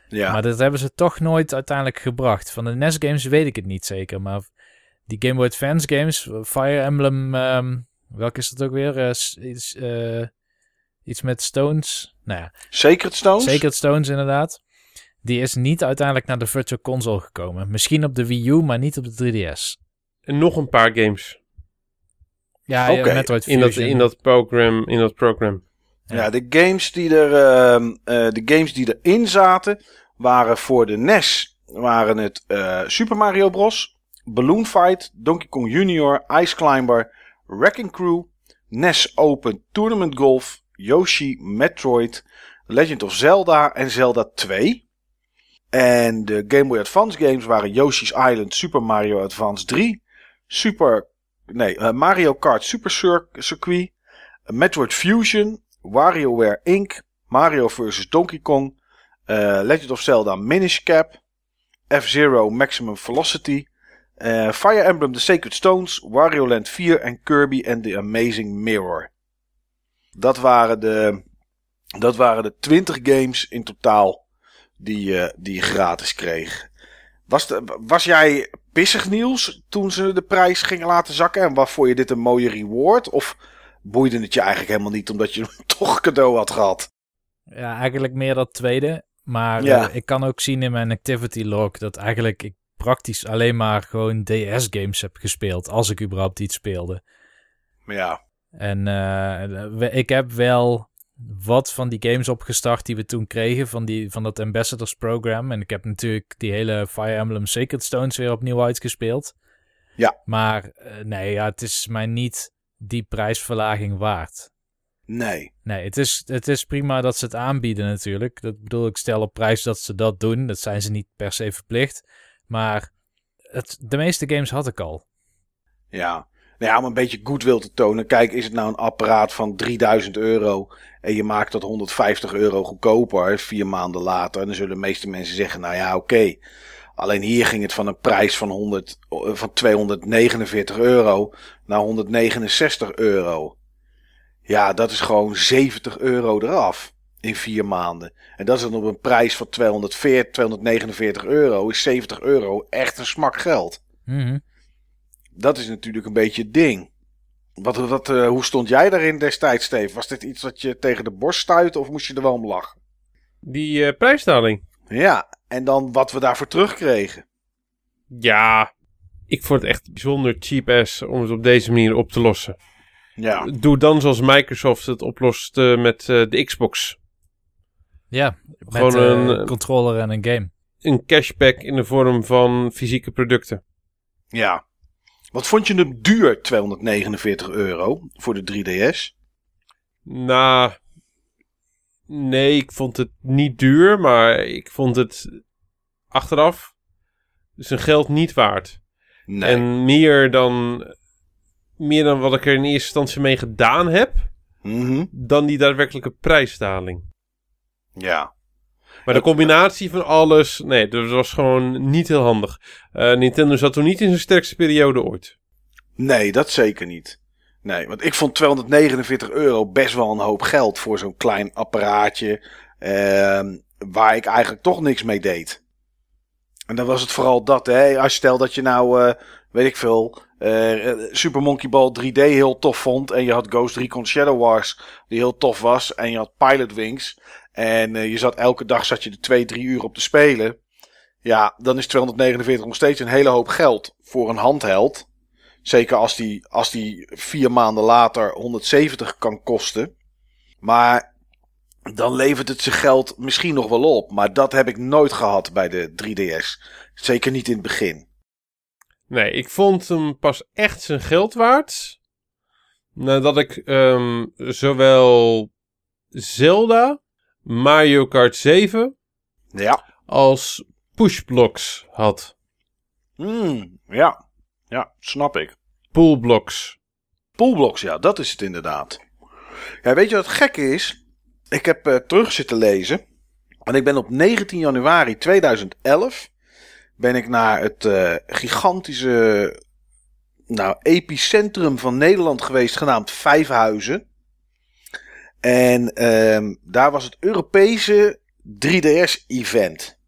Ja. Maar dat hebben ze toch nooit uiteindelijk gebracht. Van de NES games weet ik het niet zeker, maar die Game Boy Advance games, Fire Emblem, ehm welke is dat ook weer? Eh, iets, eh, iets met Stones. Nou ja, Sacred Stones? Sacred Stones inderdaad. Die is niet uiteindelijk naar de Virtual Console gekomen. Misschien op de Wii U, maar niet op de 3DS. En nog een paar games Ja, ja, Oké, Metroid in dat, Fusion. in dat program. In dat program. Ja, de games die er, ehm, eh, de games die erin zaten waren voor de NES waren het eh, Super Mario Bros, Balloon Fight, Donkey Kong Jr., Ice Climber, Wrecking Crew, NES Open Tournament Golf, Yoshi, Metroid, Legend of Zelda en Zelda 2. En de Game Boy Advance games waren Yoshi's Island, Super Mario Advance 3, Super, nee, eh, Mario Kart Super Cir- Circuit, Metroid Fusion, WarioWare Inc., Mario vs. Donkey Kong, eh, Legend of Zelda Minish Cap, F-Zero Maximum Velocity, eh, Fire Emblem The Sacred Stones, Wario Land 4 en Kirby and the Amazing Mirror. Dat waren de, dat waren de 20 games in totaal die, je die je gratis kreeg. Was, de, was jij pissig Niels toen ze de prijs gingen laten zakken en waarvoor je dit een mooie reward? Of boeide het je eigenlijk helemaal niet omdat je hem toch cadeau had gehad? Ja, eigenlijk meer dat tweede. Maar Ja. eh, ik kan ook zien in mijn activity log dat eigenlijk ik praktisch alleen maar gewoon DS-games heb gespeeld. Als ik überhaupt iets speelde. Maar ja, En eh, we- ik heb wel wat van die games opgestart die we toen kregen van, die, van dat Ambassadors Program. En ik heb natuurlijk die hele Fire Emblem Sacred Stones weer opnieuw uitgespeeld. Ja. Maar eh, nee, ja, het is mij niet die prijsverlaging waard. nee. Nee, het is, het is prima dat ze het aanbieden natuurlijk. Dat bedoel, ik stel op prijs dat ze dat doen. Dat zijn ze niet per se verplicht. Maar het, de meeste games had ik al. Ja. Nou ja, om een beetje goodwill te tonen. Kijk, is het nou een apparaat van 3000 euro en je maakt dat 150 euro goedkoper vier maanden later. Dan zullen de meeste mensen zeggen, nou ja, oké. Alleen hier ging het van een prijs van, 100, eh, van 249 euro naar 169 euro. Ja, dat is gewoon 70 euro eraf in vier maanden. En dat is dan op een prijs van 240, 249 euro. Is 70 euro echt een smak geld. Mhm. Dat is natuurlijk een beetje het ding. Wat, wat, eh, hoe stond jij daarin destijds, Steve? Was dit iets wat je tegen de borst stuitte of moest je er wel om lachen? Die eh, prijsdaling. Ja, en dan wat we daarvoor terugkregen. Ja, ik vond het echt bijzonder cheap ass om het op deze manier op te lossen. Ja, Doe dan zoals Microsoft het oplost eh, met eh, de Xbox. Ja, met Gewoon een een- controller en een game. Een cashback in de vorm van fysieke producten. ja. Wat vond je hem duur, 249 euro, voor de 3DS? Nou, nee, ik vond het niet duur, maar ik vond het achteraf zijn geld niet waard. Nee. En meer dan, meer dan wat ik er in eerste instantie mee gedaan heb, Mhm. dan die daadwerkelijke prijsdaling. Ja. Maar de combinatie van alles, nee, dat was gewoon niet heel handig. Eh, Nintendo zat toen niet in zijn sterkste periode ooit. Nee, dat zeker niet. Nee, want ik vond 249 euro best wel een hoop geld voor zo'n klein apparaatje. ehm, waar ik eigenlijk toch niks mee deed. En dan was het vooral dat, hè. Als stel dat je nou, eh, weet ik veel, eh, Super Monkey Ball 3D heel tof vond. En je had Ghost Recon Shadow Wars die heel tof was. En je had Pilot Wings. En eh, je zat elke dag zat je er 2, 3 uur op te spelen. Ja, dan is 249 nog steeds een hele hoop geld voor een handheld. Zeker als die, als die vier maanden later 170 kan kosten. Maar dan levert het zijn geld misschien nog wel op. Maar dat heb ik nooit gehad bij de 3DS. Zeker niet in het begin. Nee, ik vond hem pas echt zijn geld waard. Nadat ik ehm, zowel Zelda, Mario Kart 7 Ja. als pushblocks had. Hmm, ja. Ja, snap ik. Poolblocks. Poolblocks, ja, dat is het inderdaad. Ja, weet je wat gek is? Ik heb uh, terug zitten lezen. En ik ben op 19 januari 2011 ben ik naar het uh, gigantische nou, epicentrum van Nederland geweest, genaamd Vijfhuizen. En um, daar was het Europese 3DS-event.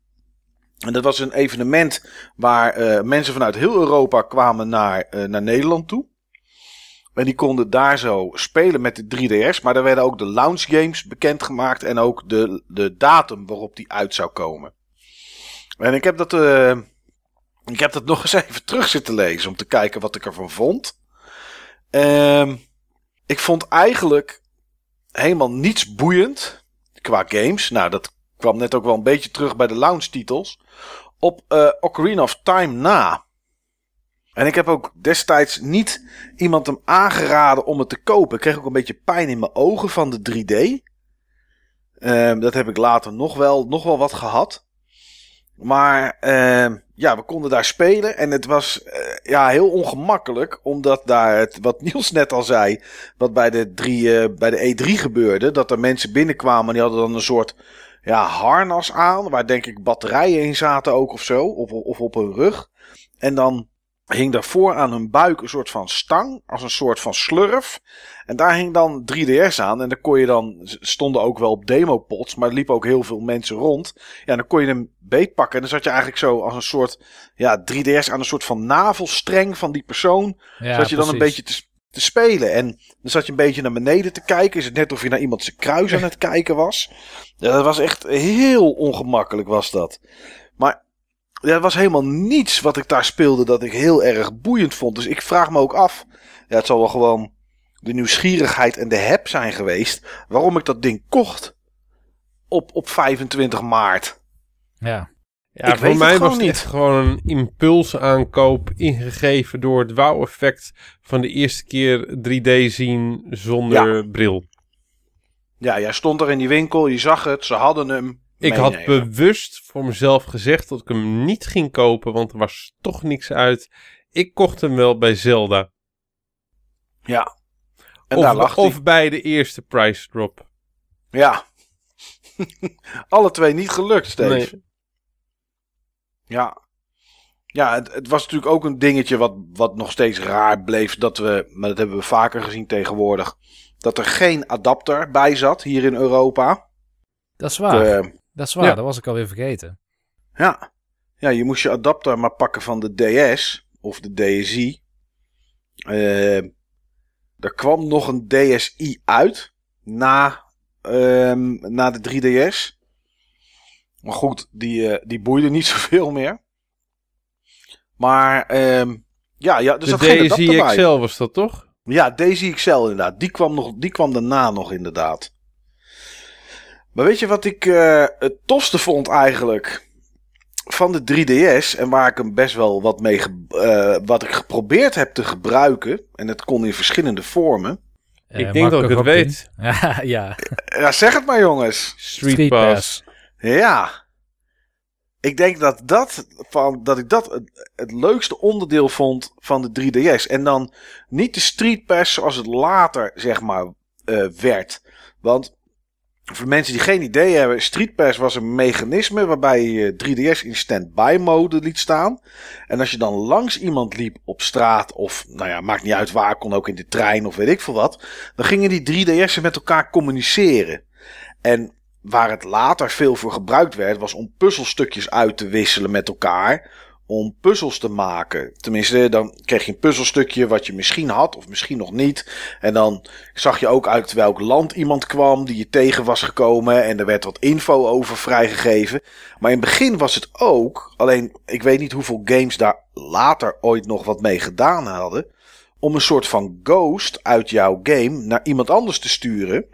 En dat was een evenement waar uh, mensen vanuit heel Europa kwamen naar, uh, naar Nederland toe. En die konden daar zo spelen met de 3DS. Maar daar werden ook de launch games bekendgemaakt. En ook de, de datum waarop die uit zou komen. En ik heb dat, uh, ik heb dat nog eens even terug zitten lezen. Om te kijken wat ik ervan vond. Uh, ik vond eigenlijk helemaal niets boeiend. Qua games. Nou, dat kwam net ook wel een beetje terug bij de launch titels. Op uh, Ocarina of Time na. En ik heb ook destijds niet iemand hem aangeraden om het te kopen. Ik kreeg ook een beetje pijn in mijn ogen van de 3D. Uh, dat heb ik later nog wel, nog wel wat gehad. Maar uh, ja, we konden daar spelen. En het was uh, ja, heel ongemakkelijk. Omdat daar, wat Niels net al zei. Wat bij de, drie, bij de E3 gebeurde. Dat er mensen binnenkwamen. En die hadden dan een soort ja, harnas aan. Waar denk ik batterijen in zaten ook of zo. Of, of op hun rug. En dan hing daarvoor aan hun buik een soort van stang, als een soort van slurf. En daar hing dan 3DS aan. En dan kon je dan, stonden ook wel op demopots, maar er liepen ook heel veel mensen rond. Ja, dan kon je hem beetpakken. En dan zat je eigenlijk zo als een soort, ja, 3DS aan een soort van navelstreng van die persoon. Ja, zat je dan een beetje te, te spelen. En dan zat je een beetje naar beneden te kijken. Is het net of je naar iemand zijn kruis aan het kijken was. Ja, dat was echt heel ongemakkelijk was dat. Maar er was helemaal niets wat ik daar speelde dat ik heel erg boeiend vond. Dus ik vraag me ook af. Ja, het zal wel gewoon de nieuwsgierigheid en de heb zijn geweest. Waarom ik dat ding kocht. Op, op 25 maart. Ja. Ja, voor mij was het niet. gewoon een impulsaankoop ingegeven door het wow-effect van de eerste keer 3D zien zonder ja. bril. Ja, jij stond er in die winkel, je zag het, ze hadden hem. Ik had bewust voor mezelf gezegd dat ik hem niet ging kopen, want er was toch niks uit. Ik kocht hem wel bij Zelda. Ja. En of, daar lag of bij de eerste price drop. Ja. Alle twee niet gelukt, Steve. Nee. Ja. Ja, het, het, was natuurlijk ook een dingetje wat, wat nog steeds raar bleef. Dat we, maar dat hebben we vaker gezien tegenwoordig. Dat er geen adapter bij zat hier in Europa. Dat is waar. De, dat is waar, ja. dat was ik alweer vergeten. Ja. ja, je moest je adapter maar pakken van de DS of de DSi. Uh, er kwam nog een DSi uit na, uh, na de 3DS. Maar goed, die, uh, die boeide niet zoveel meer. Maar uh, ja, ja, dus de DSi XL was dat toch? Ja, DSi XL inderdaad. Die kwam, nog, die kwam daarna nog inderdaad. Maar weet je wat ik uh, het tofste vond eigenlijk? Van de 3DS. En waar ik hem best wel wat mee. Uh, wat ik geprobeerd heb te gebruiken. En het kon in verschillende vormen. Uh, ik denk dat ik het weet. ja, ja. ja, zeg het maar jongens. Street, Street Pass. Pass. Ja. Ik denk dat, dat, van, dat ik dat het, leukste onderdeel vond van de 3DS. En dan niet de Street Pass zoals het later, zeg maar, uh, werd. Want voor mensen die geen idee hebben, Street Pass was een mechanisme waarbij je 3DS in standby mode liet staan. En als je dan langs iemand liep op straat of, nou ja, maakt niet uit waar, kon ook in de trein of weet ik veel wat. Dan gingen die 3DS'en met elkaar communiceren. En waar het later veel voor gebruikt werd, was om puzzelstukjes uit te wisselen met elkaar om puzzels te maken. Tenminste, dan kreeg je een puzzelstukje wat je misschien had of misschien nog niet. En dan zag je ook uit welk land iemand kwam die je tegen was gekomen. En er werd wat info over vrijgegeven. Maar in het begin was het ook, alleen ik weet niet hoeveel games daar later ooit nog wat mee gedaan hadden. Om een soort van ghost uit jouw game naar iemand anders te sturen.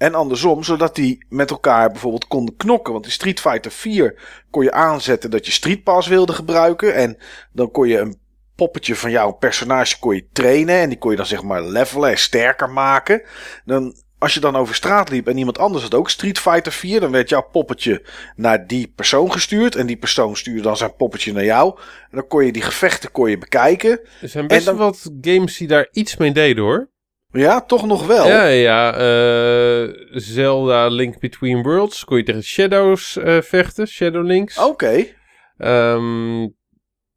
En andersom, zodat die met elkaar bijvoorbeeld konden knokken. Want in Street Fighter 4 kon je aanzetten dat je Street Pass wilde gebruiken. En dan kon je een poppetje van jouw personage kon je trainen. En die kon je dan zeg maar levelen en sterker maken. Dan als je dan over straat liep en iemand anders had ook Street Fighter 4, dan werd jouw poppetje naar die persoon gestuurd. En die persoon stuurde dan zijn poppetje naar jou. En dan kon je die gevechten kon je bekijken. Er zijn best dan- wel wat games die daar iets mee deden hoor. Ja, toch nog wel. Ja, ja. eh, Zelda Link Between Worlds. Kon je tegen Shadows eh, vechten. Shadow Links. Oké. Ehm,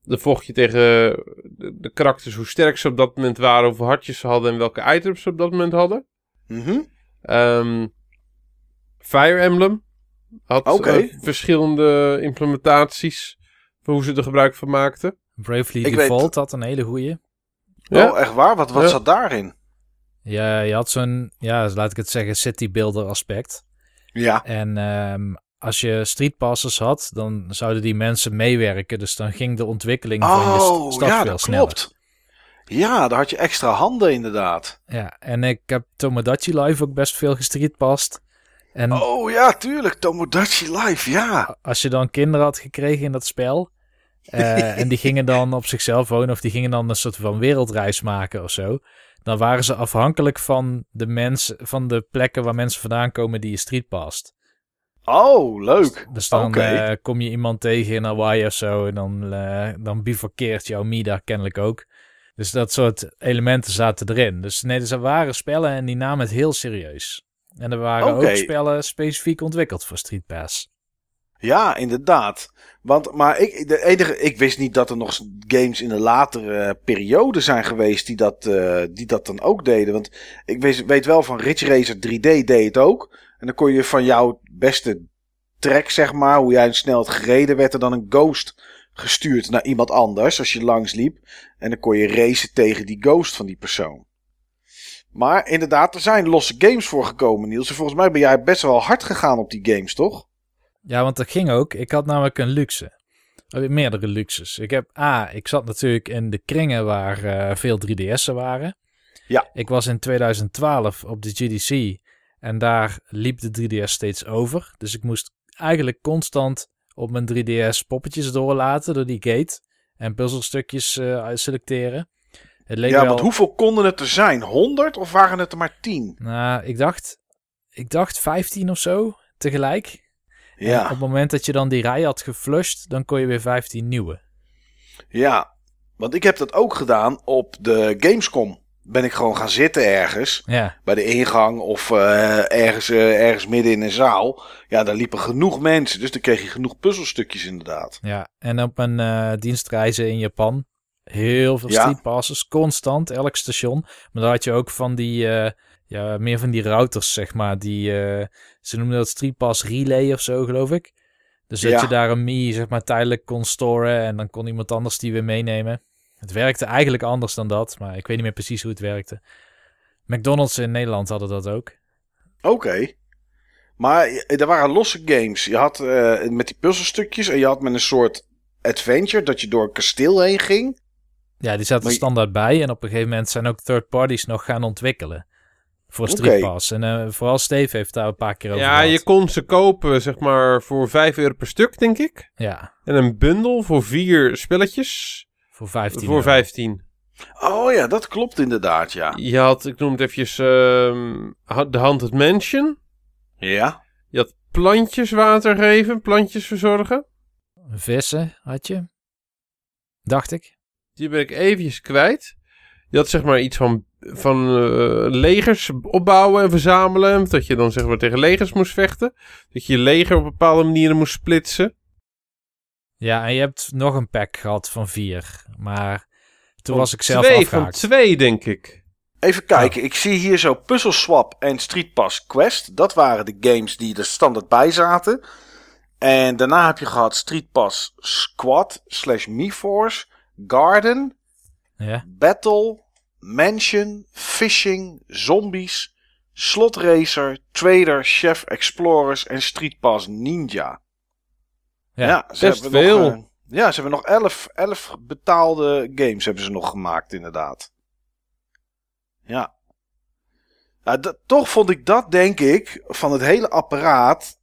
dan vocht je tegen de, de karakters hoe sterk ze op dat moment waren. Hoeveel hartjes ze hadden en welke items ze op dat moment hadden. Mhm. Ehm, Fire Emblem had eh, verschillende implementaties van hoe ze er gebruik van maakten. Bravely Ik weet- Default had een hele goeie. Ja. Oh, echt waar? Wat, wat Ja. zat daarin? Ja, je had zo'n, ja, laat ik het zeggen, city builder aspect. Ja. En ehm, als je streetpassers had, dan zouden die mensen meewerken. Dus dan ging de ontwikkeling van je st- Oh, stad ja, veel dat sneller. klopt. Ja, daar had je extra handen inderdaad. Ja, en ik heb Tomodachi Live ook best veel gestreetpast. En Oh ja, tuurlijk. Tomodachi Live, ja. als je dan kinderen had gekregen in dat spel. eh, en die gingen dan op zichzelf wonen. Of die gingen dan een soort van wereldreis maken of zo. Dan waren ze afhankelijk van de, mensen, van de plekken waar mensen vandaan komen die je streetpast. Oh, leuk. Dus dan Oké. eh, kom je iemand tegen in Hawaii of zo. En dan, eh dan bivakkeert jouw Mida kennelijk ook. Dus dat soort elementen zaten erin. Dus nee, dus er waren spellen en die namen het heel serieus. En er waren ook spellen specifiek ontwikkeld voor Street Pass. Ja, inderdaad. Want, maar ik, de enige, ik wist niet dat er nog games in de latere periode zijn geweest die dat, eh, die dat dan ook deden. Want ik weet, weet wel van Ridge Racer 3D deed het ook. En dan kon je van jouw beste track, zeg maar, hoe jij snel het gereden, werd er dan een ghost gestuurd naar iemand anders als je langs liep. En dan kon je racen tegen die ghost van die persoon. Maar inderdaad, er zijn losse games voor gekomen, Niels. En volgens mij ben jij best wel hard gegaan op die games, toch? Ja, want dat ging ook. Ik had namelijk een luxe. Eh, Meerdere luxes. Ik heb A, ik zat natuurlijk in de kringen waar eh, veel 3DS'en waren. Ja. Ik was in 2012 op de GDC en daar liep de 3DS steeds over. Dus ik moest eigenlijk constant op mijn 3DS poppetjes doorlaten door die gate en puzzelstukjes eh, selecteren. Het leek Ja, wel... want hoeveel konden het er zijn? 100 of waren het er maar 10? Nou, ik dacht, ik dacht 15 of zo tegelijk. Ja, op het moment dat je dan die rij had geflushed, dan kon je weer 15 nieuwe. ja. Want ik heb dat ook gedaan op de Gamescom. Ben ik gewoon gaan zitten ergens. Ja, Bij de ingang of eh, ergens, eh, ergens midden in een zaal. Ja, daar liepen genoeg mensen. Dus dan kreeg je genoeg puzzelstukjes inderdaad. ja. En op mijn eh, dienstreizen in Japan, heel veel Ja. constant, elk station. Maar dan had je ook van die, ja, meer van die routers, zeg maar. Die, eh, ze noemden dat streetpass relay of zo, geloof ik. Dus dat Ja. je daar een Mii, zeg maar, tijdelijk kon storen en dan kon iemand anders die weer meenemen. Het werkte eigenlijk anders dan dat, maar ik weet niet meer precies hoe het werkte. McDonald's in Nederland hadden dat ook. Oké. Maar eh, er waren losse games. Je had eh, met die puzzelstukjes en je had met een soort adventure dat je door een kasteel heen ging. Ja, die zaten je- standaard bij. En op een gegeven moment zijn ook third parties nog gaan ontwikkelen. Voor. Street Pass. En eh, vooral Steve heeft daar een paar keer over Ja, gehad. je kon ze kopen zeg maar voor 5 euro per stuk, denk ik. Ja, En een bundel voor vier spelletjes voor 15 voor euro. 15. Oh ja, dat klopt inderdaad, ja. Je had, ik noem het eventjes, ehm, de Haunted Mansion. Ja. Je had plantjes water geven, plantjes verzorgen. Vissen had je. Dacht ik. Die ben ik eventjes kwijt. Je had zeg maar iets van, van eh, legers opbouwen en verzamelen. Dat je dan zeg maar tegen legers moest vechten. Dat je je leger op bepaalde manieren moest splitsen. Ja, en je hebt nog een pack gehad van vier. Maar toen Van was ik zelf twee, Van afgehaakt. twee, denk ik. Even kijken, ik zie hier zo Puzzle Swap en Street Pass Quest. Dat waren de games die er standaard bij zaten. En daarna heb je gehad Street Pass Squad slash MeForce, Garden, Ja, Battle, Mansion, Fishing, Zombies, Slot Racer, Trader, Chef Explorers en Street Pass Ninja. Ja, ze best hebben veel. Nog, eh, ja, ze hebben nog 11, 11 betaalde games hebben ze nog gemaakt inderdaad. Ja. Ja, toch vond ik dat, denk ik, van het hele apparaat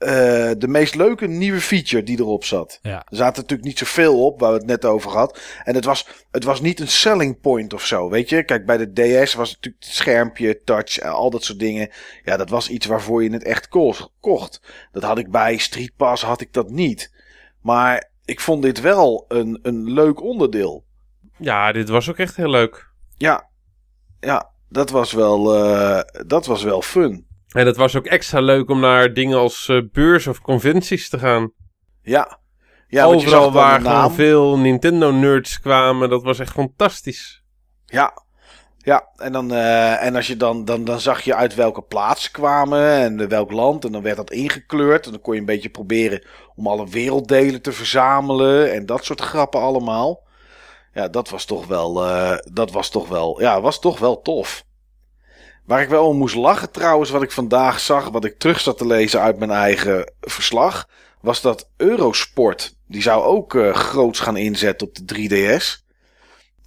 eh, de meest leuke nieuwe feature die erop zat. Ja. Er zaten natuurlijk niet zoveel op, waar we het net over hadden. En het was, het was niet een selling point of zo, weet je. Kijk, bij de DS was het natuurlijk het schermpje, touch, en al dat soort dingen. Ja, dat was iets waarvoor je het echt ko- kocht. Dat had ik bij Street Pass, had ik dat niet. Maar ik vond dit wel een, een leuk onderdeel. Ja, dit was ook echt heel leuk. Ja, ja dat, was wel, eh, dat was wel fun. En het was ook extra leuk om naar dingen als eh, beurs of conventies te gaan. Ja. Ja, Overal waar gewoon veel Nintendo-nerds kwamen. Dat was echt fantastisch. Ja. Ja, en, dan, eh, en als je dan, dan, dan zag je uit welke plaats ze kwamen en welk land. En dan werd dat ingekleurd. En dan kon je een beetje proberen om alle werelddelen te verzamelen. En dat soort grappen allemaal. Ja, dat was toch wel, eh, dat was toch wel, ja, was toch wel tof. Waar ik wel om moest lachen trouwens, wat ik vandaag zag, wat ik terug zat te lezen uit mijn eigen verslag, was dat Eurosport, die zou ook eh, groots gaan inzetten op de 3DS.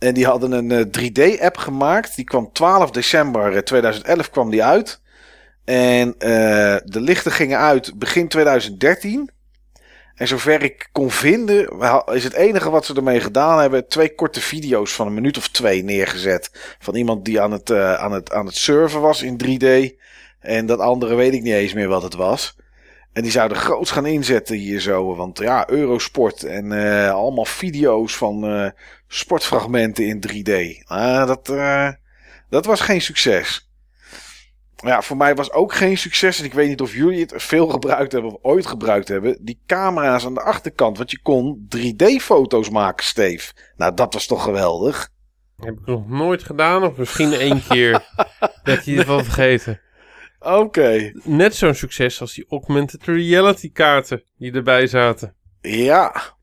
En die hadden een eh, 3D-app gemaakt. Die kwam 12 december eh, 2011 kwam die uit. En eh, de lichten gingen uit begin 2013. En zover ik kon vinden, is het enige wat ze ermee gedaan hebben... twee korte video's van een minuut of twee neergezet. Van iemand die aan het, eh, aan het, aan het surfen was in 3D. En dat andere weet ik niet eens meer wat het was. En die zouden groots gaan inzetten hier zo. Want ja, Eurosport en eh, allemaal video's van eh, sportfragmenten in 3D. Ah, dat, dat was geen succes. Ja, voor mij was ook geen succes. En ik weet niet of jullie het veel gebruikt hebben of ooit gebruikt hebben. Die camera's aan de achterkant. Want je kon 3D-foto's maken, Steve. Nou, dat was toch geweldig. Heb ik nog nooit gedaan, of misschien één keer. Dat je het wel vergeten. Oké. Net zo'n succes als die augmented reality kaarten die erbij zaten. Ja,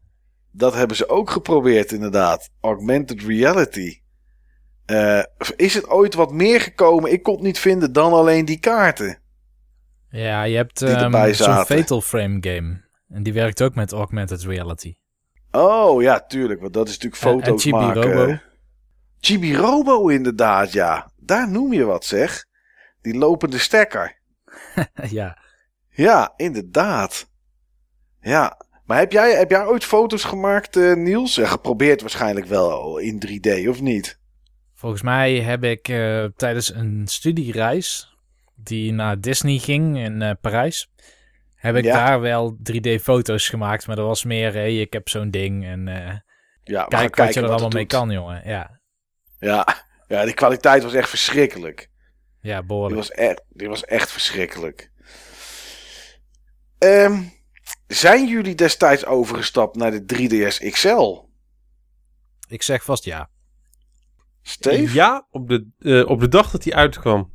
dat hebben ze ook geprobeerd inderdaad. Augmented reality. Eh, is het ooit wat meer gekomen? Ik kon het niet vinden dan alleen die kaarten. Ja, je hebt Die ehm, zo'n. Fatal Frame game. En die werkt ook met augmented reality. Oh ja, tuurlijk. Want dat is natuurlijk En- en foto's Chibi maken. Robo. Chibi Robo inderdaad, ja. Daar noem je wat zeg. Die lopende stekker. ja. Ja, inderdaad. Ja. Maar heb jij, heb jij ooit foto's gemaakt, eh, Niels? Ja, geprobeerd waarschijnlijk wel in 3D, of niet? Volgens mij heb ik eh, tijdens een studiereis die naar Disney ging in eh, Parijs, heb ik Ja. daar wel 3D-foto's gemaakt. Maar dat was meer, hey, ik heb zo'n ding en eh, Ja, kijk wat je er allemaal mee doet. kan, jongen. Ja, Ja. ja, die kwaliteit was echt verschrikkelijk. ja Die behoorlijk. was echt, die was echt verschrikkelijk. Ehm, zijn jullie destijds overgestapt naar de 3DS XL? Ik zeg vast ja. Steve? Ja, op de, eh, op de dag dat hij uitkwam.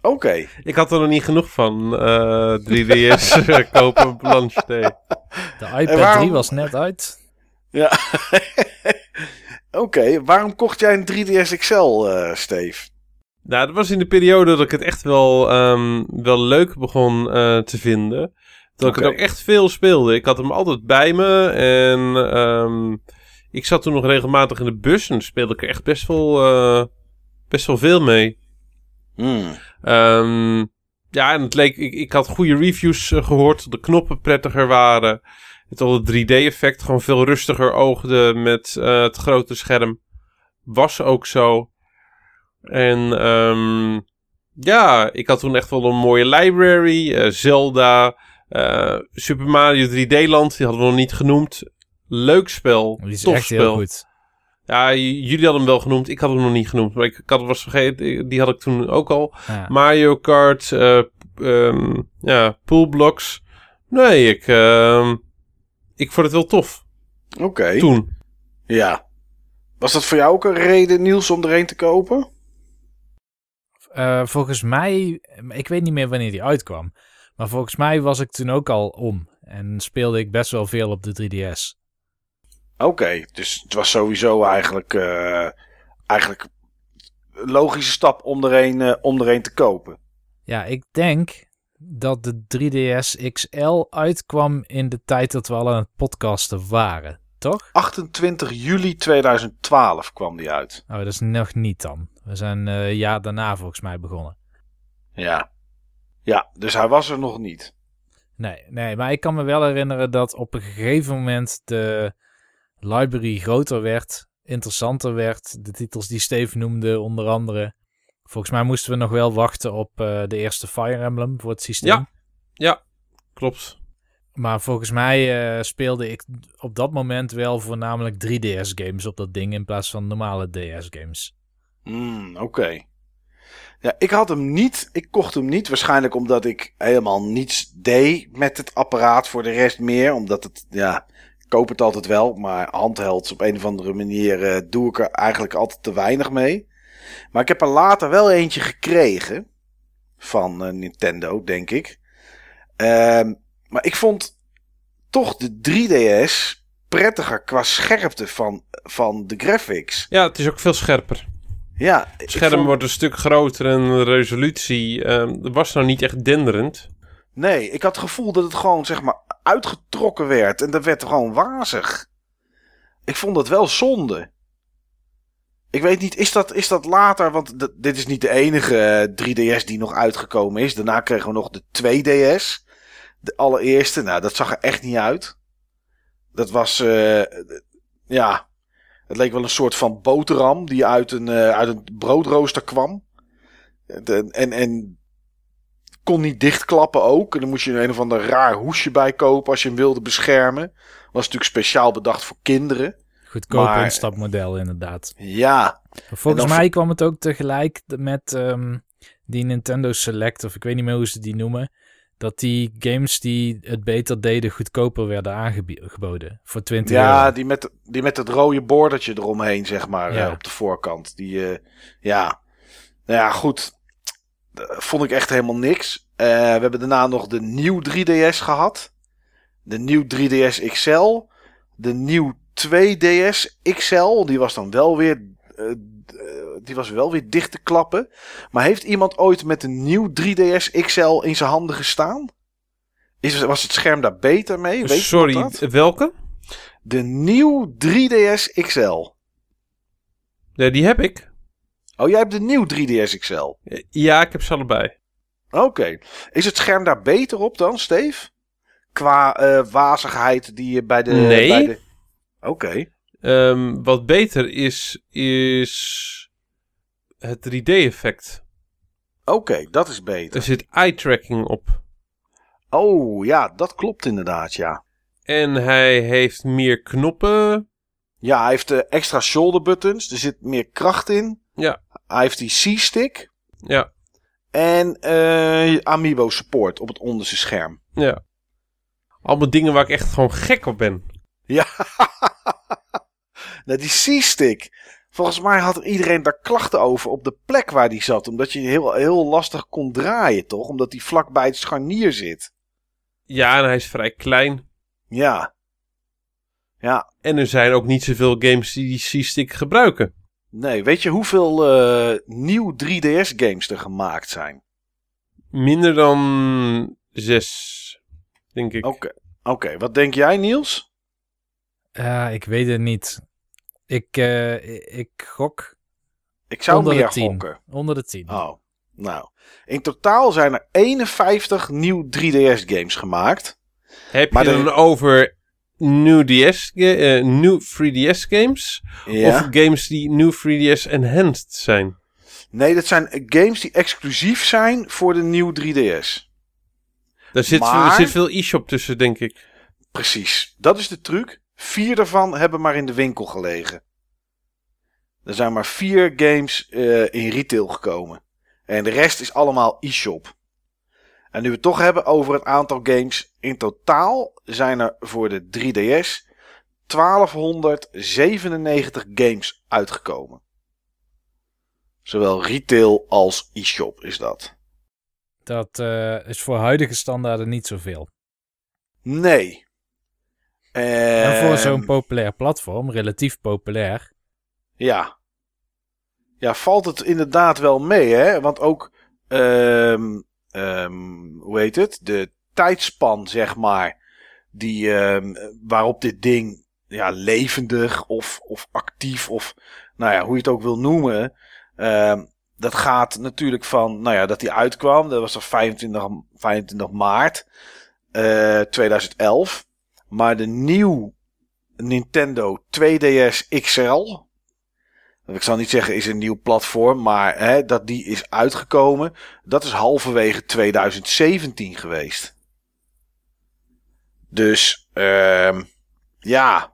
Oké. Ik had er nog niet genoeg van. eh 3DS kopen op Blanche Day. De iPad waarom- 3 was net uit. Ja. Oké, waarom kocht jij een 3DS XL, eh Steve? Nou, dat was in de periode dat ik het echt wel, ehm, wel leuk begon eh, te vinden. Dat ik het ook echt veel speelde. Ik had hem altijd bij me en ehm, ik zat toen nog regelmatig in de bus en speelde ik er echt best wel, eh, best wel veel mee. Hmm. Ehm, ja, en het leek, ik, ik had goede reviews eh, gehoord, dat de knoppen prettiger waren. Het al het 3D-effect gewoon veel rustiger oogde met eh, het grote scherm. Was ook zo. En ehm, ja, ik had toen echt wel een mooie library. Zelda, Super Mario 3D Land, die hadden we nog niet genoemd. Leuk spel, Die is tof echt spel. heel goed. Ja, jullie hadden hem wel genoemd, ik had hem nog niet genoemd. Maar ik, ik had hem was vergeten, die had ik toen ook al. Ja. Mario Kart, eh ehm, ja, poolblocks. Nee, ik, ehm, ik vond het wel tof. Oké. Toen. Ja. Was dat voor jou ook een reden, Niels, om er een te kopen? Eh, volgens mij, ik weet niet meer wanneer die uitkwam. Maar volgens mij was ik toen ook al om. En speelde ik best wel veel op de 3DS. Oké, dus het was sowieso eigenlijk, eh, eigenlijk een logische stap om er een, eh, om er een te kopen. Ja, ik denk dat de 3DS XL uitkwam in de tijd dat we al aan het podcasten waren. Toch? 28 juli 2012 kwam die uit. Oh, dat is nog niet dan. We zijn eh, een jaar daarna volgens mij begonnen. Ja. Ja, dus hij was er nog niet. Nee, nee, maar ik kan me wel herinneren dat op een gegeven moment de library groter werd, interessanter werd. De titels die Steve noemde, onder andere. Volgens mij moesten we nog wel wachten op uh, de eerste Fire Emblem voor het systeem. Ja, ja klopt. Maar volgens mij uh, speelde ik op dat moment wel voornamelijk 3DS-games op dat ding in plaats van normale DS-games. Hmm, Oké. Ja, ik had hem niet. Ik kocht hem niet. Waarschijnlijk omdat ik helemaal niets deed met het apparaat. Voor de rest meer. Omdat het, ja, koop het altijd wel. Maar handhelds op een of andere manier uh, doe ik er eigenlijk altijd te weinig mee. Maar ik heb er later wel eentje gekregen. Van uh, Nintendo, denk ik. Uh, maar ik vond toch de 3DS prettiger qua scherpte van, van de graphics. Ja, het is ook veel scherper. Ja, het scherm vond... wordt een stuk groter en de resolutie uh, was nou niet echt denderend. Nee, ik had het gevoel dat het gewoon zeg maar uitgetrokken werd en dat werd gewoon wazig. Ik vond dat wel zonde. Ik weet niet, is dat, is dat later? Want dit is niet de enige 3DS die nog uitgekomen is. Daarna kregen we nog de 2DS. De allereerste, nou, dat zag er echt niet uit. Dat was, uh, ja, het leek wel een soort van boterham die uit een, uh, uit een broodrooster kwam. En, en kon niet dichtklappen ook. En dan moest je een of ander raar hoesje bij kopen als je hem wilde beschermen. Was natuurlijk speciaal bedacht voor kinderen. Goedkoop maar, instapmodel inderdaad. Ja. Volgens mij kwam het ook tegelijk met um, die Nintendo Select, of ik weet niet meer hoe ze die noemen dat die games die het beter deden goedkoper werden aangeboden voor 20 ja, euro. Ja, die met, die met het rode bordertje eromheen, zeg maar, ja. uh, op de voorkant. Die, uh, ja, nou ja, goed. Vond ik echt helemaal niks. Uh, we hebben daarna nog de nieuw 3DS gehad. De nieuw 3DS XL. De nieuw 2DS XL. Die was dan wel weer die was wel weer dicht te klappen. Maar heeft iemand ooit met een nieuw 3DS XL in zijn handen gestaan? Is, was het scherm daar beter mee? Weet Sorry, welke? De nieuw 3DS XL. Nee, die heb ik. Oh, jij hebt de nieuw 3DS XL? Ja, ik heb ze allebei. Oké. Okay. Is het scherm daar beter op dan, Steve? Qua uh, wazigheid die je bij de... Nee. De... Oké. Okay. Um, wat beter is, is het 3D-effect. Oké, okay, dat is beter. Er zit eye-tracking op. Oh, ja, dat klopt inderdaad, ja. En hij heeft meer knoppen. Ja, hij heeft uh, extra shoulder buttons. Er zit meer kracht in. Ja. Hij heeft die C-stick. Ja. En uh, Amiibo support op het onderste scherm. Ja. Allemaal dingen waar ik echt gewoon gek op ben. Ja. nou, die C-stick. Volgens mij had er iedereen daar klachten over op de plek waar die zat. Omdat je heel, heel lastig kon draaien, toch? Omdat die vlak bij het scharnier zit. Ja, en hij is vrij klein. Ja. Ja. En er zijn ook niet zoveel games die die C-stick gebruiken. Nee, weet je hoeveel uh, nieuw 3DS games er gemaakt zijn? Minder dan zes, denk ik. Oké, okay. okay. wat denk jij Niels? Uh, ik weet het niet. Ik, uh, ik gok. Ik zou onder meer de 10. gokken. Onder de 10. Oh, nou. In totaal zijn er 51 nieuw 3DS games gemaakt. Heb maar je dan de... over nieuw, DS, uh, nieuw 3DS games? Ja. Of games die nieuw 3DS enhanced zijn? Nee, dat zijn games die exclusief zijn voor de nieuw 3DS. Daar zit, Maar- er zit veel e-shop tussen, denk ik. Precies. Dat is de truc. Vier daarvan hebben maar in de winkel gelegen. Er zijn maar vier games eh, in retail gekomen. En de rest is allemaal e-shop. En nu we het toch hebben over het aantal games. In totaal zijn er voor de 3DS 1297 games uitgekomen. Zowel retail als e-shop is dat. Dat uh, is voor huidige standaarden niet zoveel. Nee. En voor Ehm, zo'n populair platform, relatief populair. Ja. Ja, valt het inderdaad wel mee, hè? Want ook, ehm ehm hoe heet het? De tijdspan, zeg maar, die, ehm waarop dit ding ja, levendig of, of actief of, nou ja, hoe je het ook wil noemen, ehm dat gaat natuurlijk van, nou ja, dat die uitkwam, dat was op 25, 25 maart. eh, 2011. Maar de nieuw Nintendo 2DS XL. Ik zal niet zeggen is een nieuw platform, maar hè, dat die is uitgekomen. Dat is halverwege 2017 geweest. Dus ehm ja,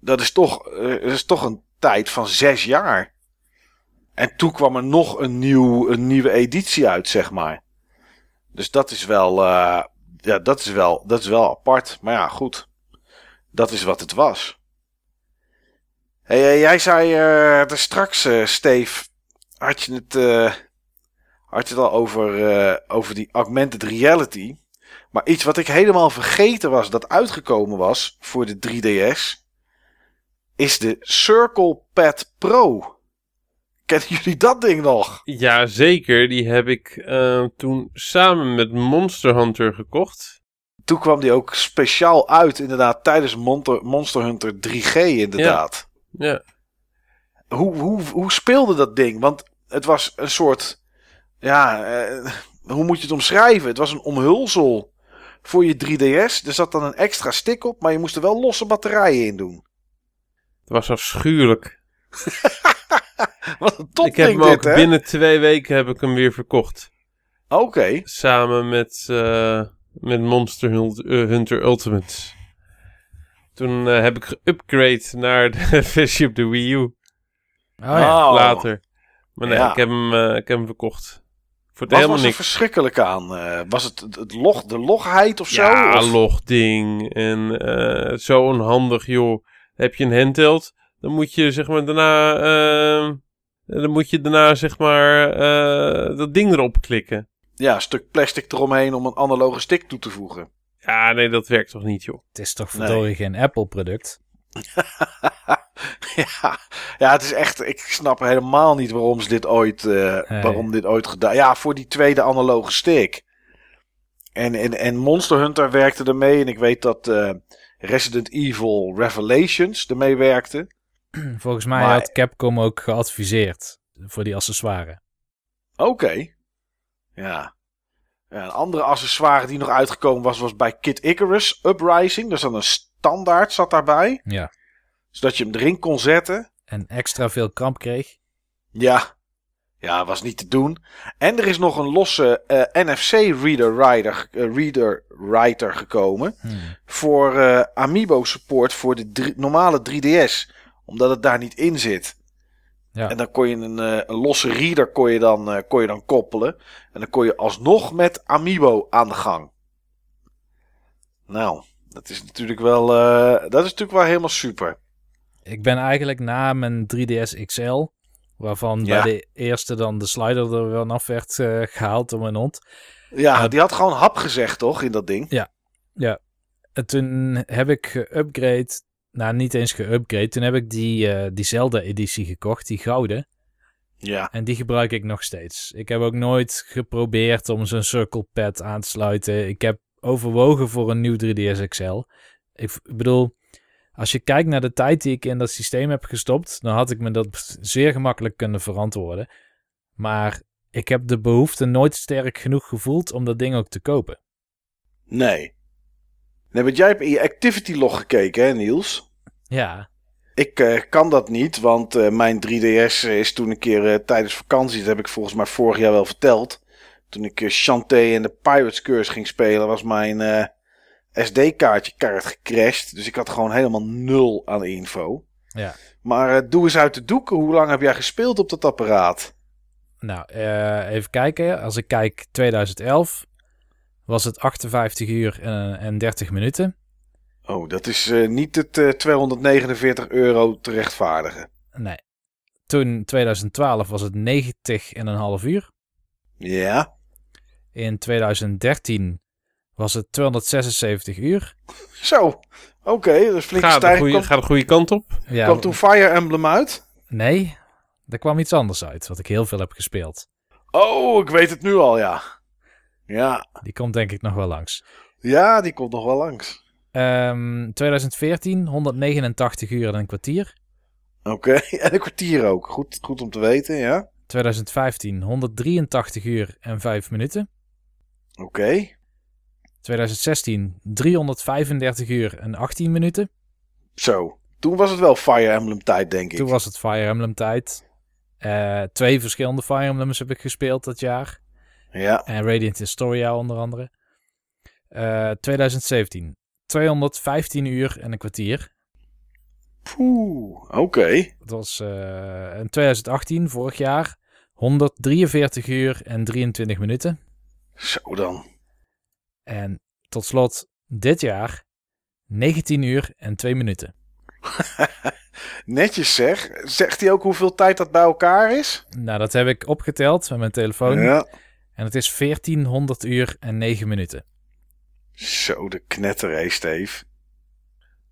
dat is, toch, eh, dat is toch een tijd van zes jaar. En toen kwam er nog een, nieuw, een nieuwe editie uit, zeg maar. Dus dat is wel, eh, ja, dat is wel, dat is wel apart. Maar ja, goed. Dat is wat het was. Hey, eh, jij zei er straks, Steve, had je het, had je het al over, over die augmented reality. Maar iets wat ik helemaal vergeten was dat uitgekomen was voor de 3DS, is de Circle Pad Pro. Kennen jullie dat ding nog? Ja, zeker. Die heb ik eh, toen samen met Monster Hunter gekocht. Toen kwam die ook speciaal uit, inderdaad, tijdens Monster, Monster Hunter 3G, inderdaad. Ja. Hoe, hoe, hoe speelde dat ding? Want het was een soort. Ja, eh, hoe moet je het omschrijven? Het was een omhulsel voor je 3DS. Er zat dan een extra stick op, maar je moest er wel losse batterijen in doen. Het was afschuwelijk. Wat een top ik heb ding hem dit, ook hè? binnen twee weken heb ik hem weer verkocht. Oké. Samen met, eh, met Monster eh, Hunter Ultimate. Toen eh, heb ik geupgrade naar de versie op de Wii U. Oh ja. Oh. Later. Maar nee, Ja. ik, heb hem, ik heb hem verkocht. Voor het Wat helemaal was er niks. verschrikkelijk aan? Eh, was het het, log, de logheid of zo? Ja, Of- logding. En eh, zo onhandig, joh. Heb je een handheld, dan moet je zeg maar daarna... eh, dan moet je daarna zeg maar eh, dat ding erop klikken. ja, een stuk plastic eromheen om een analoge stick toe te voegen. Ja, nee, dat werkt toch niet, joh. Het is toch verdorie geen Apple-product? ja, ja, het is echt. Ik snap helemaal niet waarom ze dit ooit, Nee. waarom dit ooit gedaan. Ja, voor die tweede analoge stick. En, en, en Monster Hunter werkte ermee. En ik weet dat eh, Resident Evil Revelations ermee werkte. Volgens mij Maar- had Capcom ook geadviseerd voor die accessoires. Oké. Ja. ja. Een andere accessoire die nog uitgekomen was, was bij Kid Icarus Uprising. Dus dan een standaard zat daarbij. Ja. Zodat je hem erin kon zetten. En extra veel kramp kreeg. Ja. Ja, was niet te doen. En er is nog een losse eh, NFC reader, rider, eh, reader writer gekomen. Hmm. Voor eh, Amiibo support voor de drie- normale 3DS. Omdat het daar niet in zit. Ja. En dan kon je een, een losse reader kon je, dan, kon je dan koppelen. En dan kon je alsnog met Amiibo aan de gang. Nou, dat is natuurlijk wel, dat is natuurlijk wel helemaal super. Ik ben eigenlijk na mijn 3DS XL, waarvan Ja. bij de eerste dan de slider er wel af werd eh, gehaald door mijn hond. Ja, Ja. die had gewoon hap gezegd, toch, in dat ding? En toen heb ik geupgrade, nou niet eens geupgrade, toen heb ik die, eh, die Zelda-editie gekocht, die gouden. Ja. En die gebruik ik nog steeds. Ik heb ook nooit geprobeerd om zo'n Circle Pad aan te sluiten. Ik heb overwogen voor een nieuw 3DS XL. Ik bedoel, als je kijkt naar de tijd die ik in dat systeem heb gestopt, dan had ik me dat zeer gemakkelijk kunnen verantwoorden. Maar ik heb de behoefte nooit sterk genoeg gevoeld om dat ding ook te kopen. Nee. Nee, want jij hebt in je activity log gekeken, hè, Niels? Ja, Ik eh, kan dat niet, want eh, mijn 3DS is toen een keer eh, tijdens vakantie, dat heb ik volgens mij vorig jaar wel verteld. Toen ik Shantae en de Pirates Curse ging spelen, was mijn SD-kaartje kaart gecrashed. Dus ik had gewoon helemaal nul aan info. Ja. Maar eh, doe eens uit de doeken, hoe lang heb jij gespeeld op dat apparaat? nou eh, even kijken. Als ik kijk 2011 was het 58 uur en, en 30 minuten. Oh, dat is eh, niet het eh, 249 euro te rechtvaardigen. Nee. Toen 2012 was het 90,5 uur. Ja, In 2013 was het 276 uur. zo. Oké, dat is flink Gaat de, gaat de goede kant op? Ja, kwam toen Fire Emblem uit? Nee, er kwam iets anders uit, wat ik heel veel heb gespeeld. Oh, ik weet het nu al, ja. Ja, Die komt denk ik nog wel langs. ja die komt nog wel langs. Ehm 2014, 189 uur en een kwartier. Oké, en een kwartier ook. Goed, goed om te weten, ja. 2015, 183 uur en 5 minuten. Oké. 2016 335 uur en 18 minuten. Zo. Toen was het wel Fire Emblem tijd, denk ik. Toen was het Fire Emblem tijd. Eh, twee verschillende Fire Emblems heb ik gespeeld dat jaar. Ja. En Radiant Historia onder andere. Eh, 2017 215 uur en een kwartier. Poeh, oké. Dat was eh, in 2018, vorig jaar, 143 uur en 23 minuten. Zo dan. En tot slot dit jaar 19 uur en 2 minuten. Netjes zeg. Zegt hij ook hoeveel tijd dat bij elkaar is? Nou, dat heb ik opgeteld met mijn telefoon. Ja. En het is 1400 uur en 9 minuten. Zo, de knetter, hé, Steve.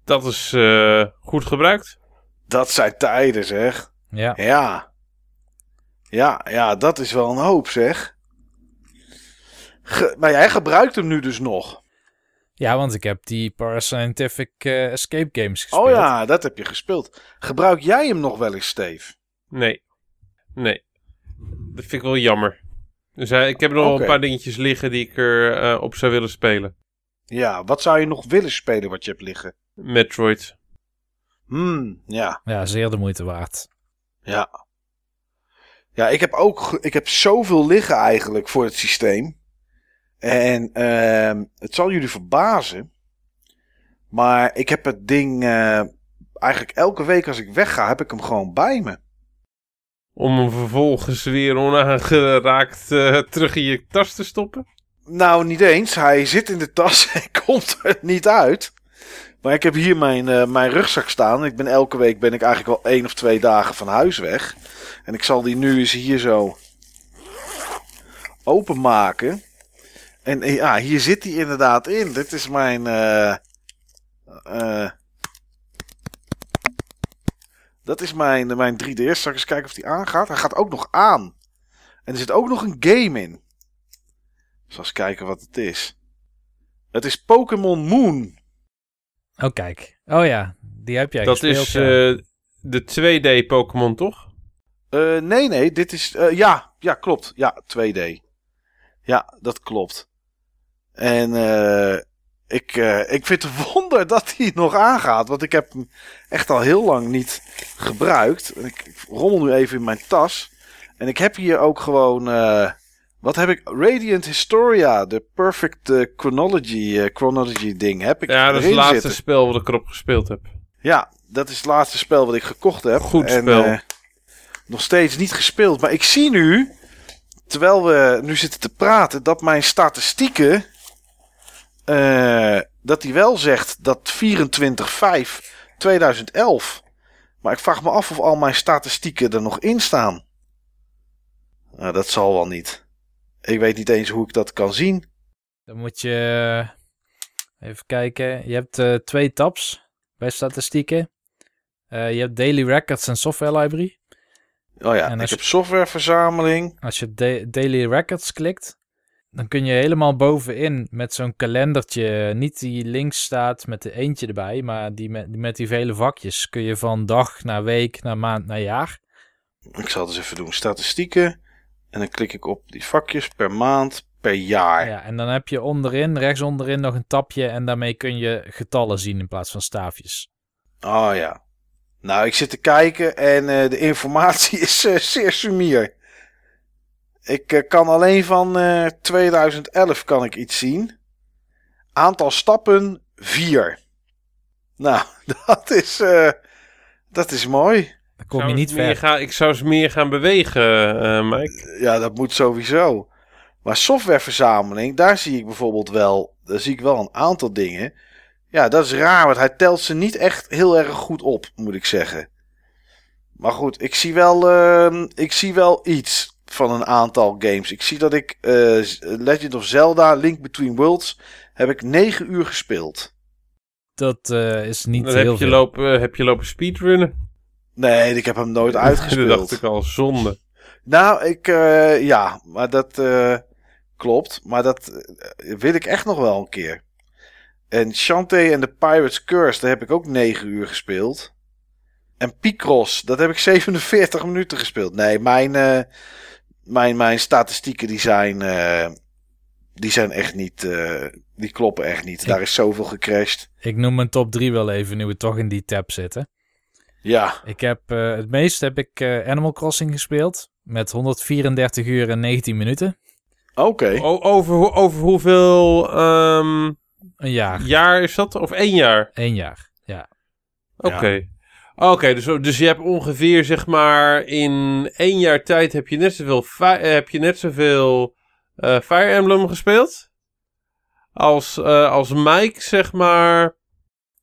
Dat is eh, goed gebruikt. Dat zijn tijden, zeg. Ja, Ja. Ja, ja, dat is wel een hoop, zeg. Ge- maar jij gebruikt hem nu dus nog. ja want ik heb die Parascientific eh, Escape Games gespeeld. Oh ja, dat heb je gespeeld. Gebruik jij hem nog wel eens, Steve? Nee. Nee. Dat vind ik wel jammer. Dus eh, ik heb nog een paar dingetjes liggen die ik er eh, op zou willen spelen. Ja, wat zou je nog willen spelen wat je hebt liggen? Metroid. Hmm, ja. Ja, zeer de moeite waard. Ja. Ja, ik heb ook ik heb zoveel liggen eigenlijk voor het systeem. En ehm, het zal jullie verbazen. Maar ik heb het ding eh, eigenlijk elke week als ik wegga, heb ik hem gewoon bij me. Om hem vervolgens weer onaangeraakt eh, terug in je tas te stoppen. Nou, niet eens. Hij zit in de tas en komt er niet uit. Maar ik heb hier mijn, eh, mijn rugzak staan. Ik ben elke week ben ik eigenlijk wel één of twee dagen van huis weg. En ik zal die nu eens hier zo openmaken. En eh, ja, hier zit hij inderdaad in. Dit is mijn. eh, eh, dat is mijn, mijn 3DS. Zal ik eens kijken of die aangaat? Hij gaat ook nog aan. En er zit ook nog een game in. Zal eens kijken wat het is. Het is Pokémon Moon. Oh, kijk. Oh ja, die heb jij dat gespeeld. is eh, de 2D Pokémon, toch? Eh, nee, nee, dit is. eh, ja, ja, klopt. Ja, 2D. Ja, dat klopt. En eh, ik, eh, ik vind het wonder dat hij nog aangaat. Want ik heb hem echt al heel lang niet gebruikt. Ik, ik rommel nu even in mijn tas. En ik heb hier ook gewoon. eh, wat heb ik? Radiant Historia, de Perfect Chronology, chronology ding. Heb ik Ja, dat is het laatste zitten. spel wat ik erop gespeeld heb. Ja, dat is het laatste spel wat ik gekocht heb. Goed en, spel. nog steeds niet gespeeld. Maar ik zie nu, terwijl we nu zitten te praten, dat mijn statistieken. Eh, dat die wel zegt dat 24-5-2011. Maar ik vraag me af of al mijn statistieken er nog in staan. Nou, dat zal wel niet. Ik weet niet eens hoe ik dat kan zien. Dan moet je eh, even kijken. Je hebt eh, twee tabs bij statistieken. Je hebt Daily Records en Software Library. Oh ja, En ik als heb softwareverzameling. Als je da- Daily Records klikt, dan kun je helemaal bovenin met zo'n kalendertje, niet die links staat met de eentje erbij, maar die met, die met die vele vakjes, kun je van dag naar week, naar maand, naar jaar. Ik zal het eens even doen. Statistieken. En dan klik ik op die vakjes per maand, per jaar. Ja, en dan heb je onderin, rechts onderin nog een tapje en daarmee kun je getallen zien in plaats van staafjes. Oh ja. Nou, ik zit te kijken en eh, de informatie is eh, zeer sumier. Ik eh, kan alleen van eh, 2011 kan ik iets zien. Aantal stappen 4. Nou, dat is, eh, dat is mooi. Dan kom je niet meer ver. gaan- ik zou eens meer gaan bewegen, eh Mike. Ja, dat moet sowieso. Maar softwareverzameling, daar zie ik bijvoorbeeld wel, daar zie ik wel een aantal dingen. Ja, dat is raar, want hij telt ze niet echt heel erg goed op, moet ik zeggen. Maar goed, ik zie wel, ehm, ik zie wel iets van een aantal games. Ik zie dat ik eh, Legend of Zelda, Link Between Worlds, heb ik 9 uur gespeeld. Dat eh, is niet heel heb je, veel. lopen, heb je lopen speedrunnen. Nee, ik heb hem nooit Dat uitgespeeld. dacht ik al, zonde. Nou, ik, eh, ja, maar dat eh, klopt. Maar dat eh, wil ik echt nog wel een keer. En Shantae en the Pirate's Curse, daar heb ik ook 9 uur gespeeld. En Picross, dat heb ik 47 minuten gespeeld. Nee, mijn, eh, mijn, mijn statistieken die zijn, eh, Die zijn echt niet, eh, die kloppen echt niet. Daar is zoveel gecrashed. Ik noem mijn top 3 wel even, nu we toch in die tab zitten. Ja, Ik heb, eh, het meest heb ik eh, Animal Crossing gespeeld. Met 134 uur en 19 minuten. oké. Over, over hoeveel ehm, Een jaar. jaar is dat? Of één jaar? Eén jaar. Ja. Oké. Oké, dus, dus je hebt ongeveer, zeg maar, in één jaar tijd heb je net zoveel, fi- eh, heb je net zoveel eh, Fire Emblem gespeeld? Als, eh, als Mike, zeg maar.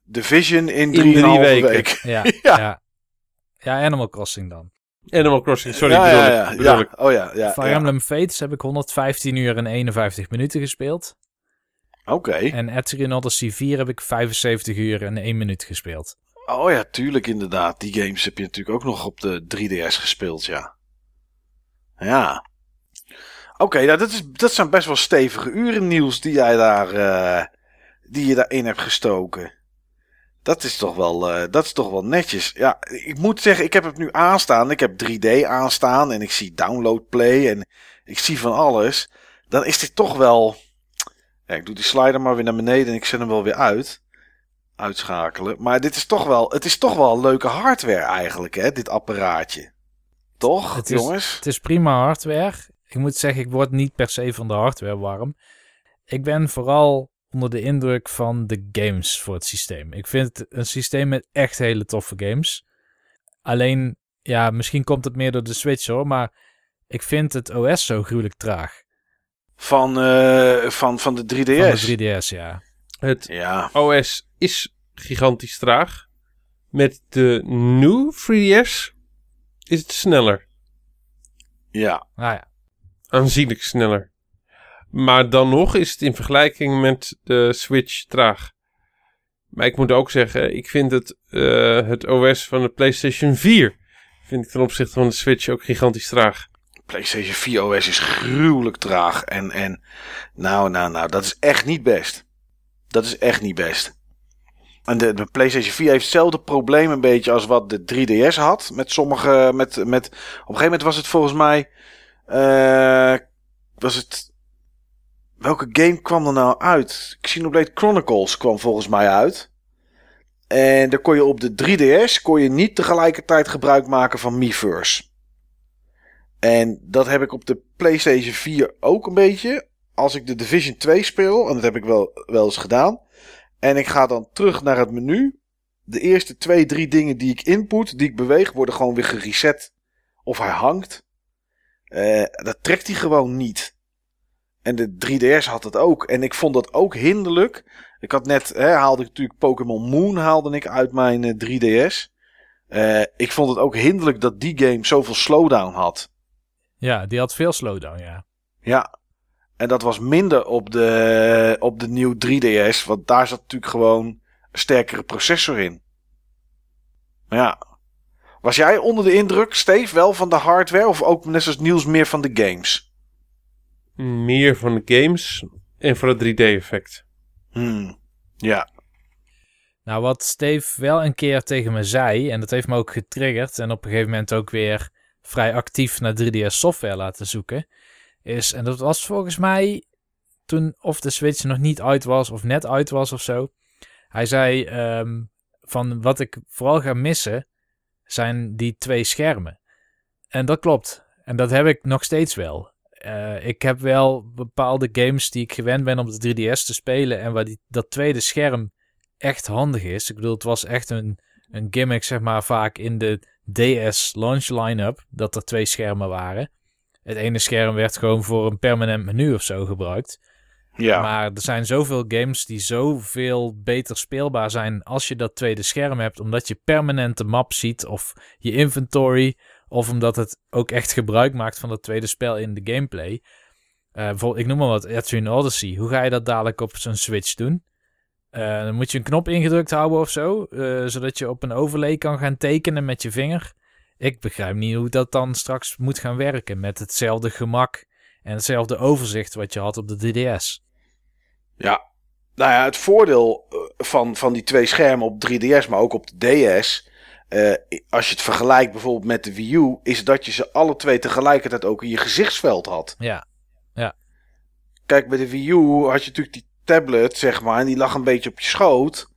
Division in drie drie, weken. week. Ja, Ja. ja. ja. Animal Crossing dan. Animal Crossing, sorry, ja, bedoel ja, ik, ja, bedoel ja. ik. Oh ja, ja. Fire ja. Emblem Fates heb ik 115 uur en 51 minuten gespeeld. Oké. En Etrian Odyssey 4 heb ik 75 uur en 1 minuut gespeeld. Oh ja, tuurlijk inderdaad. Die games heb je natuurlijk ook nog op de 3DS gespeeld, ja. Ja. Oké, nou, dat, is, dat zijn best wel stevige uren nieuws die jij daar, eh, die je daarin hebt gestoken. Dat is toch wel, eh, dat is toch wel netjes. Ja, ik moet zeggen, ik heb het nu aanstaan. Ik heb 3D aanstaan en ik zie download play en ik zie van alles. Dan is dit toch wel. Ja, ik doe die slider maar weer naar beneden en ik zet hem wel weer uit uitschakelen. Maar dit is toch wel, het is toch wel leuke hardware eigenlijk, hè, dit apparaatje. Toch, Het is- jongens? Het is prima hardware. Ik moet zeggen, ik word niet per se van de hardware warm. Ik ben vooral onder de indruk van de games voor het systeem. Ik vind het een systeem met echt hele toffe games. Alleen, ja, misschien komt het meer door de Switch hoor, maar ik vind het OS zo gruwelijk traag. Van, eh, van, van de 3DS. Van de 3DS, ja. Het Ja, OS is gigantisch traag. Met de nieuwe 3DS is het sneller. ja. Ah ja. Aanzienlijk sneller. Maar dan nog is het in vergelijking met de Switch traag. Maar ik moet ook zeggen, ik vind het, eh, het OS van de PlayStation 4... vind ik ten opzichte van de Switch ook gigantisch traag. PlayStation 4 OS is gruwelijk traag. En, en nou, nou, nou, dat is echt niet best. Dat is echt niet best. En de, de PlayStation 4 heeft hetzelfde probleem een beetje als wat de 3DS had. Met sommige, met, met, op een gegeven moment was het volgens mij, eh, was het, welke game kwam er nou uit? Xenoblade Chronicles kwam volgens mij uit. En dan kon je op de 3DS kon je niet tegelijkertijd gebruik maken van Miiverse. En dat heb ik op de PlayStation 4 ook een beetje. Als ik de Division 2 speel, en dat heb ik wel, wel eens gedaan. En ik ga dan terug naar het menu. De eerste twee, drie dingen die ik input, die ik beweeg, worden gewoon weer gereset. Of hij hangt. Eh, dat trekt hij gewoon niet. En de 3DS had het ook. En ik vond dat ook hinderlijk. Ik had net, hè, haalde ik natuurlijk Pokémon Moon haalde ik uit mijn eh, 3DS. Eh, ik vond het ook hinderlijk dat die game zoveel slowdown had. Ja, die had veel slowdown, ja. Ja. En dat was minder op de, op de nieuwe 3DS. Want daar zat natuurlijk gewoon een sterkere processor in. Maar ja. Was jij onder de indruk, Steve, wel van de hardware? Of ook net zoals Niels meer van de games? Meer van de games en van het 3D-effect. Hmm. Ja. Nou, wat Steve wel een keer tegen me zei, en dat heeft me ook getriggerd en op een gegeven moment ook weer vrij actief naar 3DS software laten zoeken, is, en dat was volgens mij toen of de Switch nog niet uit was of net uit was of zo. Hij zei ehm, van wat ik vooral ga missen zijn die twee schermen. En dat klopt. En dat heb ik nog steeds wel. Eh, ik heb wel bepaalde games die ik gewend ben op de 3DS te spelen en waar die, dat tweede scherm echt handig is. Ik bedoel, het was echt een, een gimmick, zeg maar, vaak in de DS launch line-up, dat er twee schermen waren. Het ene scherm werd gewoon voor een permanent menu of zo gebruikt. Ja. Maar er zijn zoveel games die zoveel beter speelbaar zijn als je dat tweede scherm hebt, omdat je permanent de map ziet of je inventory, of omdat het ook echt gebruik maakt van dat tweede spel in de gameplay. Bijvoorbeeld, ik noem maar wat, Etrian Odyssey. Hoe ga je dat dadelijk op zo'n Switch doen? Eh, dan moet je een knop ingedrukt houden of zo, eh, zodat je op een overlay kan gaan tekenen met je vinger. Ik begrijp niet hoe dat dan straks moet gaan werken met hetzelfde gemak en hetzelfde overzicht wat je had op de 3DS. Ja. Nou ja, het voordeel eh, van, van die twee schermen op 3DS, maar ook op de DS. eh, als je het vergelijkt bijvoorbeeld met de Wii U, is dat je ze alle twee tegelijkertijd ook in je gezichtsveld had. Ja, kijk, bij de Wii U had je natuurlijk die tablet, zeg maar, en die lag een beetje op je schoot.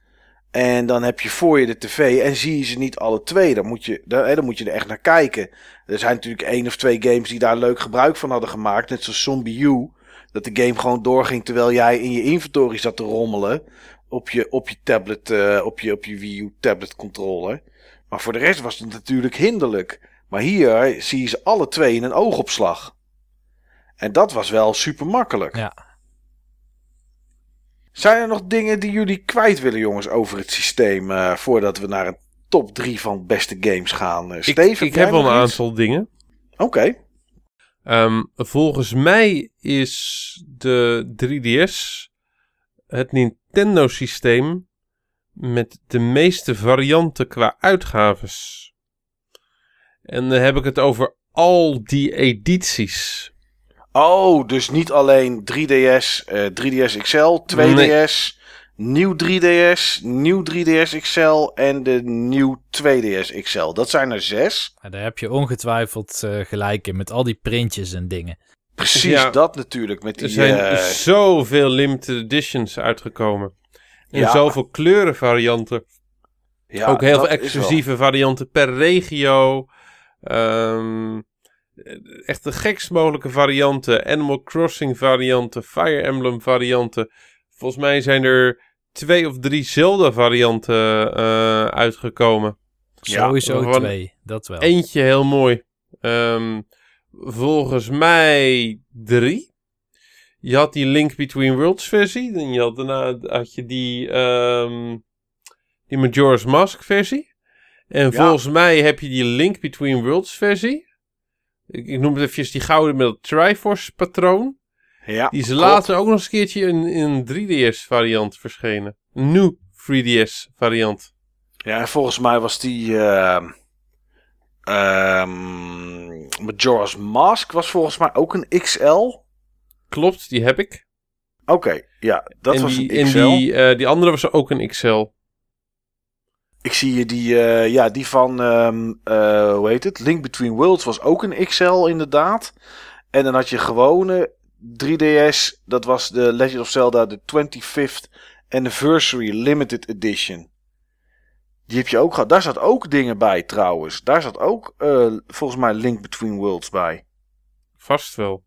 En dan heb je voor je de tv en zie je ze niet alle twee. Dan moet je, dan, dan moet je er echt naar kijken. Er zijn natuurlijk één of twee games die daar leuk gebruik van hadden gemaakt. Net zoals Zombie U. Dat de game gewoon doorging terwijl jij in je inventory zat te rommelen. Op je, op je tablet, eh, op, je, op je Wii U tablet controller. Maar voor de rest was het natuurlijk hinderlijk. Maar hier zie je ze alle twee in een oogopslag. En dat was wel super makkelijk. Ja. Zijn er nog dingen die jullie kwijt willen, jongens, over het systeem? eh, voordat we naar een top 3 van beste games gaan? Uh, Ik, Steven, ik heb wel een iets? aantal dingen. Oké. Ehm, volgens mij is de 3DS het Nintendo-systeem met de meeste varianten qua uitgaves. En dan heb ik het over al die edities. Oh, dus niet alleen 3DS, eh 3DS XL, 2DS, nieuw 3DS, nieuw 3DS XL en de nieuw 2DS XL. Dat zijn er zes. Maar daar heb je ongetwijfeld eh, gelijk in met al die printjes en dingen. Precies Ja. dat natuurlijk. Met die, Er zijn eh, zoveel limited editions uitgekomen. En Ja. zoveel kleurenvarianten. ja, ook heel veel exclusieve varianten per regio. Ehm, echt de gekst mogelijke varianten. Animal Crossing varianten. Fire Emblem varianten. Volgens mij zijn er twee of drie Zelda varianten eh, uitgekomen. Ja, Sowieso waarvan twee, dat wel. Eentje heel mooi. Ehm, volgens mij drie. Je had die Link Between Worlds versie. En je had daarna had je die, ehm, die Majora's Mask versie. En Ja. volgens mij heb je die Link Between Worlds versie. Ik, ik noem het even die gouden met het Triforce patroon. Ja, Die is klopt. later ook nog eens een keertje in, in een 3DS variant verschenen. Een nieuw 3DS variant. Ja, en volgens mij was die. ehm, Majora's Mask was volgens mij ook een XL. Klopt, die heb ik. Oké, ja, dat en was die, een en XL. die, eh, die andere was ook een XL. Ik zie hier die, eh, ja, die van, ehm, eh, hoe heet het? Link Between Worlds was ook een XL inderdaad. En dan had je gewone 3DS, dat was de Legend of Zelda, de 25th Anniversary Limited Edition. Die heb je ook gehad. Daar zat ook dingen bij trouwens. Daar zat ook eh, volgens mij Link Between Worlds bij. Vast wel.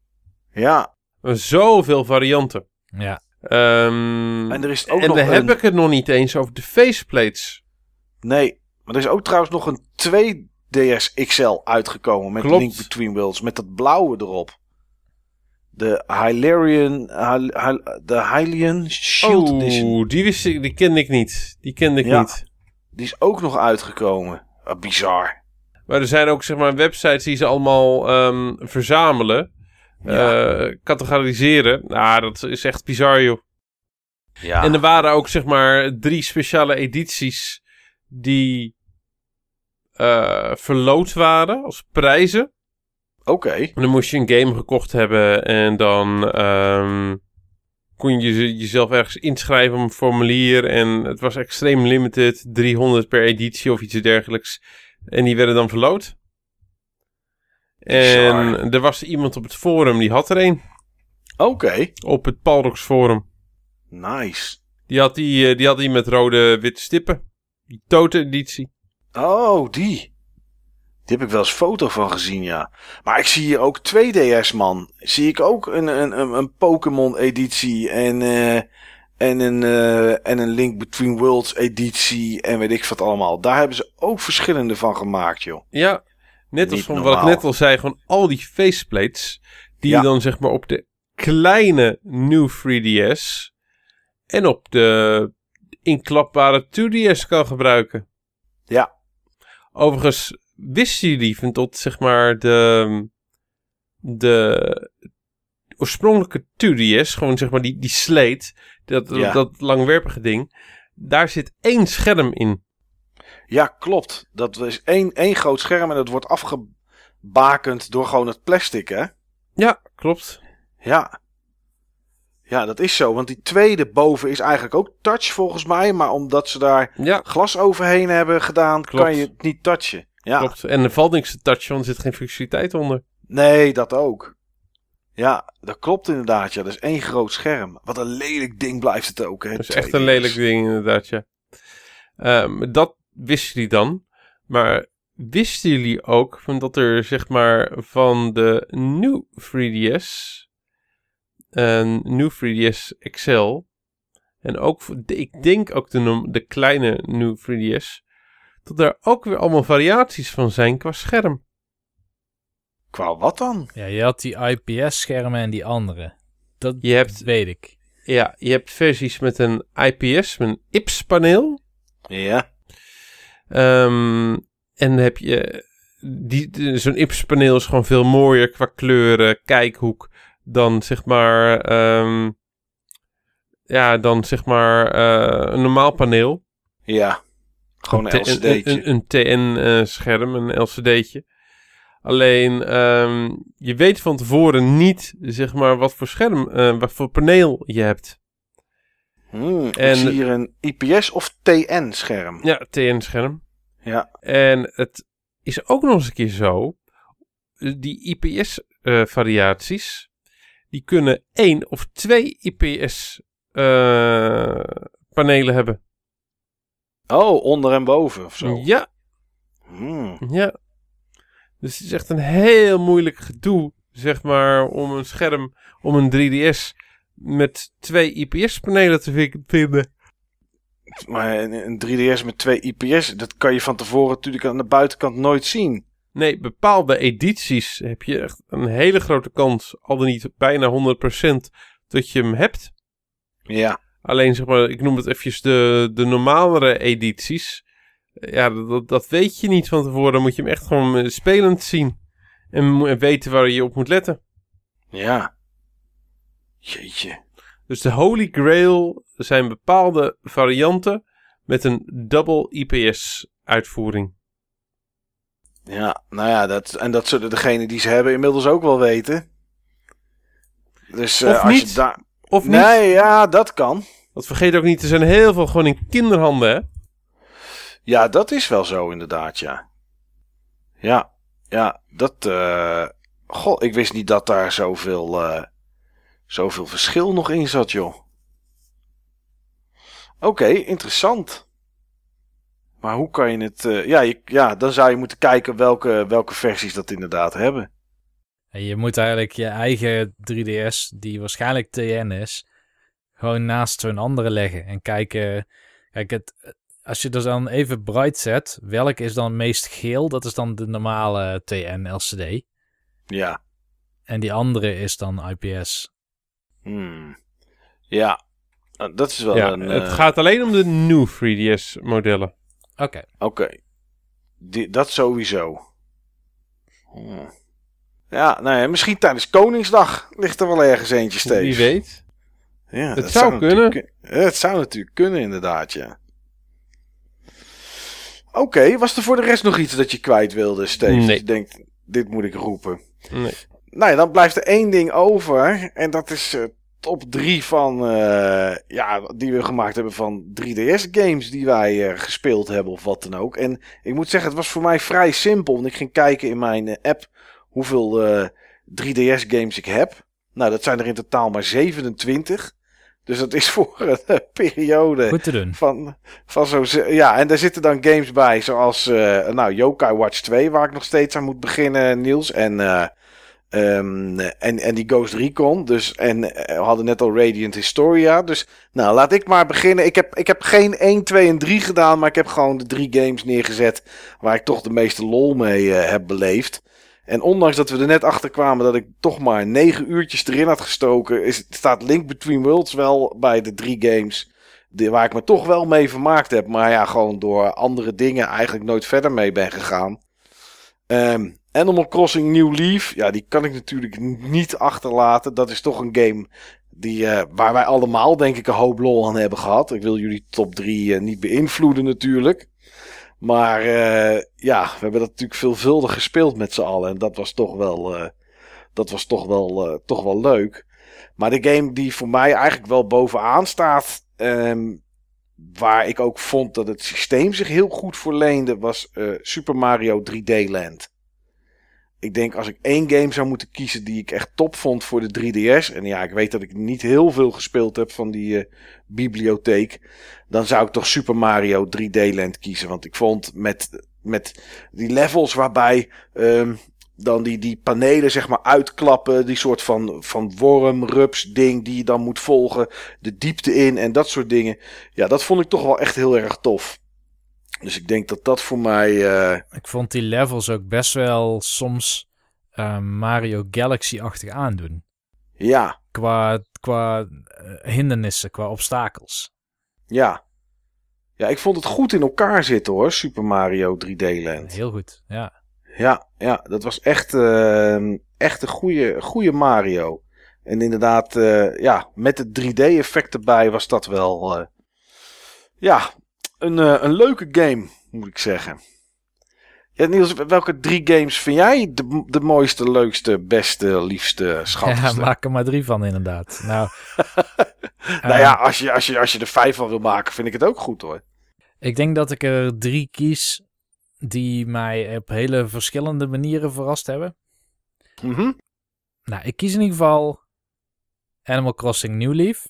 Ja, Zoveel varianten. Ja, Ehm, en er is ook en nog dan een... heb ik het nog niet eens over de faceplates. Nee, maar er is ook trouwens nog een 2DS XL uitgekomen met Klopt. Link Between Worlds. Met dat blauwe erop. De Hilarion, Hyl- Hyl- de Hylian Shield Edition. Oeh, die, wist ik, die kende ik niet. Die kende ik Ja. niet. Die is ook nog uitgekomen. Ah, bizar. Maar er zijn ook zeg maar websites die ze allemaal ehm, verzamelen. Ja. eh, categoriseren. Nou, dat is echt bizar joh. ja. En er waren ook zeg maar drie speciale edities die eh verloot waren als prijzen. Oké. En dan moest je een game gekocht hebben en dan ehm, kon je je- jezelf ergens inschrijven op een formulier. En het was extreem limited, 300 per editie of iets dergelijks. En die werden dan verloot. En er was iemand op het forum, die had er een. Oké. Op het Palrox forum. Nice. Die had die, eh, die had die met rode witte stippen. Die Tote editie. Oh, die. Die heb ik wel eens foto van gezien, ja. Maar ik zie hier ook 2DS, man. Zie ik ook een, een, een, een Pokémon-editie en, eh, en, een, eh, en een Link Between Worlds editie en weet ik wat allemaal. Daar hebben ze ook verschillende van gemaakt, joh. Ja, net als van wat ik net al zei, gewoon al die faceplates die Ja. je dan zeg maar op de kleine New 3DS en op de inklapbare 2DS kan gebruiken. Ja. Overigens, wisten jullie van tot zeg maar de, de oorspronkelijke 2DS, gewoon zeg maar die, die slate, dat, Ja. dat langwerpige ding, daar zit één scherm in. Ja, klopt. Dat is één, één groot scherm en dat wordt afgebakend door gewoon het plastic, hè? Ja, klopt. Ja. Ja, dat is zo. Want die tweede boven is eigenlijk ook touch volgens mij. Maar omdat ze daar Ja, glas overheen hebben gedaan, Klopt. kan je het niet touchen. Ja. klopt. En er valt niks te touchen, want er zit geen functionaliteit onder. Nee, dat ook. Ja, dat klopt inderdaad. Ja, dat is één groot scherm. Wat een lelijk ding blijft het ook. Hè? Dat is echt een lelijk ding inderdaad, ja. Ehm, dat wisten jullie dan. Maar wisten jullie ook van dat er zeg maar van de New 3DS en New 3DS XL en ook ik denk ook de, de kleine New 3DS dat er ook weer allemaal variaties van zijn qua scherm. Qua wat dan? Ja, je had die IPS-schermen en die andere. Dat je hebt, weet ik. Ja, je hebt versies met een IPS, met een IPS-paneel. Ja. Um, en heb je... Die, zo'n IPS-paneel is gewoon veel mooier qua kleuren, kijkhoek, dan zeg maar... Um, ja, dan zeg maar uh, een normaal paneel. Ja, gewoon een, LCD'tje. Een, een, TN-scherm, eh, een LCD'tje. Alleen, um, je weet van tevoren niet, zeg maar, wat voor scherm, uh, wat voor paneel je hebt. Hmm, en, zie hier een IPS of TN-scherm. Ja, TN-scherm. Ja. En het is ook nog eens een keer zo, die IPS-variaties, uh, die kunnen één of twee IPS-panelen uh, hebben. Oh, onder en boven of zo? Ja. Hmm. Ja. Dus het is echt een heel moeilijk gedoe, zeg maar, om een scherm, om een 3DS met twee IPS-panelen te vinden. Maar een 3DS met twee IPS, dat kan je van tevoren natuurlijk aan de buitenkant nooit zien. Nee, bepaalde edities heb je echt een hele grote kans, al dan niet bijna 100%, dat je hem hebt. Ja. Alleen zeg maar, ik noem het eventjes de, de normalere edities. Ja, dat, dat weet je niet van tevoren. Dan moet je hem echt gewoon eh, spelend zien. En weten waar je op moet letten. Ja. Jeetje. Dus de Holy Grail zijn bepaalde varianten met een double IPS uitvoering. Ja, nou ja, dat, en dat zullen degenen die ze hebben inmiddels ook wel weten. Dus uh, of als niet. je daar. Of niet. Nee, ja, dat kan. Want vergeet ook niet, er zijn heel veel gewoon in kinderhanden, hè? Ja, dat is wel zo inderdaad, ja. Ja, ja, dat... Uh... Goh, ik wist niet dat daar zoveel, uh... zoveel verschil nog in zat, joh. Oké, interessant. Maar hoe kan je het... Uh... Ja, je, ja, dan zou je moeten kijken welke, welke versies dat inderdaad hebben. En je moet eigenlijk je eigen 3DS, die waarschijnlijk TN is, gewoon naast zo'n andere leggen. En kijken... Kijk, het, als je er dan even bright zet, welk is dan meest geel? Dat is dan de normale TN LCD. Ja. En die andere is dan IPS. Hmm. Ja, dat is wel Ja, een... het eh, gaat alleen om de new 3DS modellen. Oké. Oké. Die- Dat sowieso. Hmm. Ja, nou ja, misschien tijdens Koningsdag ligt er wel ergens eentje steeds. Wie weet. Ja, Het dat zou kunnen. kun- Het zou natuurlijk kunnen, inderdaad, ja. Oké, was er voor de rest nog iets dat je kwijt wilde, Steve? Nee. Dat je denkt, dit moet ik roepen. Nee. Nou ja, dan blijft er één ding over. En dat is eh, top 3 van, eh, ja, die we gemaakt hebben van 3DS-games die wij eh, gespeeld hebben of wat dan ook. En ik moet zeggen, het was voor mij vrij simpel. Want ik ging kijken in mijn eh, app hoeveel eh, 3DS-games ik heb. Nou, dat zijn er in totaal maar 27. Dus dat is voor een periode Goed te doen. van, van zo. Ja, en daar zitten dan games bij, zoals nou, Yokai Watch 2, waar ik nog steeds aan moet beginnen, Niels. En, ehm, en, en die Ghost Recon. Dus, en eh, we hadden net al Radiant Historia. Dus nou, laat ik maar beginnen. Ik heb, ik heb geen 1, 2 en 3 gedaan, maar ik heb gewoon de drie games neergezet waar ik toch de meeste lol mee eh, heb beleefd. En ondanks dat we er net achter kwamen dat ik toch maar negen uurtjes erin had gestoken, is, staat Link Between Worlds wel bij de drie games die, waar ik me toch wel mee vermaakt heb. Maar ja, gewoon door andere dingen eigenlijk nooit verder mee ben gegaan. Ehm Animal Crossing New Leaf, ja, die kan ik natuurlijk niet achterlaten. Dat is toch een game die, eh, waar wij allemaal denk ik een hoop lol aan hebben gehad. Ik wil jullie top 3 niet beïnvloeden natuurlijk. Maar eh, ja, we hebben dat natuurlijk veelvuldig gespeeld met z'n allen. En dat was toch wel, eh, dat was toch wel, eh, toch wel leuk. Maar de game die voor mij eigenlijk wel bovenaan staat. ehm, waar ik ook vond dat het systeem zich heel goed voor leende. Was eh, Super Mario 3D Land. Ik denk als ik één game zou moeten kiezen die ik echt top vond voor de 3DS. En ja, ik weet dat ik niet heel veel gespeeld heb van die uh, bibliotheek. Dan zou ik toch Super Mario 3D Land kiezen. Want ik vond met, met die levels waarbij um, dan die, die panelen zeg maar uitklappen. Die soort van, van worm, rups ding die je dan moet volgen. De diepte in en dat soort dingen. Ja, dat vond ik toch wel echt heel erg tof. Dus ik denk dat dat voor mij. Uh... Ik vond die levels ook best wel soms uh, Mario Galaxy-achtig aandoen. Ja. Qua, qua uh, hindernissen, qua obstakels. Ja. Ja, ik vond het goed in elkaar zitten hoor, Super Mario 3D Land. Heel goed, ja. Ja, ja dat was echt, ehm, echt een goede, goede Mario. En inderdaad, ja, met het 3D-effect erbij was dat wel. ja, een, uh, een leuke game, moet ik zeggen. Ja, Niels, welke drie games vind jij de, de mooiste, leukste, beste, liefste, schattigste? Ja, maak er maar drie van inderdaad. Nou, nou ja, als je, als, je, als je er vijf van wil maken, vind ik het ook goed hoor. Ik denk dat ik er drie kies die mij op hele verschillende manieren verrast hebben. Mm -hmm. Nou, ik kies in ieder geval Animal Crossing New Leaf.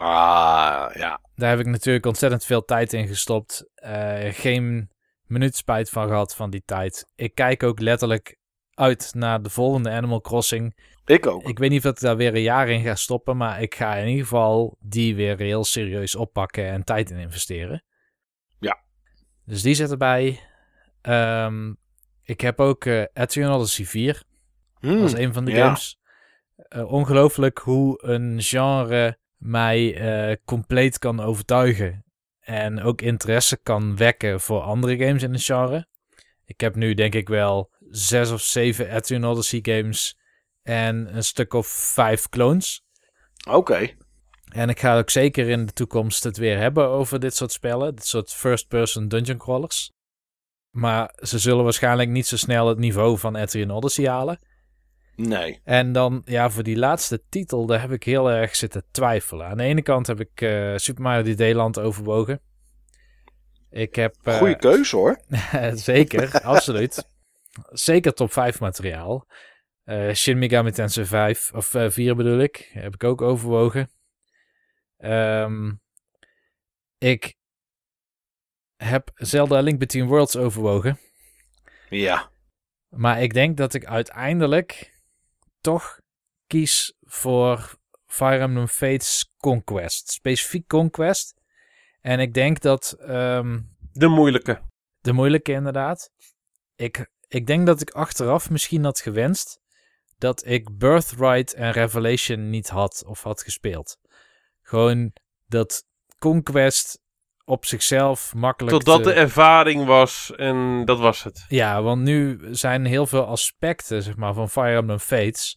Ah, ja. Daar heb ik natuurlijk ontzettend veel tijd in gestopt. Uh, geen minuut spijt van gehad van die tijd. Ik kijk ook letterlijk uit naar de volgende Animal Crossing. Ik ook. Ik weet niet of ik daar weer een jaar in ga stoppen, maar ik ga in ieder geval die weer heel serieus oppakken en tijd in investeren. Ja. Dus die zit erbij. Um, ik heb ook uh, Etrian Odyssey 4 mm, als een van de ja. games. Uh, ongelooflijk hoe een genre mij uh, compleet kan overtuigen. En ook interesse kan wekken voor andere games in het genre. Ik heb nu denk ik wel zes of zeven Etrian Odyssey games en een stuk of vijf clones. Oké. Okay. En ik ga ook zeker in de toekomst het weer hebben over dit soort spellen. Dit soort first-person dungeon crawlers. Maar ze zullen waarschijnlijk niet zo snel het niveau van Etrian Odyssey halen. Nee. En dan, ja, voor die laatste titel, daar heb ik heel erg zitten twijfelen. Aan de ene kant heb ik uh, Super Mario 3D Land overwogen. Ik heb... Uh, Goeie keuze hoor. zeker, absoluut. Zeker top 5 materiaal. Uh, Shin Megami Tensei 5, of 4 bedoel ik, heb ik ook overwogen. Um, ik heb Zelda Link Between Worlds overwogen. Ja. Maar ik denk dat ik uiteindelijk toch kies voor Fire Emblem Fates Conquest. Specifiek Conquest. En ik denk dat... Um, de moeilijke. De moeilijke inderdaad. Ik, ik denk dat ik achteraf misschien had gewenst dat ik Birthright en Revelation niet had of had gespeeld. Gewoon dat Conquest op zichzelf makkelijk. Totdat te... de ervaring was en dat was het. Ja, want nu zijn heel veel aspecten zeg maar, van Fire Emblem Fates.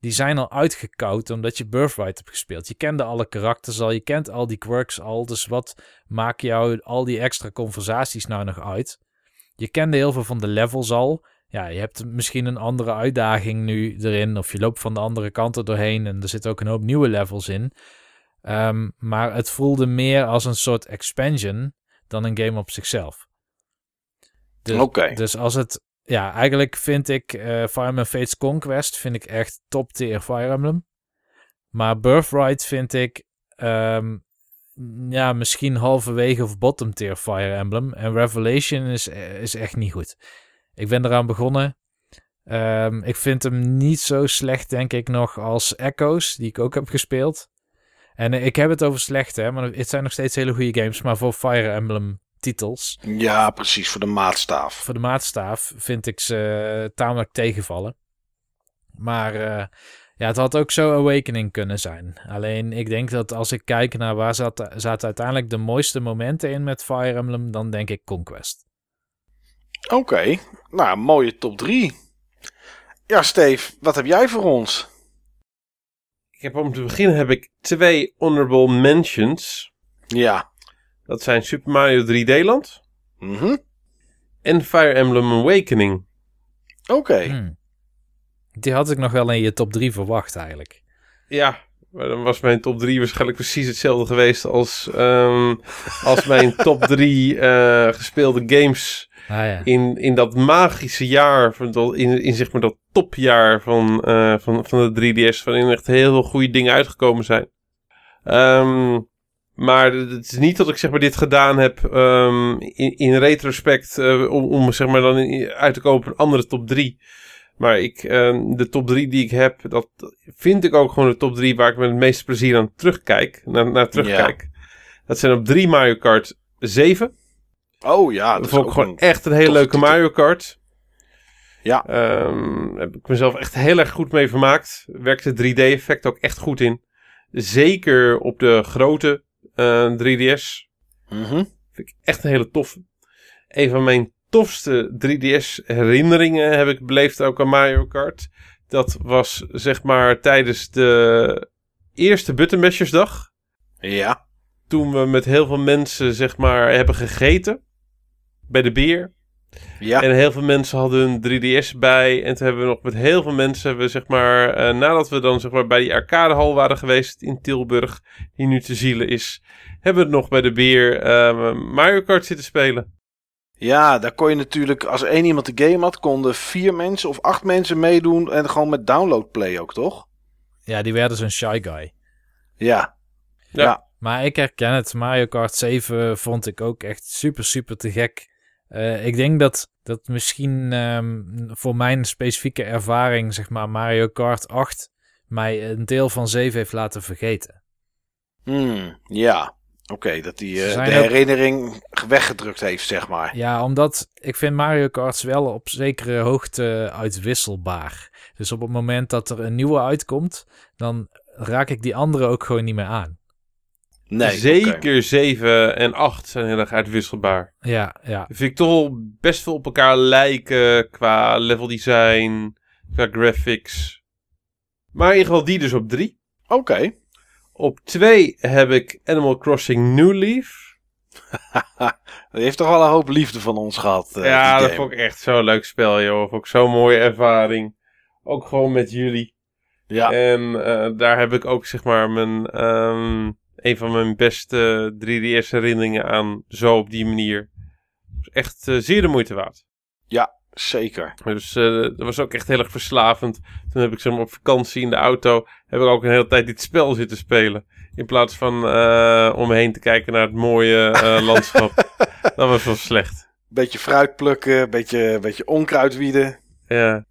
Die zijn al uitgekoud omdat je Birthright hebt gespeeld. Je kende alle karakters al, je kent al die quirks al. Dus wat maakt jou al die extra conversaties nou nog uit? Je kende heel veel van de levels al. Ja, je hebt misschien een andere uitdaging nu erin. Of je loopt van de andere kant er doorheen. En er zitten ook een hoop nieuwe levels in. Um, maar het voelde meer als een soort expansion dan een game op zichzelf. Dus, okay. dus als het... Ja, eigenlijk vind ik uh, Fire Emblem Fates Conquest vind ik echt top tier Fire Emblem. Maar Birthright vind ik... Um, ja, misschien halverwege of bottom tier Fire Emblem. En Revelation is, is echt niet goed. Ik ben eraan begonnen. Um, ik vind hem niet zo slecht, denk ik, nog als Echoes, die ik ook heb gespeeld. En ik heb het over slecht, hè, maar het zijn nog steeds hele goede games. Maar voor Fire Emblem titels. Ja, precies, voor de maatstaaf. Voor de maatstaaf vind ik ze tamelijk tegenvallen. Maar uh, ja, het had ook zo Awakening kunnen zijn. Alleen ik denk dat als ik kijk naar waar zat, zaten uiteindelijk de mooiste momenten in met Fire Emblem, dan denk ik Conquest. Oké, okay. nou, mooie top 3. Ja, Steve, wat heb jij voor ons? Ik heb om te beginnen heb ik twee honorable mentions. Ja. Dat zijn Super Mario 3D Land. Mm -hmm. En Fire Emblem Awakening. Oké. Okay. Hmm. Die had ik nog wel in je top 3 verwacht eigenlijk. Ja, Maar dan was mijn top 3 waarschijnlijk precies hetzelfde geweest als, ehm, als mijn top 3 eh, gespeelde games Ah, ja. in, in dat magische jaar, van dat- in, in zeg maar dat topjaar van, eh, van, van de 3DS, waarin echt heel veel goede dingen uitgekomen zijn. Ehm, maar het is niet dat ik zeg maar dit gedaan heb ehm, in, in retrospect eh, om, om zeg maar dan in- uit te komen op een andere top 3. Maar ik, ehm, de top 3 die ik heb, dat vind ik ook gewoon de top 3 waar ik met het meeste plezier aan terugkijk. Naar, naar terugkijk. Dat zijn op 3 Mario Kart 7. Oh ja, dat vond ik gewoon een- echt een hele leuke titel. Mario Kart. Ja. Ehm, heb ik mezelf echt heel erg goed mee vermaakt. Werkte 3D-effect ook echt goed in. Zeker op de grote eh, 3DS. Mhm. Vind ik echt een hele toffe. Een van mijn tofste 3DS herinneringen heb ik beleefd ook aan Mario Kart. Dat was zeg maar tijdens de eerste Button Mashersdag. Ja. Toen we met heel veel mensen zeg maar hebben gegeten. Bij de beer. Ja. En heel veel mensen hadden hun 3DS bij. En toen hebben we nog met heel veel mensen, we, zeg maar, eh, nadat we dan zeg maar, bij die arcadehal waren geweest in Tilburg, die nu te zielen is, hebben we nog bij de beer eh, Mario Kart zitten spelen. ja, daar kon je natuurlijk, als één iemand de game had, konden vier mensen of acht mensen meedoen. En gewoon met download play ook, toch? ja, die werden zo'n shy guy. Ja. Ja. Ja. Maar ik herken het. Mario Kart 7 vond ik ook echt super, super te gek. Eh, ik denk dat, dat misschien ehm, voor mijn specifieke ervaring, zeg maar, Mario Kart 8 mij een deel van 7 heeft laten vergeten. Hmm, ja. Oké, dat die eh, de ook- herinnering weggedrukt heeft, zeg maar. Ja, omdat ik vind Mario Karts wel op zekere hoogte uitwisselbaar. Dus op het moment dat er een nieuwe uitkomt, dan raak ik die andere ook gewoon niet meer aan. Nee. Zeker oké. 7 en 8 zijn heel erg uitwisselbaar. Ja, ja. Vind ik toch wel best veel op elkaar lijken qua level design, qua graphics. Maar in ieder geval die dus op 3. Oké. Op 2 heb ik Animal Crossing New Leaf. Die heeft toch wel een hoop liefde van ons gehad. eh, ja, dat vond ik echt zo'n leuk spel, joh. Vond ik zo'n mooie ervaring. Ook gewoon met jullie. Ja. En eh, daar heb ik ook, zeg maar, mijn, ehm, een van mijn beste 3DS herinneringen aan. Zo op die manier. Dus echt eh, zeer de moeite waard. Zeker. Dus eh, dat was ook echt heel erg verslavend. Toen heb ik zeg maar, op vakantie in de auto... heb ik ook een hele tijd dit spel zitten spelen. In plaats van eh, om me heen te kijken naar het mooie landschap. dat was wel slecht. Beetje fruit plukken, beetje, beetje onkruid wieden. Ja.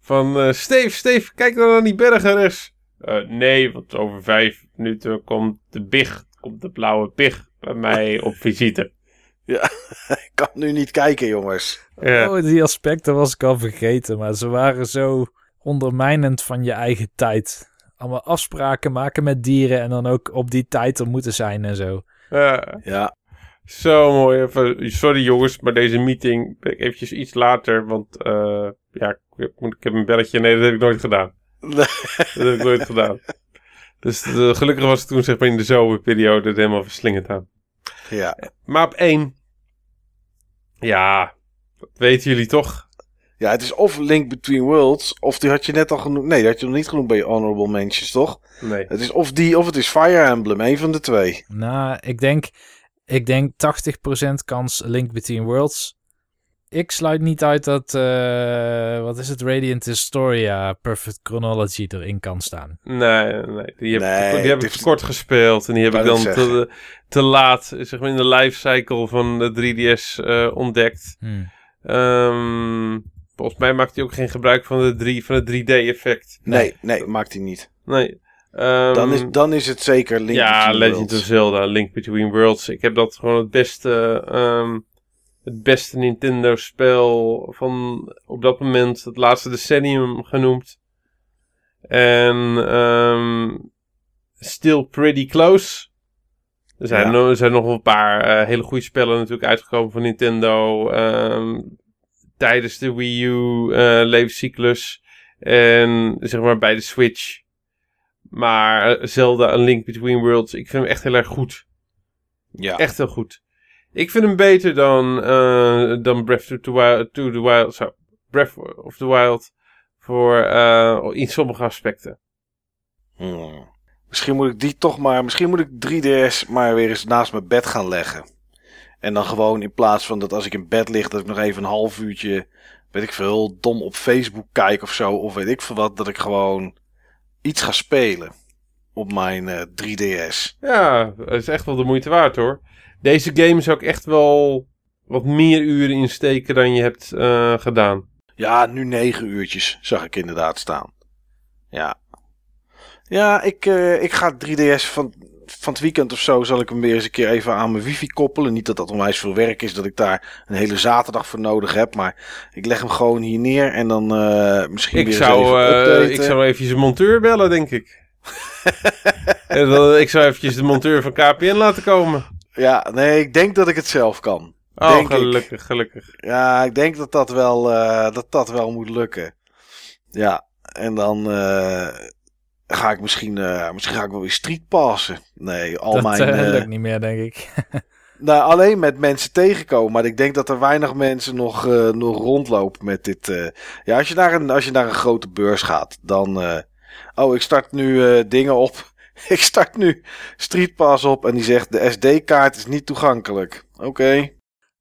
Van uh, Steve, Steve, kijk dan naar die bergen rechts. Uh, nee, want over vijf minuten komt de big, komt de blauwe pig bij mij op visite. Ik kan nu niet kijken, jongens. Ja. Oh, die aspecten was ik al vergeten, maar ze waren zo ondermijnend van je eigen tijd. Allemaal afspraken maken met dieren en dan ook op die tijd er moeten zijn en zo. Ja. Ja. Zo mooi. Even- Sorry jongens, maar deze meeting ben ik eventjes iets later, want eh, ja, ik heb een belletje. Nee, dat heb ik nooit gedaan. Dat heb ik nooit gedaan. Dus eh, gelukkig was het toen zeg maar in de zomerperiode het helemaal verslingerd aan. ja. Maar op één, ja, dat weten jullie toch? Ja, het is of Link Between Worlds, of die had je net al genoemd. Nee, die had je nog niet genoemd bij je Honorable Mentions, toch? Nee. Het is of die, of het is Fire Emblem. Een van de twee. Nou, ik denk, ik denk 80% kans Link Between Worlds. Ik sluit niet uit dat, eh, wat is het, Radiant Historia Perfect Chronology erin kan staan. Nee, nee. Die heb, Nee, ik, die heb ik te kort gespeeld. En die heb ik dan te, te laat, zeg maar in de lifecycle van de 3DS eh, ontdekt. Hmm. Ehm, volgens mij maakt hij ook geen gebruik van, de drie, van het 3D-effect. Nee, nee, maakt hij niet. Nee. Ehm, Dan is, dan is het zeker Link ja, Between Legend Worlds. of Zelda, Link Between Worlds. Ik heb dat gewoon het beste, ehm, het beste Nintendo-spel van op dat moment het laatste decennium genoemd. En ehm, still pretty close. Er zijn, Ja. no- er zijn nog een paar eh, hele goede spellen natuurlijk uitgekomen van Nintendo. ehm, tijdens de Wii U eh, levenscyclus. En zeg maar bij de Switch. Maar eh, Zelda A Link Between Worlds, ik vind hem echt heel erg goed. Ja. Echt heel goed. Ik vind hem beter dan, eh, dan Breath of the Wild, to the Wild, zo, Breath of the Wild voor, eh, in sommige aspecten. Hmm. Misschien moet ik die toch maar. Misschien moet ik 3DS maar weer eens naast mijn bed gaan leggen. En dan gewoon in plaats van dat als ik in bed lig, dat ik nog even een half uurtje. Weet ik veel, dom op Facebook kijk of zo. Of weet ik veel wat. Dat ik gewoon iets ga spelen. Op mijn eh, 3DS. Ja, dat is echt wel de moeite waard hoor. Deze game zou ik echt wel wat meer uren insteken dan je hebt eh, gedaan. Ja, nu negen uurtjes zag ik inderdaad staan. Ja. Ja, ik, eh, ik ga 3DS van, van het weekend of zo zal ik hem weer eens een keer even aan mijn wifi koppelen. Niet dat dat onwijs veel werk is, dat ik daar een hele zaterdag voor nodig heb. Maar ik leg hem gewoon hier neer en dan eh, misschien Ik weer eens zou, even updaten. ik zou even een monteur bellen, denk ik. Ik zou eventjes de monteur van KPN laten komen. Ja, nee, ik denk dat ik het zelf kan. Oh, Denk ik. gelukkig, gelukkig. Ja, ik denk dat dat wel, eh, dat dat wel moet lukken. Ja, en dan eh, ga ik misschien, eh, misschien ga ik wel weer street passen. Nee, al dat mijn... eh, lukt niet meer, denk ik. Nou, alleen met mensen tegenkomen. Maar ik denk dat er weinig mensen nog, nog rondlopen met dit. Ja, als je, naar een, als je naar een grote beurs gaat, dan. oh, ik start nu dingen op. ik start nu Streetpass op en die zegt: de SD-kaart is niet toegankelijk. Oké.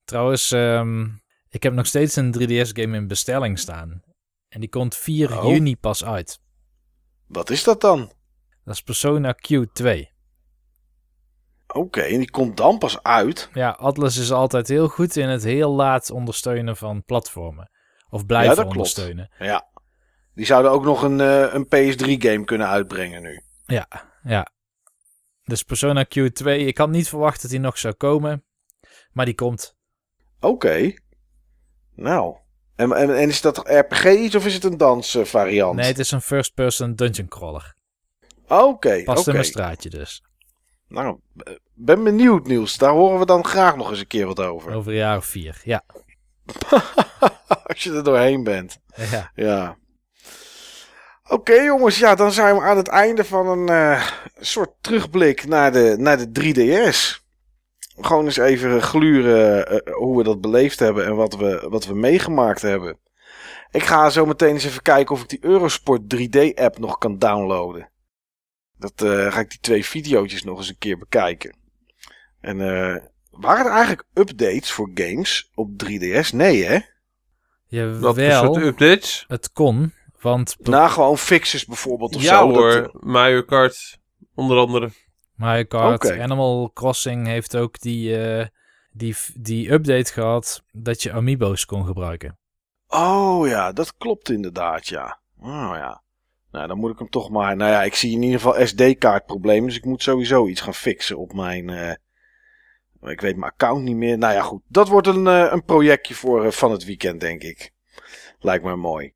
Trouwens, ehm, ik heb nog steeds een 3DS-game in bestelling staan. En die komt 4 Oh. juni pas uit. Wat is dat dan? Dat is Persona Q2. Oké, en die komt dan pas uit. Ja, Atlas is altijd heel goed in het heel laat ondersteunen van platformen. Of Ja, blijven dat klopt. ondersteunen. Ja. Die zouden ook nog een, eh, een PS3-game kunnen uitbrengen nu. Ja, ja. Dus Persona Q2, ik had niet verwacht dat die nog zou komen. Maar die komt. Oké. Nou. En, en, en is dat RPG iets of is het een dansvariant? Nee, het is een first-person dungeon crawler. Oké, Past oké. in mijn straatje dus. Nou, eh, ben benieuwd Niels. Daar horen we dan graag nog eens een keer wat over. Over een jaar of vier. Ja. Als je er doorheen bent. ja. Ja. Oké jongens, ja, dan zijn we aan het einde van een eh, soort terugblik naar de, naar de 3DS. Gewoon eens even gluren eh, hoe we dat beleefd hebben en wat we, wat we meegemaakt hebben. Ik ga zo meteen eens even kijken of ik die Eurosport 3D-app nog kan downloaden. Dat eh, ga ik die twee video's nog eens een keer bekijken. En eh, waren er eigenlijk updates voor games op 3DS? Nee hè? Wat voor Jawel, soort updates? het kon. Want Nou, gewoon fixes bijvoorbeeld of Ja zo. hoor, Dat, eh, Mario Kart onder andere. Mario Kart. Animal Crossing heeft ook die, eh, die, die update gehad dat je amiibo's kon gebruiken. Oh ja, dat klopt inderdaad, ja. Oh ja. Nou, dan moet ik hem toch maar... Nou ja, ik zie in ieder geval SD-kaartproblemen. Dus ik moet sowieso iets gaan fixen op mijn... eh, ik weet mijn account niet meer. Nou ja, goed. Dat wordt een, een projectje voor van het weekend, denk ik. Lijkt me mooi.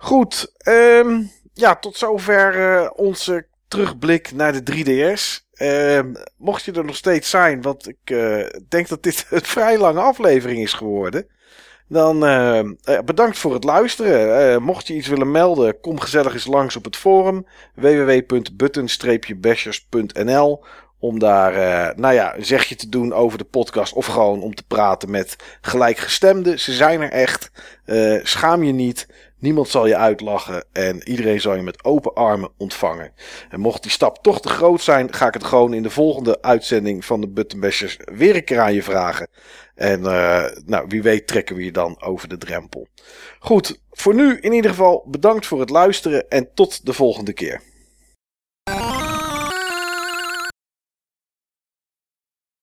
Goed. ehm, ja, tot zover eh, onze terugblik naar de 3DS. Ehm, mocht je er nog steeds zijn, want ik eh, denk dat dit een vrij lange aflevering is geworden. Dan eh, eh, bedankt voor het luisteren. Mocht je iets willen melden, kom gezellig eens langs op het forum www.button-bashers.nl om daar nou ja, een zegje te doen over de podcast of gewoon om te praten met gelijkgestemden. Ze zijn er echt. Schaam je niet. Niemand zal je uitlachen en iedereen zal je met open armen ontvangen. En mocht die stap toch te groot zijn, ga ik het gewoon in de volgende uitzending van de Button Bashers weer een keer aan je vragen. En eh, nou, wie weet trekken we je dan over de drempel. Goed, voor nu in ieder geval bedankt voor het luisteren en tot de volgende keer.